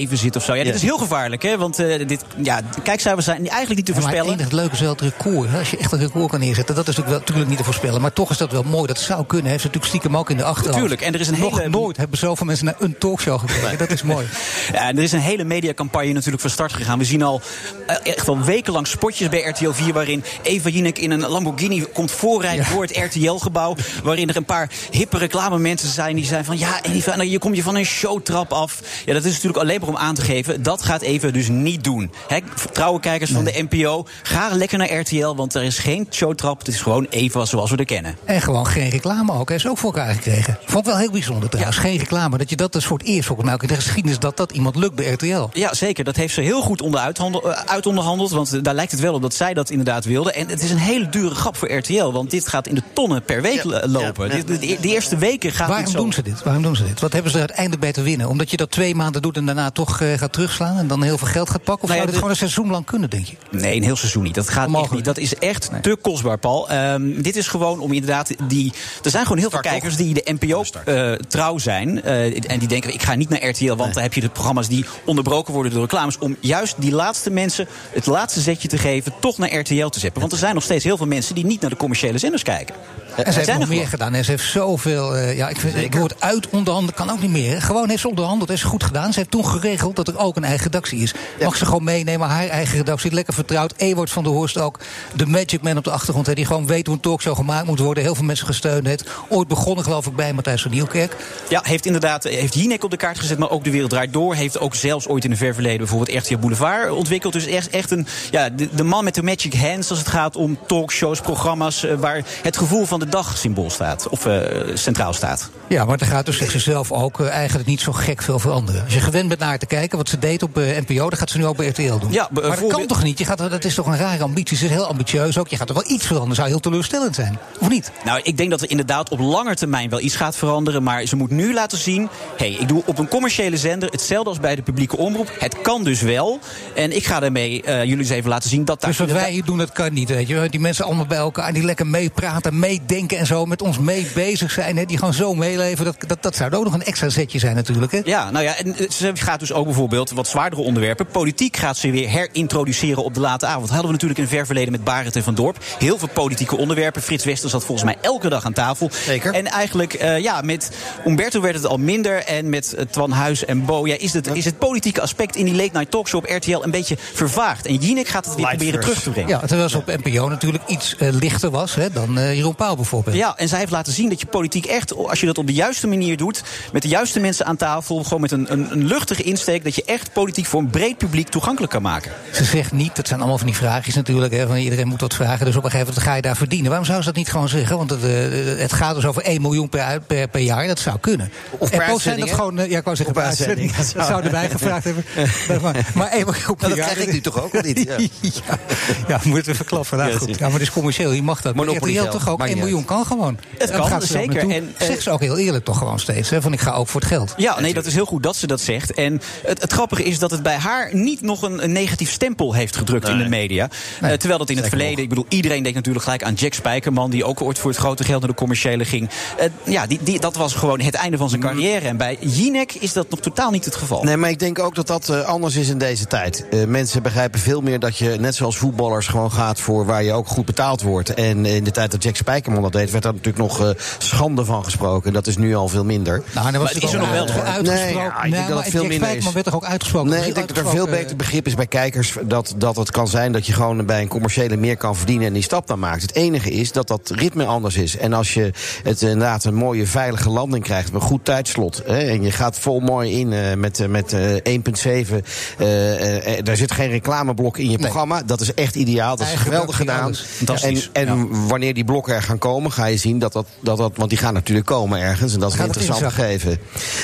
1,7 zit of zo. Ja, dit is heel gevaarlijk, hè? Want eh, dit, ja, de kijkcijfers zijn eigenlijk niet te Ja, maar het voorspellen. leuke is wel het record. hè. Als je echt een record kan neerzetten, dat is natuurlijk, wel, natuurlijk niet te voorspellen. Maar toch is dat wel mooi. Dat zou kunnen. Heeft ze natuurlijk stiekem ook in de achterhand. Tuurlijk, en er is een Nog hele- nooit hebben zoveel mensen naar een talkshow gekeken. Dat is mooi. Ja, en er is een hele mediacampagne natuurlijk van start gegaan. We zien al eh, echt wel wekenlang spotjes bij RTL 4... waarin Eva Jinek in een Lamborghini komt voorrijden Ja. voor het RTL-gebouw... waarin er een paar hippe reclamemensen zijn die zijn van... ja, Eva, nou, je komt je van een showtrap af. Ja, dat is natuurlijk alleen maar om aan te geven... dat gaat Eva dus niet doen. Hè, trouwe kijkers van de NPO, ga lekker naar RTL... want er is geen showtrap, het is gewoon Eva zoals we er kennen. En gewoon geen reclame ook. Hij is ook voor elkaar gekregen. Vond ik wel heel bijzonder trouwens. Geen reclame. Dat je dat dus voor het eerst volgens mij ook in de geschiedenis dat dat iemand lukt bij RTL. Ja, zeker. Dat heeft ze heel goed onder uithandel, eh, uitonderhandeld. Want eh, daar lijkt het wel op dat zij dat inderdaad wilde. En het is een hele dure grap voor RTL. Want dit gaat in de tonnen per week Ja, lopen. ja, ja. De eerste weken gaat Waarom doen ze dit? Waarom doen ze dit? Wat hebben ze er uiteindelijk bij te winnen? Omdat je dat twee maanden doet en daarna toch eh, gaat terugslaan en dan heel veel geld gaat pakken? Of Nou ja, zou dit de- gewoon een seizoen lang kunnen, denk je? Nee, een heel seizoen niet. Dat gaat echt Onmogelijk. niet. Dat is echt te kostbaar, Paul. Ehm, dit is gewoon om inderdaad die. Er zijn gewoon heel veel kijkers die de NPO eh, trouw zijn. eh, en die denken: ik ga niet naar RTL, want dan heb je de programma's die onderbroken worden door reclames. Om juist die laatste mensen het laatste zetje te geven, toch naar RTL te zetten. Want er zijn nog steeds heel veel mensen die niet naar de commerciële zenders kijken. En ze heeft nog er meer gedaan. En ze heeft zoveel. eh, ja, ik, vind, ik woord uit onderhandelen kan ook niet meer. Gewoon heeft ze onderhandeld. Heeft ze goed gedaan. Ze heeft toen geregeld dat er ook een eigen redactie is. Mag ze gewoon meenemen. Haar eigen redactie. Lekker vertrouwd. Ewart van der Horst ook. De Magic Man op de achtergrond. Hè, die gewoon weet hoe een talkshow gemaakt moet worden. Heel veel mensen gesteund heeft. Ooit begonnen, geloof ik, bij Matthijs van Nieuwkerk. Ja, heeft inderdaad heeft Jinek op de kaart gezet, maar ook de wereld draait door. Heeft ook zelfs ooit in een ver verleden bijvoorbeeld RTL Boulevard ontwikkeld. Dus echt, echt een, ja, de, de man met de magic hands als het gaat om talkshows, programma's... eh, waar het gevoel van de dag symbool staat, of eh, centraal staat. Ja, maar er gaat dus zegt ze zelf ook eh, eigenlijk niet zo gek veel veranderen. Als je gewend bent naar te kijken, wat ze deed op eh, NPO, dan gaat ze nu ook bij RTL doen. Ja, maar dat kan toch niet? Je gaat, dat is toch een rare ambitie? Ze is heel ambitieus ook. Je gaat er wel iets veranderen. Zou heel teleurstellend zijn, of niet? Nou, ik denk dat er inderdaad op lange termijn wel iets gaat veranderen. Maar ze moet nu laten zien: hé, hey, ik doe op een commerciële zender hetzelfde als bij de publieke omroep. Het kan dus wel. En ik ga daarmee eh, jullie eens even laten zien dat daar. Dus wat wij hier doen, dat kan niet, weet je. Die mensen allemaal bij elkaar, die lekker meepraten, meedenken en zo, met ons mee bezig zijn, hè, die gewoon zo Dat, dat, dat zou ook nog een extra zetje zijn natuurlijk, hè? Ja, nou ja, en eh, ze gaat dus ook bijvoorbeeld wat zwaardere onderwerpen. Politiek gaat ze weer herintroduceren op de late avond. Hadden we natuurlijk in ver verleden met Barend en Van Dorp. Heel veel politieke onderwerpen. Frits Wester zat volgens mij elke dag aan tafel. Zeker. En eigenlijk, eh, ja, met Umberto werd het al minder. En met eh, Twan Huis en Bo, ja, is, het, is het politieke aspect in die late night talkshow op RTL een beetje vervaagd. En Jinek gaat het weer Light proberen first. terug te brengen. Ja, terwijl ze op NPO natuurlijk iets lichter was hè, dan Jeroen Pauw bijvoorbeeld. Ja, en zij heeft laten zien dat je politiek echt, als je dat op de juiste manier doet, met de juiste mensen aan tafel, gewoon met een, een, een luchtige insteek, dat je echt politiek voor een breed publiek toegankelijk kan maken. Ze zegt niet, dat zijn allemaal van die vraagjes natuurlijk, hè, van iedereen moet wat vragen, dus op een gegeven moment ga je daar verdienen. Waarom zou ze dat niet gewoon zeggen? Want het, eh, het gaat dus over 1 miljoen per, per, per jaar, dat zou kunnen. Of per En Post zijn dat gewoon, eh, ja, ik wou zeggen per uitzending. Dat zouden wij gevraagd hebben. maar, maar 1 miljoen per Nou, dat jaar. krijg ik nu toch ook, of niet? Ja. ja, ja, moet het even klappen. Nou, Ja, goed. ja, maar het is commercieel, je mag dat. Geld, toch ook maakt 1 niet miljoen kan gewoon. Het kan, gaat ze ook zeker. En, eh, Zegt ze ook heel eerlijk toch gewoon steeds. Hè? Van ik ga ook voor het geld. Ja, nee, dat is heel goed dat ze dat zegt. En het, het grappige is dat het bij haar niet nog een, een negatief stempel heeft gedrukt in de media. Eh, terwijl dat in het verleden, ik bedoel, iedereen denkt natuurlijk gelijk aan Jack Spijkerman, die ook ooit voor het grote geld naar de commerciële ging. Eh, ja, die, die, dat was gewoon het einde van zijn carrière. En bij Jinek is dat nog totaal niet het geval. Nee, maar ik denk ook dat dat eh, anders is in deze tijd. Eh, mensen begrijpen veel meer dat je, net zoals voetballers, gewoon gaat voor waar je ook goed betaald wordt. En in de tijd dat Jack Spijkerman dat deed, werd daar natuurlijk nog eh, schande van gesproken. Dat is nu al veel minder. Nou, er was Maar is er nog wel uitgesproken. Nee, ja, ik denk dat het veel minder is. werd toch ook uitgesproken? Nee, ik denk dat er veel beter begrip is bij kijkers dat, dat het kan zijn dat je gewoon bij een commerciële meer kan verdienen en die stap dan maakt. Het enige is dat dat ritme anders is. En als je het inderdaad een mooie veilige landing krijgt met een goed tijdslot hè, en je gaat vol mooi in eh, met, eh, met eh, 1.7, eh, eh, daar zit geen reclameblok in je programma. Dat is echt ideaal. Dat is Eigen geweldig gedaan. En, en wanneer die blokken er gaan komen, ga je zien dat dat, dat, dat want die gaan natuurlijk komen ergens en dat is een interessant gegeven.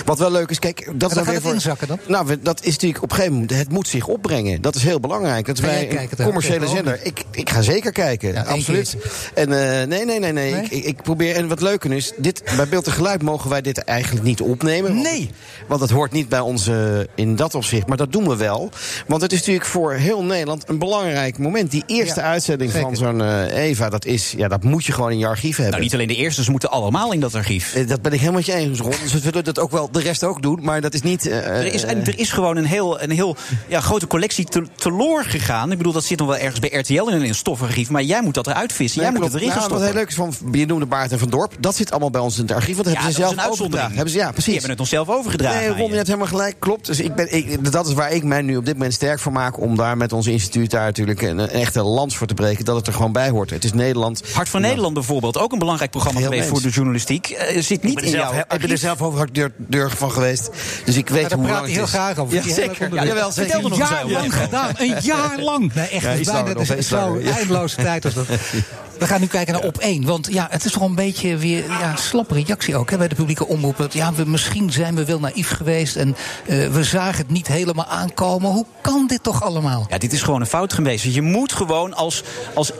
Wat wel leuk is, kijk, dat is dan dan gaat weer het voor. inzakken dan? Nou, dat is natuurlijk op een gegeven moment. Het moet zich opbrengen. Dat is heel belangrijk. Dat wij een commerciële zender. Ik, ik ga zeker kijken. Ja, absoluut. En eh, nee, nee, nee, nee. Nee? Ik, ik, probeer. En wat leuker is, dit, bij Beeld en Geluid mogen wij dit eigenlijk niet opnemen. Want- Nee. Want het hoort niet bij ons eh, in dat opzicht. Maar dat doen we wel. Want het is natuurlijk voor heel Nederland een belangrijk moment. Die eerste Ja, uitzending van zo'n eh, Eva, dat, is, ja, dat moet je gewoon in je archief hebben. Nou, niet alleen de eerste, ze moeten allemaal in dat archief. Dat ben ik helemaal met je eens, Ron. Dus we willen dat ook wel de rest ook doen. Maar dat is niet. eh, Er is, eh, er is gewoon een heel, een heel ja, grote collectie te, teloor gegaan. Ik bedoel, dat zit nog wel ergens bij RTL in een stoffenarchief. Maar jij moet dat eruit vissen. jij moet het erin gaan Nou, Wat heel leuk is van, je noemde Baart en Van Dorp. Dat zit allemaal bij ons in het archief. Want dat Ja, hebben ze dat zelf overgedragen. Hebben ze, ja, precies. Die hebben het ons zelf overgedragen. Nee, Ron, je. hebt helemaal gelijk. Klopt. Dus ik ben, ik, dat is waar ik mij nu op dit moment sterk voor maak. Om daar met ons instituut daar natuurlijk een, een echte lans voor te breken. Dat het er gewoon bij hoort. Het is Nederland. Hart van Nederland bijvoorbeeld, ook een belangrijk programma geweest voor de journalistiek. eh, zit Ik niet ben, in er jouw zelf, ik ben er zelf over deur van geweest. Dus ik weet Ja, daar hoe praat lang het heel is. graag over. Ja, zeker. Ja, jawel, zeker. Er Een over. jaar lang gedaan. Een jaar lang. Nee, echt. Ja, het is bijna, dat is zo eindeloze tijd. Als dat. We gaan nu kijken naar op één. Want ja, het is toch een beetje weer ja, slappe reactie ook hè, bij de publieke omroep. Dat, ja, we, misschien zijn we wel naïef geweest en eh, we zagen het niet helemaal aankomen. Hoe kan dit toch allemaal? Ja, dit is gewoon een fout geweest. Je moet gewoon als, als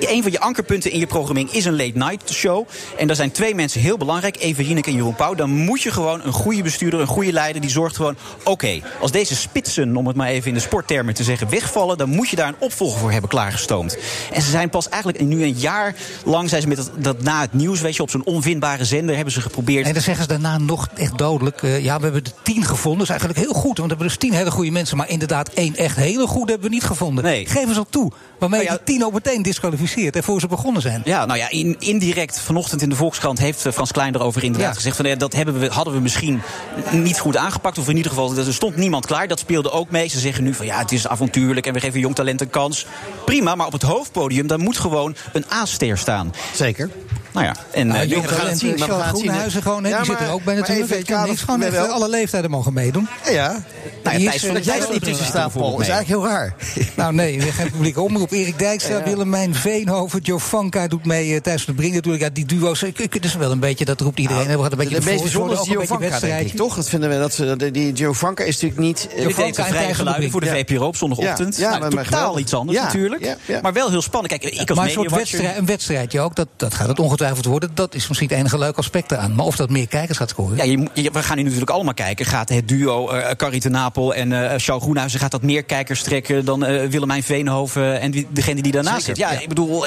een van je ankerpunten in je programmering is een late night show. En daar zijn twee mensen heel belangrijk, Eva Jinek en Jeroen Pauw. Dan moet je gewoon een goede bestuurder, een goede leider, die zorgt gewoon... oké, als deze spitsen, om het maar even in de sporttermen te zeggen, wegvallen... dan moet je daar een opvolger voor hebben klaargestoomd. En ze zijn pas eigenlijk nu een jaar lang zijn ze met dat, dat na het nieuws, weet je, op zo'n onvindbare zender hebben ze geprobeerd... En dan zeggen ze daarna nog echt dodelijk. eh, ja, we hebben de tien gevonden. Dat is eigenlijk heel goed. Want we hebben dus tien hele goede mensen. Maar inderdaad, één echt hele goede hebben we niet gevonden. Nee. Geef eens al toe. Waarmee Nou ja, je die tien ook meteen disqualificeert. En voor ze begonnen zijn. Ja, nou ja, in, indirect vanochtend in de Volkskrant heeft eh, Frans Klein erover inderdaad Ja. gezegd van eh, dat hebben we, hadden we misschien niet goed aangepakt. Of in ieder geval, er stond niemand klaar. Dat speelde ook mee. Ze zeggen nu van ja, het is avontuurlijk en we geven jong talent een kans. Prima, maar op het hoofdpodium, daar moet gewoon een A-ster staan. Zeker. Nou ja, en Nou, eh, jong we gaan het talent, zien. eh, maar we Charles gaan het zien, hè. Groenhuizen gewoon, hè, Ja, die zit er maar- ook bij natuurlijk. kader niks, gewoon echt, alle leeftijden mogen meedoen. Ja. Nou ja, Thijs eh, der Jij er niet tussen staat, Paul. Dat is eigenlijk heel raar. Nou nee, we geen publieke omroep. Erik Dijkstra, Willemijn Veenhoven, Joe Vanka doet mee. eh, Thijs van de Brink natuurlijk. Ja, die duo's, het is wel een beetje, dat roept iedereen. we hadden een beetje de meest bijzondere is ook een Gio beetje Vanka, denk ik, wedstrijdje. toch? Dat vinden we, dat ze, die- die Gio Vanka is natuurlijk niet... eh, Dit deed Vanka de en vrije Thijs van der geluiden voor de. VPRO op zondagochtend. Ja, ja, nou, maar totaal iets anders Ja, natuurlijk. ja, ja. Maar wel heel spannend. Kijk, ik als Maar een soort wedstrijd, een wedstrijdje ook, dat, dat gaat het ongetwijfeld worden. Dat is misschien het enige leuke aspect eraan. Maar of dat meer kijkers gaat scoren. Ja, je, moet- je- we gaan nu natuurlijk allemaal kijken. Gaat het duo eh Carrie ten Napel en eh Charles Groenhuizen... gaat dat meer kijkers trekken dan eh, Willemijn Veenhoven... en wie- degene die daarnaast Zeker, zit? Ja, ja. ik bedoel,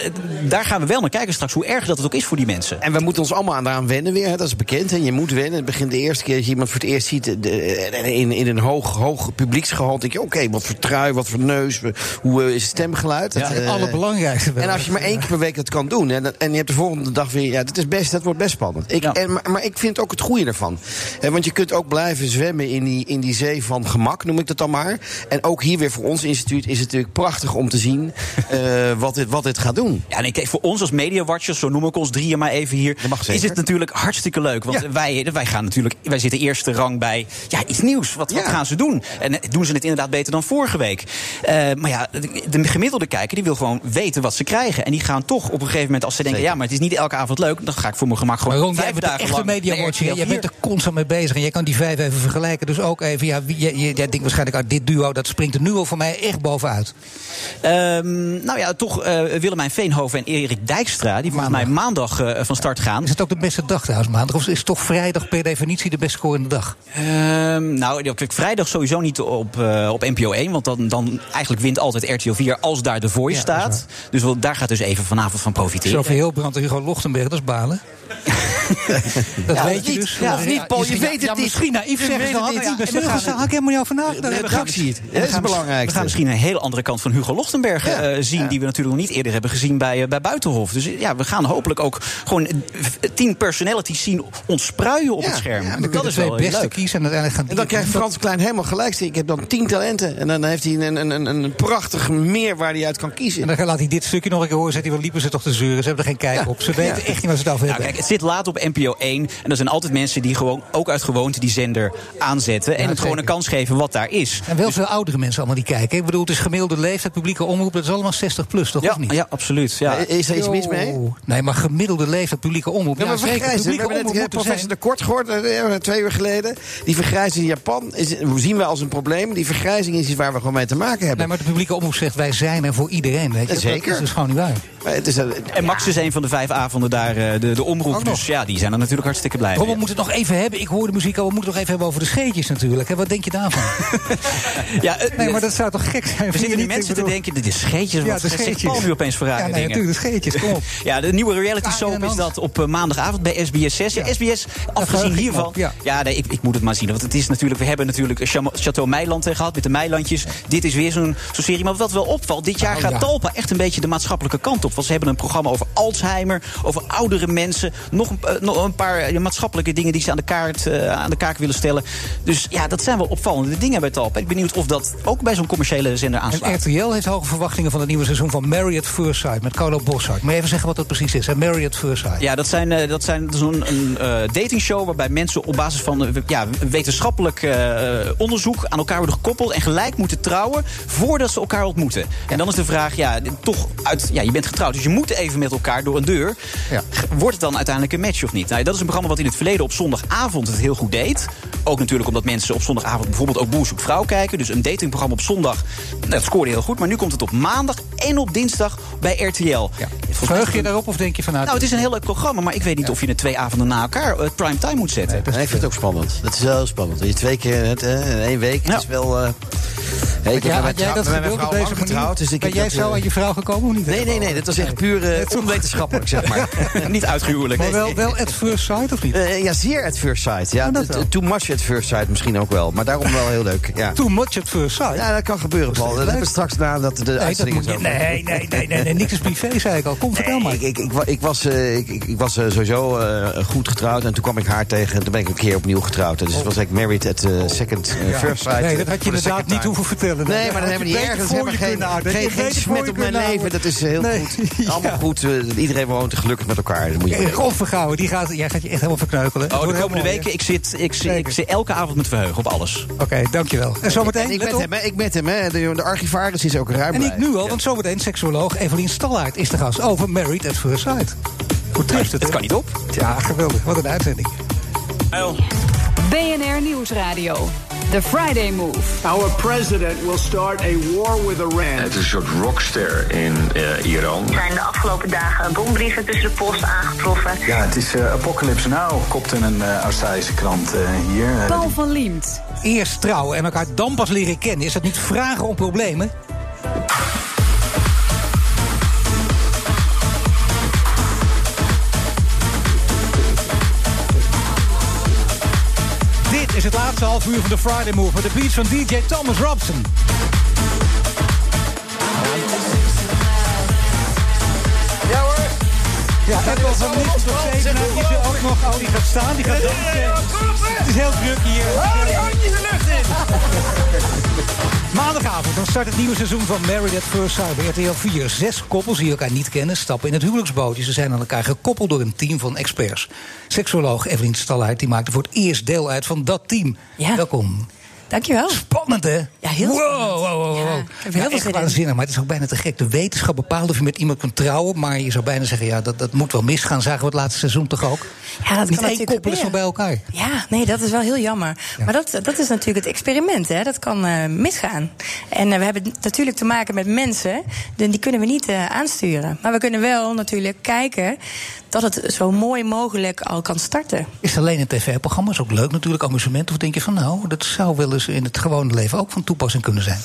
daar gaan we wel naar kijken straks. Hoe erg dat het ook is voor die mensen. En we moeten ons allemaal aan eraan wennen weer. Hè. Dat is bekend. Hè. Je moet wennen. Het begint de eerste keer dat je iemand voor het eerst ziet... de- in, in een hoog, hoog publieksgehalte. denk je, oké, wat voor trui, wat voor neus... hoe is het stemgeluid? Ja, Dat, het eh, allerbelangrijkste. En als je maar één keer per week dat kan doen... Dat- en je hebt de volgende dag weer... Ja, dat, is best, dat wordt best spannend. Ik, Ja. en, maar, maar ik vind ook het goede ervan. Want je kunt ook blijven zwemmen in die, in die zee van gemak, noem ik dat dan maar. En ook hier weer voor ons instituut is het natuurlijk prachtig om te zien... eh, wat, dit, wat dit gaat doen. Ja, nee, kijk, voor ons als mediawatchers, zo noem ik ons drieën maar even hier... is het natuurlijk hartstikke leuk. Want Ja. wij, wij gaan natuurlijk, wij zitten eerste rang bij ja, iets nieuws. Wat, wat gaan ze doen? En eh, doen ze het inderdaad beter dan vorige week? Eh, maar ja, de, de gemiddelde kijker die wil gewoon weten wat ze krijgen. En die gaan toch op een gegeven moment, als ze denken... Zeker. ja, maar het is niet elke elke avond leuk. Dan ga ik voor mijn gemak gewoon Ron, vijf dagen echte lang naar mediawatcher. RTL Jij bent 4. er constant mee bezig. En jij kan die vijf even vergelijken. Dus ook even, ja, wie- jij, jij denkt waarschijnlijk uit dit duo... dat springt er nu al voor mij echt bovenuit. Ehm, nou ja, toch eh, Willemijn Veenhoven en Erik Dijkstra... die volgens mij maandag eh, van start gaan. Is het ook de beste dag trouwens, maandag? Of is toch vrijdag per definitie de best scorende dag? Ehm, nou, vrijdag sowieso niet op, eh, op NPO 1. Want dan, dan eigenlijk wint altijd RTL 4 als daar de Voice Ja, staat. Dus wel, daar gaat dus even vanavond van profiteren. Zoveel heel brand Hugo Lochtenberg, dat balen. dat Ja, weet je niet. dus. Ja, of niet, Paul, je weet het ja, niet. Misschien naïef Je zeggen ze het dan. niet. Ja, En we stil gaan- gestaan, had ik helemaal niet over nagedacht. En we gaan- redactie het. Dat is belangrijkste. We gaan misschien een hele andere kant van Hugo Lochtenberg eh, zien... die we natuurlijk nog niet eerder hebben gezien bij, eh, bij Buitenhof. Dus eh, ja, we gaan hopelijk ook gewoon eh, tien personalities zien ontspruien op Ja, het scherm. ja, dan Dan dat is je de wel heel beste leuk. kiezen en uiteindelijk gaan En dan krijgt Frans Klein helemaal gelijk. Ik heb dan tien talenten. En dan heeft hij een, een, een, een prachtig meer waar hij uit kan kiezen. En dan laat hij dit stukje nog een keer horen. Zegt hij, wel liepen ze toch te zeuren. Ze hebben er geen kijk op. Ze weten echt niet waar ze het over Nou, hebben. Kijk, het zit laat op NPO 1. En er zijn altijd mensen die gewoon ook uit gewoonte die zender aanzetten. en het gewoon een kans geven wat daar is. En wel veel oudere mensen allemaal die kijken. Ik bedoel, het is gemiddelde leeftijd, publieke omroep. Dat is allemaal 60 plus, toch? Ja, of niet? ja absoluut. Ja. Is er iets mis mee? Nee, maar gemiddelde leeftijd, publieke omroep. Ja, maar zeker. vergrijzen. We Publieke hebben net eh, professor de Kort gehoord, eh, twee uur geleden. Die vergrijzing in Japan is, hoe zien we als een probleem. Die vergrijzing is iets waar we gewoon mee te maken Nee, hebben. maar de publieke omroep zegt wij zijn er voor iedereen. Weet je? Zeker. Dat is dus gewoon niet waar. Maar het is, eh, En Max is een van de vijf avonden daar, eh, de, de omroep. Ook nog. Dus ja, die zijn er natuurlijk hartstikke blij Rob, we mee. moeten het nog even hebben. Ik hoor de muziek al. We moeten het nog even hebben over de scheetjes natuurlijk. Hè. Wat denk je daarvan? Ja, eh, Nee, maar dat zou toch gek zijn? we zitten nu niet? mensen te denken, dit is scheetjes. Ja, Wat de scheetjes. Paul nu opeens voor rare Ja, nee, natuurlijk, de scheetjes. Kom op. Ja, de nieuwe reality soap is dat op eh, maandagavond bij SBS 6. Ja, SBS, afgezien hiervan... op, ja. Ja, nee, ik, ik moet het maar zien. Want het is natuurlijk, we hebben natuurlijk Chamo- Chateau Meiland eh, gehad met de Meilandjes. Dit is weer zo'n serie. Maar wat wel opvalt, dit jaar Oh, gaat. Talpa echt een beetje de maatschappelijke kant op. Want ze hebben een programma over Alzheimer, over oudere mensen. Nog een, eh, nog een paar eh, maatschappelijke dingen die ze aan de, kaart, eh, aan de kaak willen stellen. Dus ja, dat zijn wel opvallende dingen bij Talpa. Ik ben benieuwd of dat ook bij zo'n commerciële zender En aanslaat. RTL heeft hoge verwachtingen van het nieuwe seizoen van Married at First Sight met Carlo Bossart. Moet je even zeggen wat dat precies is? Hè? Married at First Sight. Ja, dat zijn, dat zijn zo'n een eh, datingshow waarbij mensen op basis van ja, wetenschappelijk onderzoek aan elkaar worden gekoppeld en gelijk moeten trouwen voordat ze elkaar ontmoeten. En dan is de vraag, ja, toch uit, ja, je bent getrouwd, dus je moet even met elkaar door een deur. Ja. Wordt het dan uiteindelijk een match of niet? Nou, dat is een programma wat in het verleden op zondagavond het heel goed deed. Ook natuurlijk omdat mensen op zondagavond bijvoorbeeld ook Boer zoekt vrouw kijken. Dus een datingprogramma op zondag, nou, dat scoorde heel goed. Maar nu komt het op maandag en op dinsdag bij RTL. Ja. Verheug je daarop of denk je vanuit? nou, het is een heel leuk programma, maar ik weet niet of je het twee avonden na elkaar uh, prime time moet zetten. Nee, ik vind het ook spannend. Dat is wel heel spannend. Je twee keer het, hè, in één week. Ja. Is wel. eh hey, ik ja, had jij dat met mijn gewild vrouw op deze getrouwd. Dus ik ben jij zo eh, aan je vrouw gekomen of niet? Nee, nee, nee. Dat was echt puur eh, onwetenschappelijk, zeg maar. niet uitgehuwelijk. Maar wel, wel at first sight of niet? Eh, ja, zeer at first sight. Ja, Oh, dat too much at first sight misschien ook wel. Maar daarom wel heel leuk. Ja, Too much at first sight? ja dat kan gebeuren, Paul. Dat hebben we straks na dat de nee, dat uitzending je, nee, nee, nee, nee, nee, niks is privé, zei ik al. Kom, vertel maar. Ik, ik, ik, wa- ik was, eh, ik, ik, was eh, sowieso goed getrouwd en toen kwam ik haar tegen. en Toen ben ik een keer opnieuw getrouwd. Dus het was ik married at second first sight. Nee, dat had je inderdaad niet hoeven vertellen. Nee, maar dan hebben we niet ergens helemaal geen, geen, geen smet op mijn leven. Dat is heel goed. Allemaal goed. iedereen woont gelukkig met elkaar. Dat moet je Rolf Vergouwen, die gaat, jij gaat je echt helemaal verkneukelen. Oh, de komende weken, ik zit, ik, zit, ik zit elke avond met verheugen op alles. Oké, dankjewel. En zometeen, En ik met hem, hè, ik met hem. Hè. De, de archivaris is ook ruim En ik nu al, want zometeen seksuoloog Evelien Stallaert is de gast over Married at First Sight. Hoe triest het, Het kan niet op. Ja, geweldig. Wat een uitzending. BNR Nieuwsradio. The Friday Move. Our president will start a war with Iran. Het is een soort rockster in eh, Iran. Er zijn de afgelopen dagen bombrieven tussen de post aangetroffen. Ja, het is eh, Apocalypse Now, kopte een uh, Australische krant eh, hier. Paul van Liemt. Eerst trouwen en elkaar dan pas leren kennen. Is dat niet vragen om problemen? Is het laatste half uur van de Friday Move met de beats van DJ Thomas Robson. Ja hoor. Ja, Apple van niets tot zeven. Is ook nog. Oh, die gaat staan, die gaat dansen. Het is heel druk hier. Hou die handjes de lucht in. Start het nieuwe seizoen van Married at First Sight bij RTL 4. Zes koppels die elkaar niet kennen stappen in het huwelijksbootje. Ze zijn aan elkaar gekoppeld door een team van experts. Seksuoloog Evelien Stallaert die maakte voor het eerst deel uit van dat team. Ja. Welkom. Dankjewel. Spannend, hè? Ja, heel wow, spannend. Wow, wow, wow. Ja, ik heb heel veel echt zin waanzinnig, maar het is ook bijna te gek. De wetenschap bepaalt of je met iemand kunt trouwen. Maar je zou bijna zeggen, ja, dat, dat moet wel misgaan. Zagen we het laatste seizoen toch ook? Ja, dat Niet kan één koppel is nog bij elkaar. Ja, nee, dat is wel heel jammer. Maar dat, dat is natuurlijk het experiment, hè. Dat kan eh, misgaan. En eh, we hebben natuurlijk te maken met mensen. En die kunnen we niet eh, aansturen. Maar we kunnen wel natuurlijk kijken dat het zo mooi mogelijk al kan starten. Is het alleen een tv-programma? Is ook leuk natuurlijk, amusement. Of denk je van, nou, dat zou wel eens in het gewone leven ook van toepassing kunnen zijn?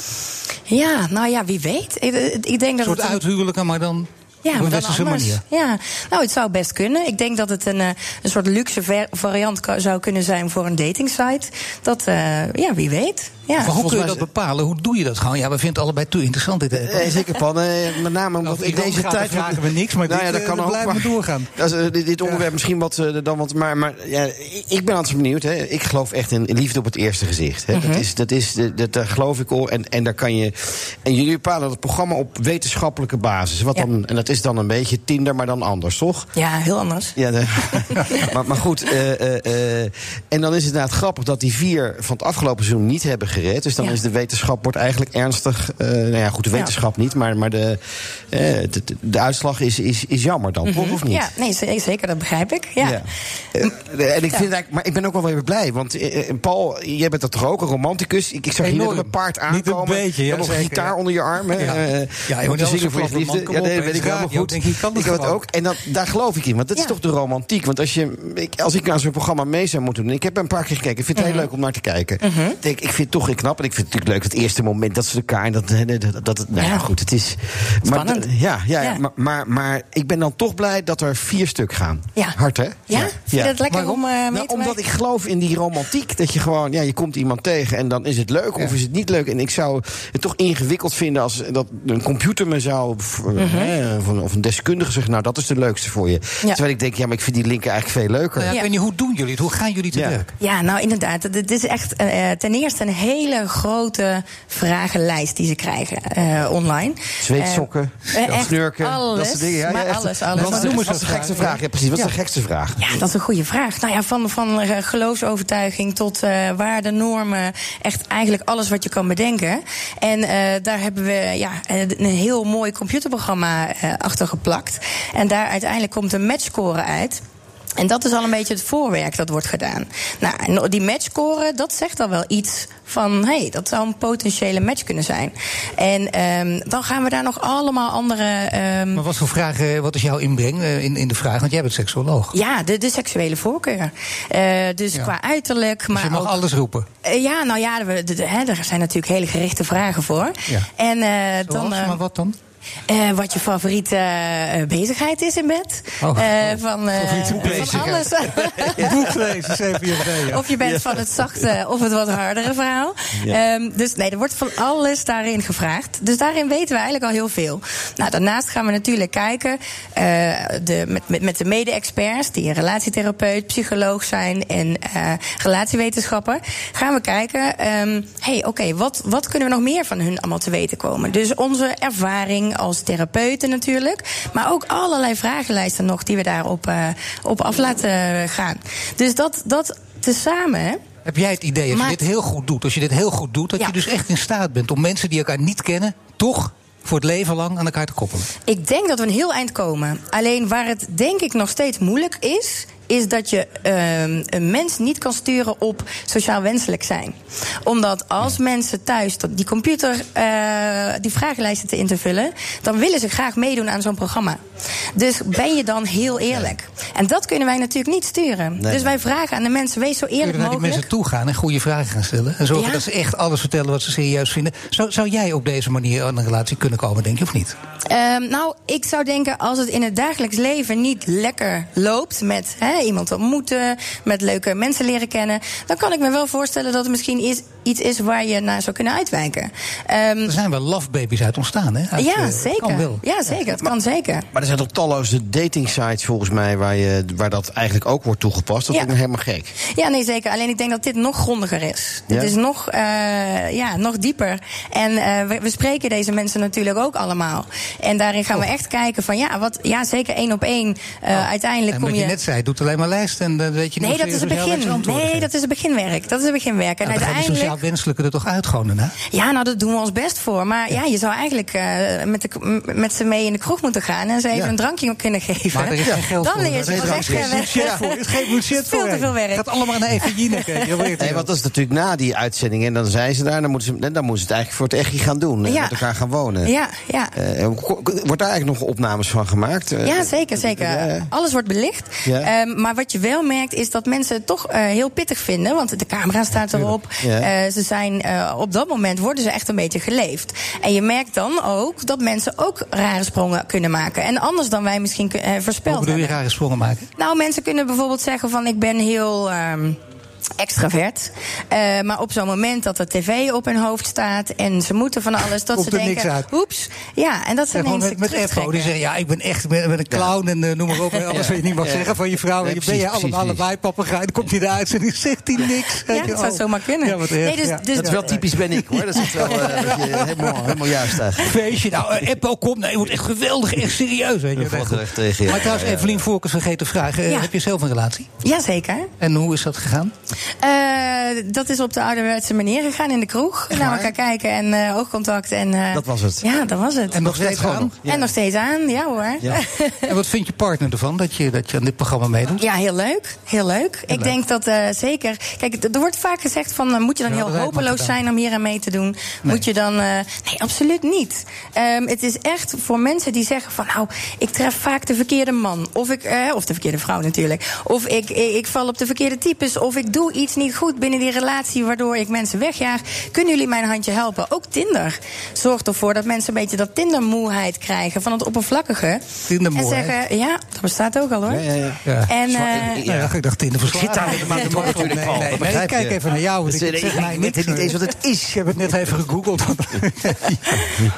Ja, nou ja, wie weet. Ik, ik denk Een dat soort een- uithuwelijken, maar dan Ja, op een westerse manier. Ja, nou, het zou best kunnen. Ik denk dat het een, eh, een soort luxe variant zou kunnen zijn voor een datingsite. Dat, eh, ja, wie weet. Ja. Maar hoe kun je dat bepalen? Hoe doe je dat gewoon? Ja, we vinden het allebei te interessant. Dit, eh. Zeker Pan. Eh, met name omdat in deze gaat, tijd. vragen we niks, maar nou dit, ja, dat eh, kan daar ook. maar- doorgaan. Dat is, dit, dit onderwerp misschien wat eh, dan wat. Maar, maar ja, ik- ben altijd benieuwd. Hè. Ik geloof echt in liefde op het eerste gezicht. Hè. Mhm. Dat is, dat is, dat, daar geloof ik al. En, en daar kan je. En jullie bepalen het programma op wetenschappelijke basis. Wat Ja. dan, en dat is dan een beetje Tinder, maar dan anders, toch? Ja, heel anders. Ja, de- maar, maar goed, eh, eh, eh, en dan is het inderdaad grappig dat die vier van het afgelopen seizoen niet hebben gered. Dus dan Ja. is de wetenschap wordt eigenlijk ernstig. eh, nou ja, goed, de wetenschap niet, maar, maar de, eh, de, de, de uitslag is, is, is jammer dan, toch? Of niet? Ja, nee, zeker, dat begrijp ik. Ja. Ja. Eh, en ik vind maar ik ben ook wel weer blij. Want Paul, jij bent dat toch ook, een romanticus? Ik, ik zag je net op een paard Niet een aankomen. beetje, ja, nog een gitaar ja. onder je arm. hè, Ja. Ja, je zingen voor je liefde. Ja, nee, het weet ik helemaal goed. denk ik, kan dat ik heb het gewoon. ook. En dat, daar geloof ik in. Want dat is toch de romantiek. Want als, je, ik, als ik naar zo'n programma mee zou moeten doen. Ik heb er een paar keer gekeken. Ik vind het Mhm. heel leuk om naar te kijken. Ik denk, ik vind het toch knap. En ik vind het natuurlijk leuk. Het eerste moment dat ze elkaar. En dat, dat, dat, nou ja, Ja. goed. Het is. Maar, Spannend. ja, ja, ja. Ja. Maar, maar, maar ik ben dan toch blij dat er vier stuk gaan. Ja. Hard, hè? Ja? Vind je dat lekker om eh, mee Nou, te omdat maken? ik geloof in die romantiek. Dat je gewoon, ja, je komt iemand tegen en dan is het leuk of is het niet leuk. En ik zou het toch ingewikkeld vinden als dat een computer me zou. Of, Mhm. hè, of, een, of een deskundige zegt, nou, dat is de leukste voor je. Terwijl ik denk, ja, maar ik vind die linker eigenlijk veel leuker. Ja, ik weet niet, hoe doen jullie het? Hoe gaan jullie te Ja. werk? Ja, nou inderdaad. Het is echt eh, ten eerste een hele grote vragenlijst die ze krijgen eh, online. Zweetsokken, echt snurken, dat soort dingen. Ja, maar ja, alles, alles. Wat is, Noem de, gekste vraag. vraag? Ja, precies. Wat is de gekste vraag? Ja, dat is een goede vraag. Nou ja, van, van geloofsovertuiging tot eh waarden, normen. Echt eigenlijk alles wat je kan bedenken. En daar hebben we ja, een heel mooi computerprogramma achter geplakt. En daar uiteindelijk komt een matchscore uit. En dat is al een beetje het voorwerk dat wordt gedaan. Nou, die matchscore, dat zegt al wel iets van... hé, hey, dat zou een potentiële match kunnen zijn. En ehm, dan gaan we daar nog allemaal andere... ehm, Maar wat voor vragen, wat is jouw inbreng eh, in, in de vraag? Want jij bent seksoloog. ja, de, de seksuele voorkeur. Eh, dus Ja. qua uiterlijk, maar Dus je mag ook... alles roepen. Eh, ja, nou ja, er zijn natuurlijk hele gerichte vragen voor. Ja. En eh, dan... Zoals, eh, maar wat dan? Eh, wat je favoriete eh, bezigheid is in bed. Oh. Eh, van, van alles. Boek lezen, CPMD. Of je bent van het zachte of het wat hardere verhaal. Ja. Ehm, dus nee, er wordt van alles daarin gevraagd. Dus daarin weten we eigenlijk al heel veel. Nou, daarnaast gaan we natuurlijk kijken de, met, met, met de mede-experts, die een relatietherapeut, psycholoog zijn en relatiewetenschapper. Gaan we kijken, ehm, hey, oké, wat, wat kunnen we nog meer van hun allemaal te weten komen? Dus onze ervaring als therapeuten natuurlijk. Maar ook allerlei vragenlijsten nog die we daarop eh, op af laten gaan. Dus dat, dat tezamen. Heb jij het idee, als je dit heel goed doet, als je dit heel goed doet, dat Ja. je dus echt in staat bent om mensen die elkaar niet kennen, toch voor het leven lang aan elkaar te koppelen? Ik denk dat we een heel eind komen. Alleen waar het denk ik nog steeds moeilijk is. Is dat je ehm, een mens niet kan sturen op sociaal wenselijk zijn. Omdat als mensen thuis die computer eh, die vragenlijsten te in te vullen. dan willen ze graag meedoen aan zo'n programma. Dus ben je dan heel eerlijk? En dat kunnen wij natuurlijk niet sturen. Nee. Dus wij vragen aan de mensen: wees zo eerlijk naar die mogelijk. mensen toe gaan en goede vragen gaan stellen? En zorgen Ja. dat ze echt alles vertellen wat ze serieus vinden. Zou, zou jij op deze manier aan een relatie kunnen komen, denk je, of niet? Ehm, nou, ik zou denken, als het in het dagelijks leven niet lekker loopt met hè, iemand ontmoeten, met leuke mensen leren kennen, dan kan ik me wel voorstellen dat het misschien is, iets is waar je naar zou kunnen uitwijken. Ehm, Er zijn wel love babies uit ontstaan, hè? Uit, ja, eh, zeker. Kan wel. Ja, zeker. Het kan zeker. Maar er zijn toch talloze dating sites volgens mij waar, je, waar dat eigenlijk ook wordt toegepast. Dat Ja. is me helemaal gek. Ja, nee, zeker. Alleen ik denk dat dit nog grondiger is. Dit Ja? is nog, eh, ja, nog dieper. En eh, we, we spreken deze mensen natuurlijk ook allemaal. En daarin gaan we echt kijken van, ja, wat, ja zeker één op één. eh, uiteindelijk En kom wat je je... net zei, doet alleen maar lijst en dan weet je niet Nee, dat je is het sociaal begin. Nee, dat is het beginwerk. Dat is het beginwerk. En Nou, dan ga je die uiteindelijk. ja, wenselijke er toch uit gewoon daarna? Ja, nou, daar doen we ons best voor. Maar ja, je zou eigenlijk eh, met, de, met ze mee in de kroeg moeten gaan... en ze even Ja. een drankje kunnen geven. Maar er is geen geld Dan voor. leer je Er pas echt budget werken. voor. Is geen budget Veel te veel werk. Het gaat allemaal naar Eveline. Nee, want dat is natuurlijk na die uitzending. En dan zijn ze daar. Dan moeten ze, dan moeten ze het eigenlijk voor het echi gaan doen. en Ja. Met elkaar gaan wonen. Ja, ja. Eh, wordt daar eigenlijk nog opnames van gemaakt? Eh, Ja, zeker, zeker. Alles wordt belicht. Ja. Ehm, maar wat je wel merkt is dat mensen het toch eh, heel pittig vinden. Want de camera staat erop. Ja. Eh, ze zijn, eh, op dat moment worden ze echt een beetje geleefd. En je merkt dan ook dat mensen ook rare sprongen kunnen maken. En anders dan wij misschien eh, voorspeld Hoe bedoel je hebben. rare sprongen maken? Nou, mensen kunnen bijvoorbeeld zeggen van ik ben heel... ehm, extravert. Eh, maar op zo'n moment dat de tv op hun hoofd staat en ze moeten van alles, dat Komt ze er niks denken, uit. oeps, ja, en dat ze Ja, ineens met, met die zeggen, ja, ik ben echt met, met een clown en eh, noem maar op. en Alles wat je niet mag Ja. zeggen van je vrouw. En je ben je precies, allemaal allebei papegaai. Dan komt hij eruit en die zegt hij niks. Ja, dat zou zomaar kunnen. Ja, wat Nee, dus- ja. dus- Dat is wel typisch ben ik hoor. Dat is wel eh, je helemaal, helemaal juist eigenlijk. Feestje, nou, Eppo komt. Nee, het wordt echt geweldig, echt serieus. Weet je. Dat valt er echt tegen. Maar trouwens. Evelien Voorkens vergeten te vragen. Heb je zelf een relatie? Jazeker. En hoe is dat gegaan? Eh, dat is op de ouderwetse manier gegaan in de kroeg. Naar elkaar kijken en eh, oogcontact. En, eh, Dat was het. Ja, dat was het. En nog steeds gewoon aan? nog. Ja. En nog steeds aan, ja hoor. Ja. En wat vindt je partner ervan dat je, dat je aan dit programma meedoet? Ja, heel leuk. Heel leuk. ik denk dat eh, zeker. Kijk, er wordt vaak gezegd van moet je dan Ja, heel hopeloos zijn om hier aan mee te doen? Moet je dan. eh, nee, absoluut niet. Ehm, het is echt voor mensen die zeggen van nou, ik tref vaak de verkeerde man. Of ik, of de verkeerde vrouw natuurlijk. Of ik, ik, ik val op de verkeerde types. Of ik doe iets niet goed binnen die relatie waardoor ik mensen wegjaag. Kunnen jullie mijn handje helpen? Ook Tinder zorgt ervoor dat mensen een beetje dat Tindermoeheid krijgen van het oppervlakkige. Tindermoeheid? En zeggen, ja, dat bestaat ook al hoor. Ja, ja, ja. Ja. En, eh, Nou ja, ik dacht in de Ik zit daar helemaal maken natuurlijk al. nee, nee, Dat nee, ik begrijp kijk even naar jou. want Dus, ik zeg ik- weet niet eens wat het is. Ik heb het net even gegoogeld.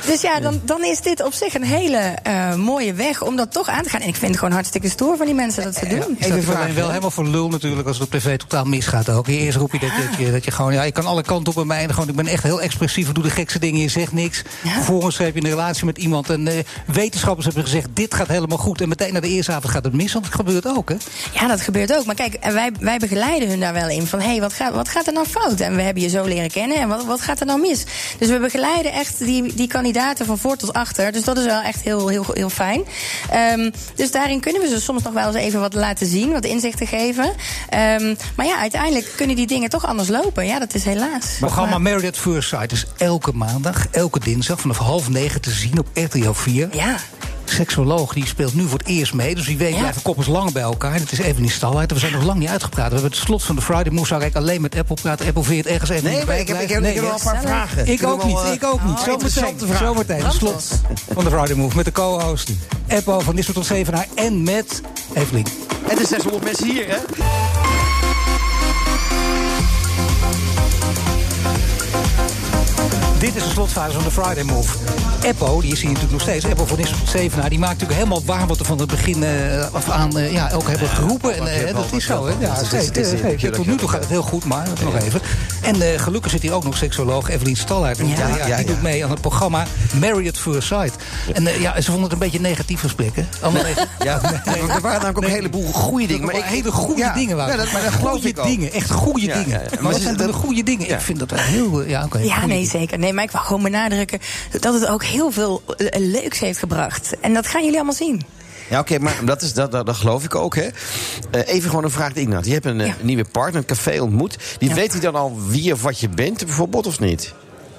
Dus ja, dan, dan is dit op zich een hele eh, mooie weg om dat toch aan te gaan. En ik vind het gewoon hartstikke stoer van die mensen dat ze doen. Even vragen, wel helemaal voor lul natuurlijk als het op tv totaal misgaat ook. Eerst roep je dat, je, dat, je, dat je gewoon, ja, je kan alle kanten op bij mij. En gewoon, ik ben echt heel expressief, ik doe de gekste dingen, je zegt niks. Vervolgens heb je een relatie met iemand en eh, wetenschappers hebben gezegd, dit gaat helemaal goed. En meteen na de eerste avond gaat het mis, want dat gebeurt ook, hè? Ja, dat gebeurt ook. Maar kijk, en wij, wij begeleiden hun daar wel in. Van, hé, hey, wat, gaat, wat gaat er nou fout? En we hebben je zo leren kennen. En wat, wat gaat er nou mis? Dus we begeleiden echt die, die kandidaten van voor tot achter. Dus dat is wel echt heel, heel, heel fijn. Ehm, dus daarin kunnen we ze soms nog wel eens even wat laten zien. Wat inzichten geven. Ehm, maar ja, uiteindelijk kunnen die dingen toch anders lopen. Ja, dat is helaas. Het programma Married at First Sight is elke maandag, elke dinsdag vanaf half negen te zien op RTL 4. Ja. Seksoloog die speelt nu voor het eerst mee. Dus wie weet Ja. blijven koppels lang bij elkaar. Het is even in stalheid. We zijn nog lang niet uitgepraat. We hebben het slot van de Friday Move. Zou ik alleen met Apple praten. Apple veert ergens even Nee, niet maar ik heb, ik heb, ik heb Nee, wel een paar vragen. Ik ook niet, wel, eh, ik ook niet. Zometeen, zometeen. Het slot van de Friday Move met de co-host Apple van Nisbet tot Zevenaar en met Evelien. En de 600 mensen hier, hè? Dit is de slotfase van de Friday Move. Eppo, die is hier natuurlijk nog steeds. Eppo van tot Zevenaar. Die maakt natuurlijk helemaal waar wat we van het begin eh, af aan eh, ja, ook hebben geroepen. En, eh, dat is zo, hè? Ja, zeker, Tot nu toe gaat het heel goed, maar nog even. En eh, gelukkig zit hier ook nog seksoloog Evelien Stalhuyt. Ja, ja, ja, die ja. doet mee aan het programma Married at First Sight. En ja, ze vonden het een beetje een negatief gesprek, hè? Allemaal even- Ja, er waren namelijk ook een heleboel goede dingen. Maar ik- hele goede ja, dingen waren. Ja, dat, maar dat geloof goede ik ook. dingen, echt goede Ja, dingen. ja, ja. Maar, ze- zijn dan de dat- goede dingen? Ik vind dat wel heel... Ja, oké. Ja, goede nee, zeker. Nee, maar ik wil gewoon benadrukken dat het ook heel veel eh, leuks heeft gebracht. En dat gaan jullie allemaal zien. Ja, oké, maar dat, is, dat, dat, dat geloof ik ook, hè. Eh, even gewoon een vraag, Ignat. Je hebt een eh, Ja. nieuwe partner, een café ontmoet. Die Ja. weet hij dan al wie of wat je bent, bijvoorbeeld, of niet?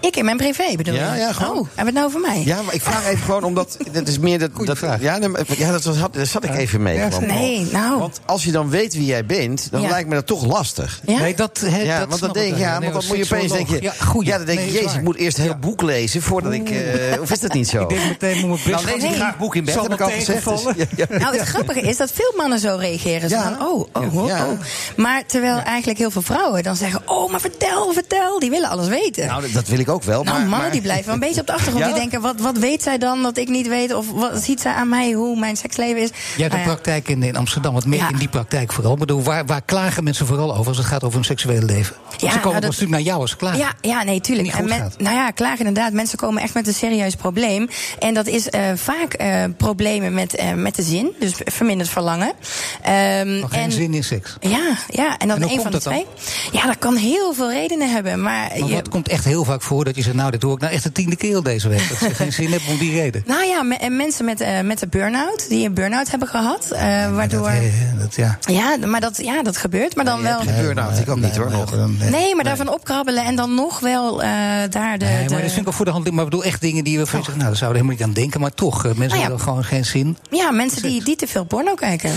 Ik in mijn privé bedoel Ja, je? ja, gewoon. Oh, hebben we het nou over mij? Ja, maar ik vraag even gewoon omdat... Dat is meer dat... dat Ja, nee, maar- ja dat, was, daar zat ik even mee. Ja, gewoon. Nee, nou. Want als je dan weet wie jij bent, dan Ja. lijkt me dat toch lastig. Ja? Nee, dat, hè, Ja, dat want dan denk wel. ja, Nee, want dan moet je opeens denken... Ja, goeie. ja, dan denk Nee, je, jezus, ik moet eerst een heel boek lezen voordat ik... eh, of is dat niet zo? Ik denk meteen, moet mijn best Nou, lees ik graag boek in bed, Zal heb ik al gezegd. Ja, ja. Nou, het grappige is dat veel mannen zo reageren. Zo Ja. van, oh, oh, oh, Ja. oh. Maar terwijl eigenlijk heel veel vrouwen dan zeggen... oh, maar vertel, vertel. Die willen alles weten. Nou, dat- dat wil ik ook wel. Nou, maar, mannen maar- die blijven wel een beetje op de achtergrond. Ja? Die denken, wat, wat weet zij dan dat ik niet weet? Of wat ziet zij aan mij hoe mijn seksleven is? Jij hebt Nou een ja. praktijk in, in Amsterdam. Wat je in die praktijk vooral? Ik bedoel, waar, waar klagen mensen vooral over als het gaat over hun seksuele leven? Ja, ze komen nou, dat- natuurlijk naar jou als ze klagen. Ja, ja, nee, tuurlijk. En men- nou ja, klaar inderdaad. Mensen komen echt met een serieus probleem. En dat is eh, vaak eh, problemen met, eh, met de zin. Dus verminderd verlangen. Ehm, Nog geen en, zin in seks. Ja, ja, en dan En een van de twee. Ja, dat kan heel veel redenen hebben. Maar, Maar je- wat komt echt heel vaak voor dat je zegt, nou, dit hoor ik nou echt de tiende keer deze week. Dat ze geen zin hebben om die reden. nou ja, me- en mensen met, eh, met een burn-out, die een burn-out hebben gehad. eh, waardoor. Eh, dat, ja. ja, maar dat, ja, dat gebeurt. Maar dan wel. De burn-out, ik ook niet hoor. nog. Nee, maar daarvan opkrabbelen en dan nog wel eh, daar de. Nee, maar de- dat vind ik ook voor de hand. Maar ik bedoel echt dingen die we van zeggen, nou, daar zouden we helemaal niet aan denken. Maar toch, mensen Nou ja. hebben gewoon geen zin. Ja, mensen die, die te veel porno kijken.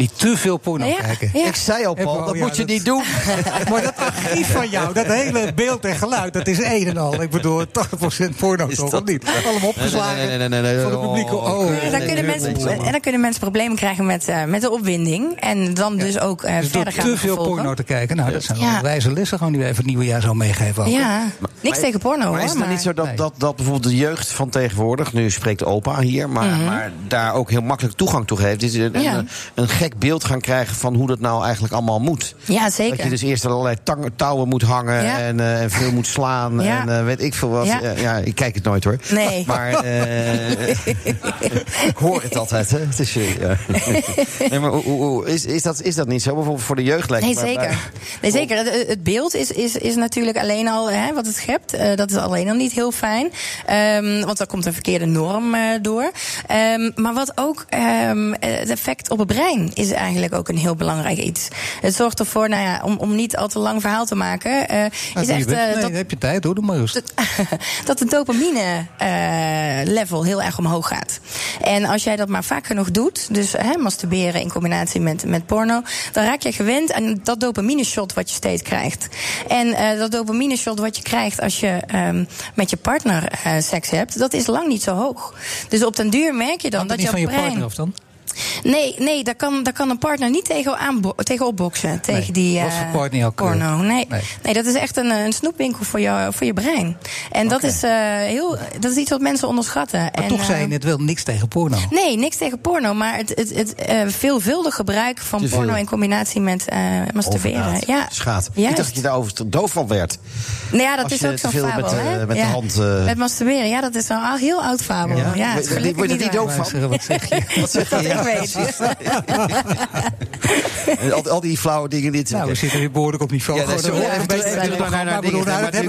Die te veel porno Ja, kijken. ja. Ik zei al, Paul, Oh, dat ja, moet je dat- niet doen. maar dat archief van jou, dat hele beeld en geluid, dat is een en al. Ik bedoel, 80% porno toch, of niet? Allemaal opgeslagen Nee, nee, nee, nee, nee, nee. voor de publieke Oh. En dan, kunnen mensen, en dan kunnen mensen problemen krijgen met, eh, met de opwinding. En dan dus ook Dus door verder gaan te veel gevolgen. porno te kijken, nou, dat zijn Ja. wel wijze lessen gewoon die we even het nieuwe jaar zo meegeven. ook. Ja, niks Maar- tegen porno Maar hoor. is het dan niet zo dat, dat, dat bijvoorbeeld de jeugd van tegenwoordig, nu spreekt opa hier, maar, Mhm. maar daar ook heel makkelijk toegang toe geeft, is een, een, een beeld gaan krijgen van hoe dat nou eigenlijk allemaal moet. Ja, zeker. Dat je dus eerst allerlei touwen moet hangen Ja. en, eh, en veel moet slaan Ja. en eh, weet ik veel wat. Ja. Ik kijk het nooit hoor. Nee. Maar eh, ik hoor het altijd. Hè. Het is, nee, maar hoe- is, is, dat, is dat niet zo? Bijvoorbeeld voor de jeugd lijkt Nee, mij- zeker. Nee, zeker. Het, het beeld is, is, is natuurlijk alleen al hè, wat het schept. dat is alleen al niet heel fijn. Ehm, want dan komt een verkeerde norm door. Ehm, maar wat ook ehm, het effect op het brein is eigenlijk ook een heel belangrijk iets. Het zorgt ervoor, nou ja, om, om niet al te lang verhaal te maken. eh, is je echt eh, nee, dat, heb je tijd, hoor, doe maar dat de dopamine eh, level heel erg omhoog gaat. En als jij dat maar vaak genoeg doet, dus hè, masturberen in combinatie met, met porno, dan raak je gewend aan dat dopamine shot wat je steeds krijgt. En dat dopamine shot wat je krijgt als je ehm, met je partner seks hebt, dat is lang niet zo hoog. Dus op den duur merk je dan dat niet je van je brein. partner af dan? Nee, nee daar, kan, daar kan een partner niet tegen, aanbo- tegen opboksen. Tegen Nee, die eh, eh, porno. Nee. nee. Nee. dat is echt een, eh, een snoepwinkel voor je, voor je brein. En dat, is, eh, heel, dat is iets wat mensen onderschatten. Maar en, toch zei je eh, net wel niks tegen porno. Nee, niks tegen porno, maar het, het, het eh, veelvuldig gebruik van porno in combinatie met eh masturberen. Ja. Schaat. Ik dacht dat je daarover doof van werd. Nou ja, dat Als is ook zo'n fabel. met, eh, hè? met de hand, eh, Met masturberen, ja, dat is een al heel oud fabel. Ja, Ja? het is Word je- er niet doof van? Wat zeg je? Je? Ik weet. En al, al die flauwe dingen dit. Nou, we zitten weer behoorlijk op niveau. Ja, dat hebben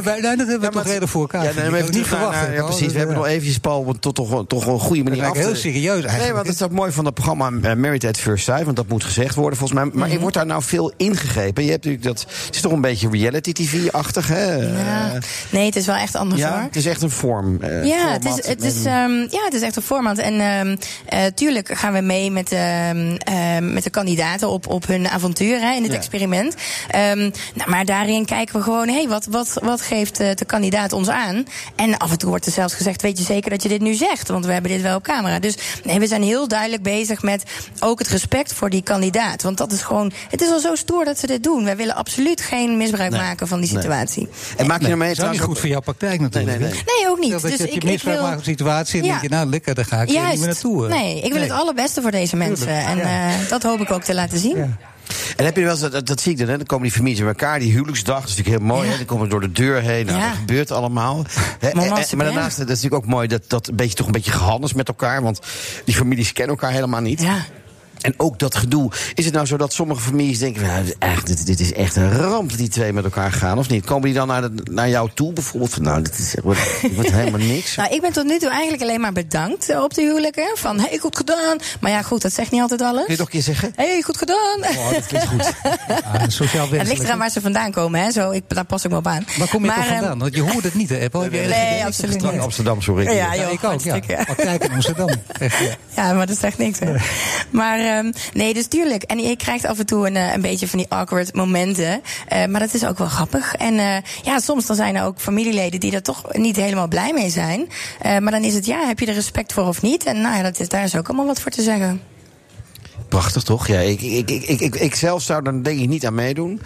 wij, nou, dat hebben we toch redelijk voor elkaar. Ja, nee, niet verwacht. ja, precies. We hebben nog eventjes, Paul, tot toch, toch een goede manier Dat af heel serieus eigenlijk. Nee, want het is ook mooi van het programma eh, Married at First Sight. Want dat moet gezegd worden, volgens mij. Maar Mhm. wordt daar nou veel ingegrepen? Je hebt natuurlijk dat... Het is toch een beetje reality-tv-achtig, hè? Ja. Eh, Nee, het is wel echt anders ja, hoor. het is echt een vorm. eh, Ja, het is, het, is, ehm, ja, het is echt een format. En ehm eh, tuurlijk gaan we mee met, ehm, ehm, met de kandidaten op, op hun avontuur hè, in dit Ja. experiment. Ehm, nou, maar daarin kijken we gewoon, hey, wat, wat, wat geeft eh, de kandidaat ons aan? En af en toe wordt er zelfs gezegd, weet je zeker dat je dit nu zegt? Want we hebben dit wel op camera. Dus nee, we zijn heel duidelijk bezig met ook het respect voor die kandidaat. Want dat is gewoon, het is al zo stoer dat ze dit doen. Wij willen absoluut geen misbruik Nee. maken van die Nee. situatie. En maak je Nee, ermee ook niet goed voor jouw praktijk natuurlijk. Nee, nee, Nee, ook niet. Dat Dus je, ik, misbruik wil... maakt van een situatie en Ja. denk je, nou lekker, daar ga ik hier niet meer naartoe. hè. Nee, ik wil het allerbeste voor deze mensen. En eh, dat hoop ik ook te laten zien. En heb je wel eens, dat, dat, zie ik dan, hè? dan komen die families bij elkaar, die huwelijksdag, dat is natuurlijk heel mooi, Ja. hè? dan komen ze door de deur heen, nou, Ja. dat gebeurt allemaal. En- en- maar daarnaast, dat is natuurlijk ook mooi, dat, dat een beetje, toch een beetje gehandels met elkaar, want die families kennen elkaar helemaal niet. Ja. En ook dat gedoe. Is het nou zo dat sommige families denken... Nou, eigenlijk, dit, dit is echt een ramp dat die twee met elkaar gaan, of niet? Komen die dan naar, de- naar jou toe bijvoorbeeld? Van, nou, dit is, wordt, helemaal niks. Nou, ik ben tot nu toe eigenlijk alleen maar bedankt eh, op de huwelijken. Van, hey, goed gedaan. Maar ja, goed, dat zegt niet altijd alles. Kun je nog een keer zeggen? hey, goed gedaan. Oh, dat klinkt goed. Ah, sociaal het ligt eraan waar ze vandaan komen, hè. Zo, ik, daar pas ik me op aan. Waar kom je Maar, toch ehm, vandaan? Want je hoort het niet, hè? Apple? Nee, idee? absoluut Strak niet. Amsterdam, sorry. Ja, Ja, joh, ik ook, ja. kijk in Amsterdam. Echt, ja. Ja, maar dat zegt niks, hè. Maar ehm, nee, dus tuurlijk. En je krijgt af en toe een, eh, een beetje van die awkward momenten. Eh, maar dat is ook wel grappig. En eh, ja, soms dan zijn er ook familieleden die er toch niet helemaal blij mee zijn. Maar dan is het, ja, heb je er respect voor of niet? En nou ja, dat is, daar is ook allemaal wat voor te zeggen. Prachtig, toch? Ja, ik, ik, ik, ik, ik, ik zelf zou daar denk ik niet aan meedoen.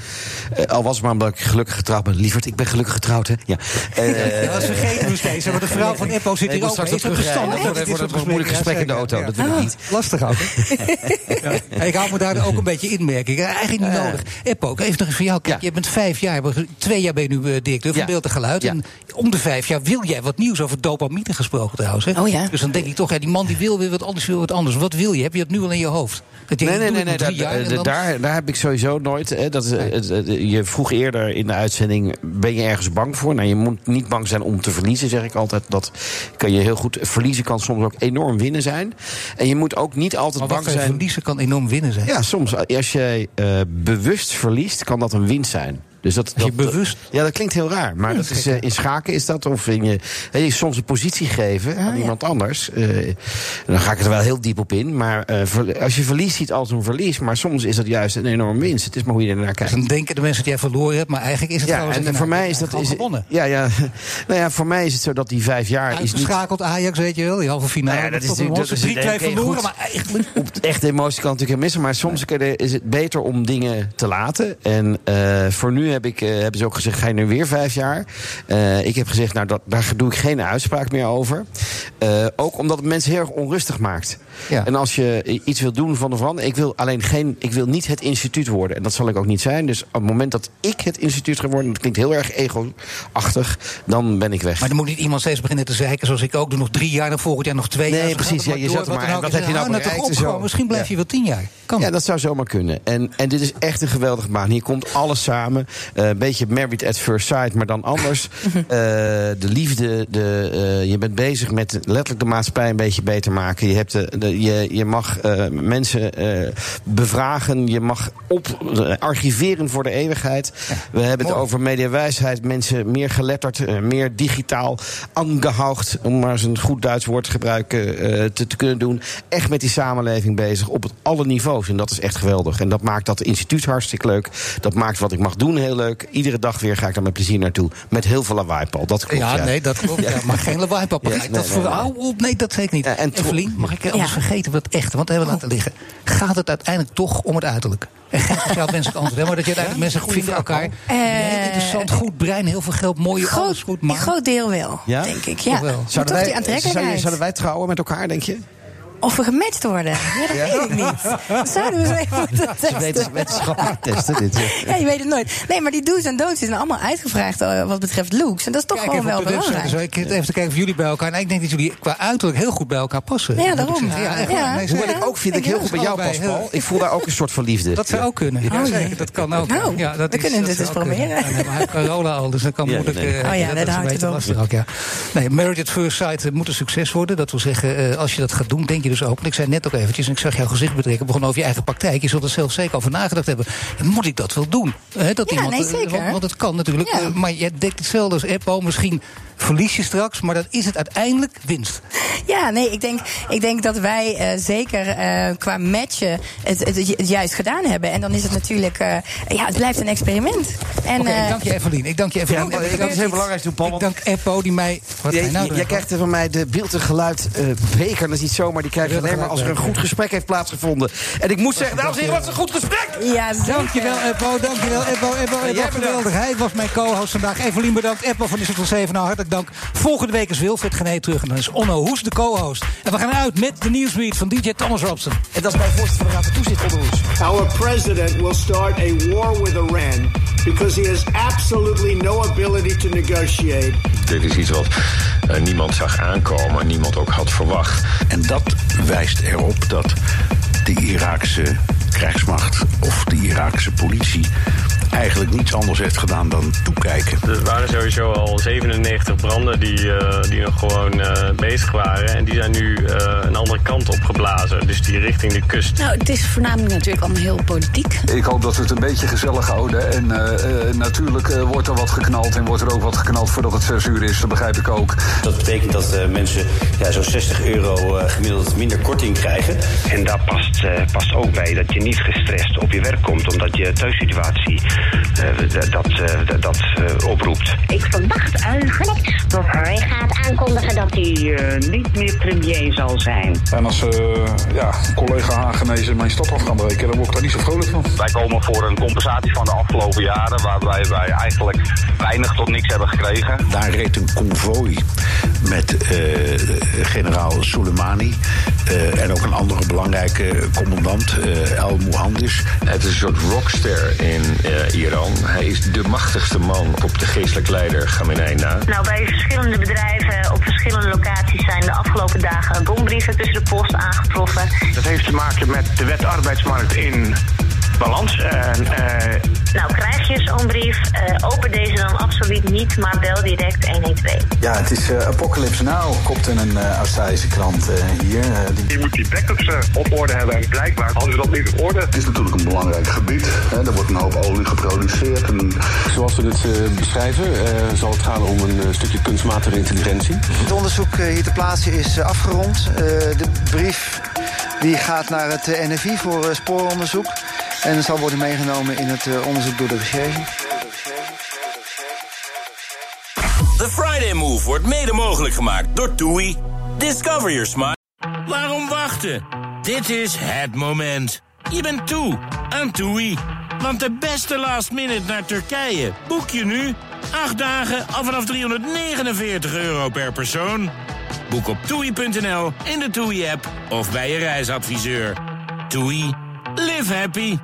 Eh, al was het maar omdat ik gelukkig getrouwd ben. Lieverd, ik ben gelukkig getrouwd, hè? Ja. Eh, Ja, dat vergeten we steeds. hè, Want de vrouw van Eppo zit hier ook. straks Is nog dat verstandig? Dat wordt een moeilijk gesprek in de auto. Dat wil ik zeker. niet. Lastig ook. hè? Ja. Ik hou me daar ook een beetje in, merk ik. Eigenlijk niet nodig. Eppo, even nog eens voor jou. Kijk, je bent vijf jaar, twee jaar ben je nu eh, directeur van. Beeld en Geluid. En om de vijf jaar wil jij wat nieuws over dopamine gesproken trouwens. Hè? Oh ja. Dus dan denk ik toch, ja, die man die wil weer wat anders, wil wat anders. Wat wil je? Heb je dat nu al in je hoofd? Nee, nee, nee, nee daar, dan- daar, daar heb ik sowieso nooit. Hè, dat, eh, je vroeg eerder in de uitzending: ben je ergens bang voor? Nou, je moet niet bang zijn om te verliezen, zeg ik altijd. Dat kan je heel goed. Verliezen kan soms ook enorm winnen zijn. En je moet ook niet altijd bang zijn. verliezen kan enorm winnen zijn. Ja, soms. Als jij eh, bewust verliest, kan dat een winst zijn. Dus dat, je bewust- Ja, dat klinkt heel raar. Maar dat is, eh, in schaken is dat. Of in je, soms een positie geven aan iemand anders. Eh, dan ga ik er wel heel diep op in. Maar eh, als je verlies ziet als een verlies. Maar soms is dat juist een enorme winst. Het is maar hoe je ernaar Dus kijkt. dan denken de mensen dat jij verloren hebt, maar eigenlijk is het Ja, en voor mij is dat is, gewonnen. ja, ja, nou ja, voor mij is het zo dat die vijf jaar is niet Uitgeschakeld Ajax, weet je wel, die halve finale. Nou ja, dat is natuurlijk- een dat is 3-2 denk ik verloren, maar eigenlijk... op de echte emotie kan natuurlijk missen. Maar soms is het beter om dingen te laten. En voor nu heb ik, eh, hebben ze ook gezegd, ga je nu weer vijf jaar? Eh, ik heb gezegd, nou, dat, daar doe ik geen uitspraak meer over. Eh, ook omdat het mensen heel erg onrustig maakt. Ja. En als je iets wil doen van de verandering... Ik wil alleen geen, ik wil niet het instituut worden. En dat zal ik ook niet zijn. Dus op het moment dat ik het instituut ga worden... dat klinkt heel erg ego-achtig, dan ben ik weg. Maar dan moet niet iemand steeds beginnen te zeiken, zoals ik ook doe. Nog drie jaar, dan volgend jaar nog twee Nee, jaar. Zo precies. Ja, je zet maar- en wat heb je nou nou bereikt en zo? Misschien blijf Ja. je wel tien jaar. Kan. Ja, dat zou zomaar kunnen. En, en dit is echt een geweldige baan. Hier komt alles samen. Eh, een beetje married at first sight, maar dan anders. Eh, de liefde, de, eh, je bent bezig met letterlijk de maatschappij een beetje beter maken. Je, hebt de, de- je, je mag eh, mensen eh, bevragen. Je mag op, eh, archiveren voor de eeuwigheid. We hebben het over mediawijsheid. Mensen meer geletterd, meer digitaal angehaucht. Om maar eens een goed Duits woord te gebruiken. eh, te, te kunnen doen. Echt met die samenleving bezig op het alle niveaus. En dat is echt geweldig. En dat maakt dat instituut hartstikke leuk. Dat maakt wat ik mag doen heel leuk. Iedere dag weer ga ik daar met plezier naartoe. Met heel veel lawaai, Paul. Dat klopt, ja, ja. nee, dat klopt. Ja. maar geen lawaai. Ja, nee, dat nee, voor... nee. Op, nee, dat zeker niet. En Evelien, mag ik anders Vergeten wat echt, want we hebben laten liggen. Gaat het uiteindelijk toch om het uiterlijk? En geen speciaal menselijk antwoord, hè, maar dat je uiteindelijk mensen goed vinden elkaar. Eh, Heel interessant, goed brein, heel veel geld, mooie alles Groot, goed. een Maar groot deel wel, Ja? denk ik. Ja. Zouden toch wij, die aantrekkelijkheid. zouden wij trouwen met elkaar, denk je? Of we gematcht worden. Ja, dat weet ik niet. Dat zouden we zo even moeten testen. Wetens- Wetenschappelijk testen, dit. ja. Ja, je weet het nooit. Nee, maar die do's en don'ts zijn allemaal uitgevraagd eh, wat betreft looks. En dat is toch Kijk gewoon wel belangrijk. Zo, ik zit even te kijken of jullie bij elkaar. Nou, ik denk dat jullie qua uiterlijk heel goed bij elkaar passen. Ja, ik daarom. Ja, echt Ja. Nee, Hoewel ik ook vind dat ik heel goed bij jou pas, Paul. Ik voel daar ook een soort van liefde. Dat zou ook kunnen. Ja, Oh, zeker. Dat kan ook. Nou, ja, dat we is- kunnen dat dit zou eens ook kunnen. proberen. Ja, nee, maar hij heeft corona al, dus dat kan Ja, moeilijk. nee. eh, Oh ja, dat houdt het lastig ook, ja. Nee, Married at First Sight eh, moet een succes worden. Dat wil zeggen, eh, als je dat gaat doen, denk je dus ook. En ik zei net ook eventjes, en ik zag jouw gezicht betrekken, begon over je eigen praktijk. Je zult er zelf zeker over nagedacht hebben. Moet ik dat wel doen? Hè, dat Ja, nee, eh, zeker. Want, want het kan natuurlijk. Ja. eh, maar je denkt hetzelfde als Eppo. Misschien verlies je straks, maar dat is het uiteindelijk winst. Ja, nee, ik denk, ik denk dat wij eh, zeker eh, qua matchen het, het, het juist gedaan hebben. En dan is het natuurlijk, eh, ja, het blijft een experiment. En, eh, ik dank je Evelien. Ik dank je Evelien. Ja, Ik dat is heel belangrijk toen, Paul. Ik dank Eppo die mij... Wat Jij, nou jij krijgt van mij de beeld en geluid eh, beker. Dat is niet zomaar. Die krijg je alleen maar als er een goed gesprek heeft plaatsgevonden. En ik moet zeggen, dames en heren, wat een goed gesprek! ja, zeker. Dankjewel Eppo, dankjewel Eppo, Eppo, geweldig. Hij was mijn co-host vandaag. Evelien bedankt, Eppo van Dissertal 7, nou hartelijk dank. Volgende week is Wilfred Genee terug en dan is Onno Hoes de co-host. En we gaan uit met de nieuwsread van DJ Thomas Robson. En dat is bij voorzitter van de Raad van Toezicht onder ons. Our president will start a war with Iran because he has absolutely no ability to negotiate. Dit is iets wat eh, niemand zag aankomen, niemand ook had verwacht. En dat wijst erop dat de Iraakse krijgsmacht of de Iraakse politie eigenlijk niets anders heeft gedaan dan toekijken. Er waren sowieso al 97 branden die, eh, die nog gewoon eh, bezig waren. En die zijn nu eh, een andere kant op geblazen. Dus die richting de kust. Nou, het is voornamelijk natuurlijk allemaal heel politiek. Ik hoop dat we het een beetje gezellig houden. En eh, eh, natuurlijk eh, wordt er wat geknald en wordt er ook wat geknald voordat het 6 uur is. Dat begrijp ik ook. Dat betekent dat eh, mensen ja, zo'n 60 euro eh, gemiddeld minder korting krijgen. En daar past, eh, past ook bij dat je niet gestrest op je werk komt, omdat je thuissituatie eh, dat, eh, dat eh, oproept. Ik verwacht eigenlijk dat hij gaat aankondigen dat hij niet meer premier zal zijn. En als ja, collega Hagenezen mijn stad af gaan breken, dan word ik daar niet zo vrolijk van. Wij komen voor een compensatie van de afgelopen jaren... waarbij wij eigenlijk weinig tot niks hebben gekregen. Daar reed een konvooi met eh, generaal Soleimani eh, en ook een andere belangrijke commandant, eh El Mohandis. Het is een soort rockster in eh, Iran. Hij is de machtigste man op de geestelijk leider Khamenei na. Nou, bij verschillende bedrijven op verschillende locaties zijn de afgelopen dagen bombrieven tussen de post aangetroffen. Dat heeft te maken met de wet arbeidsmarkt in balans. En, eh, Nou, krijg je zo'n brief, eh, open deze dan absoluut niet, maar bel direct 112. Ja, het is uh, Apocalypse Now, kopte een uh, Australische krant uh, hier. die... Je moet die backups op orde hebben en blijkbaar hadden ze dat niet op orde. Het is natuurlijk een belangrijk gebied. Hè. Er wordt een hoop olie geproduceerd. En... Zoals we het beschrijven, zal het gaan om een stukje kunstmatige intelligentie. Het onderzoek hier ter plaatse is afgerond. de brief die gaat naar het NFI voor spooronderzoek. En zal worden meegenomen in het uh, onderzoek door de recherche. The Friday Move wordt mede mogelijk gemaakt door TUI. Discover your smile. Waarom wachten? Dit is het moment. Je bent toe aan TUI. Want de beste last minute naar Turkije boek je nu. 8 dagen al vanaf 349 euro per persoon. Boek op toei.nl, in de TUI-app of bij je reisadviseur. TUI, live happy.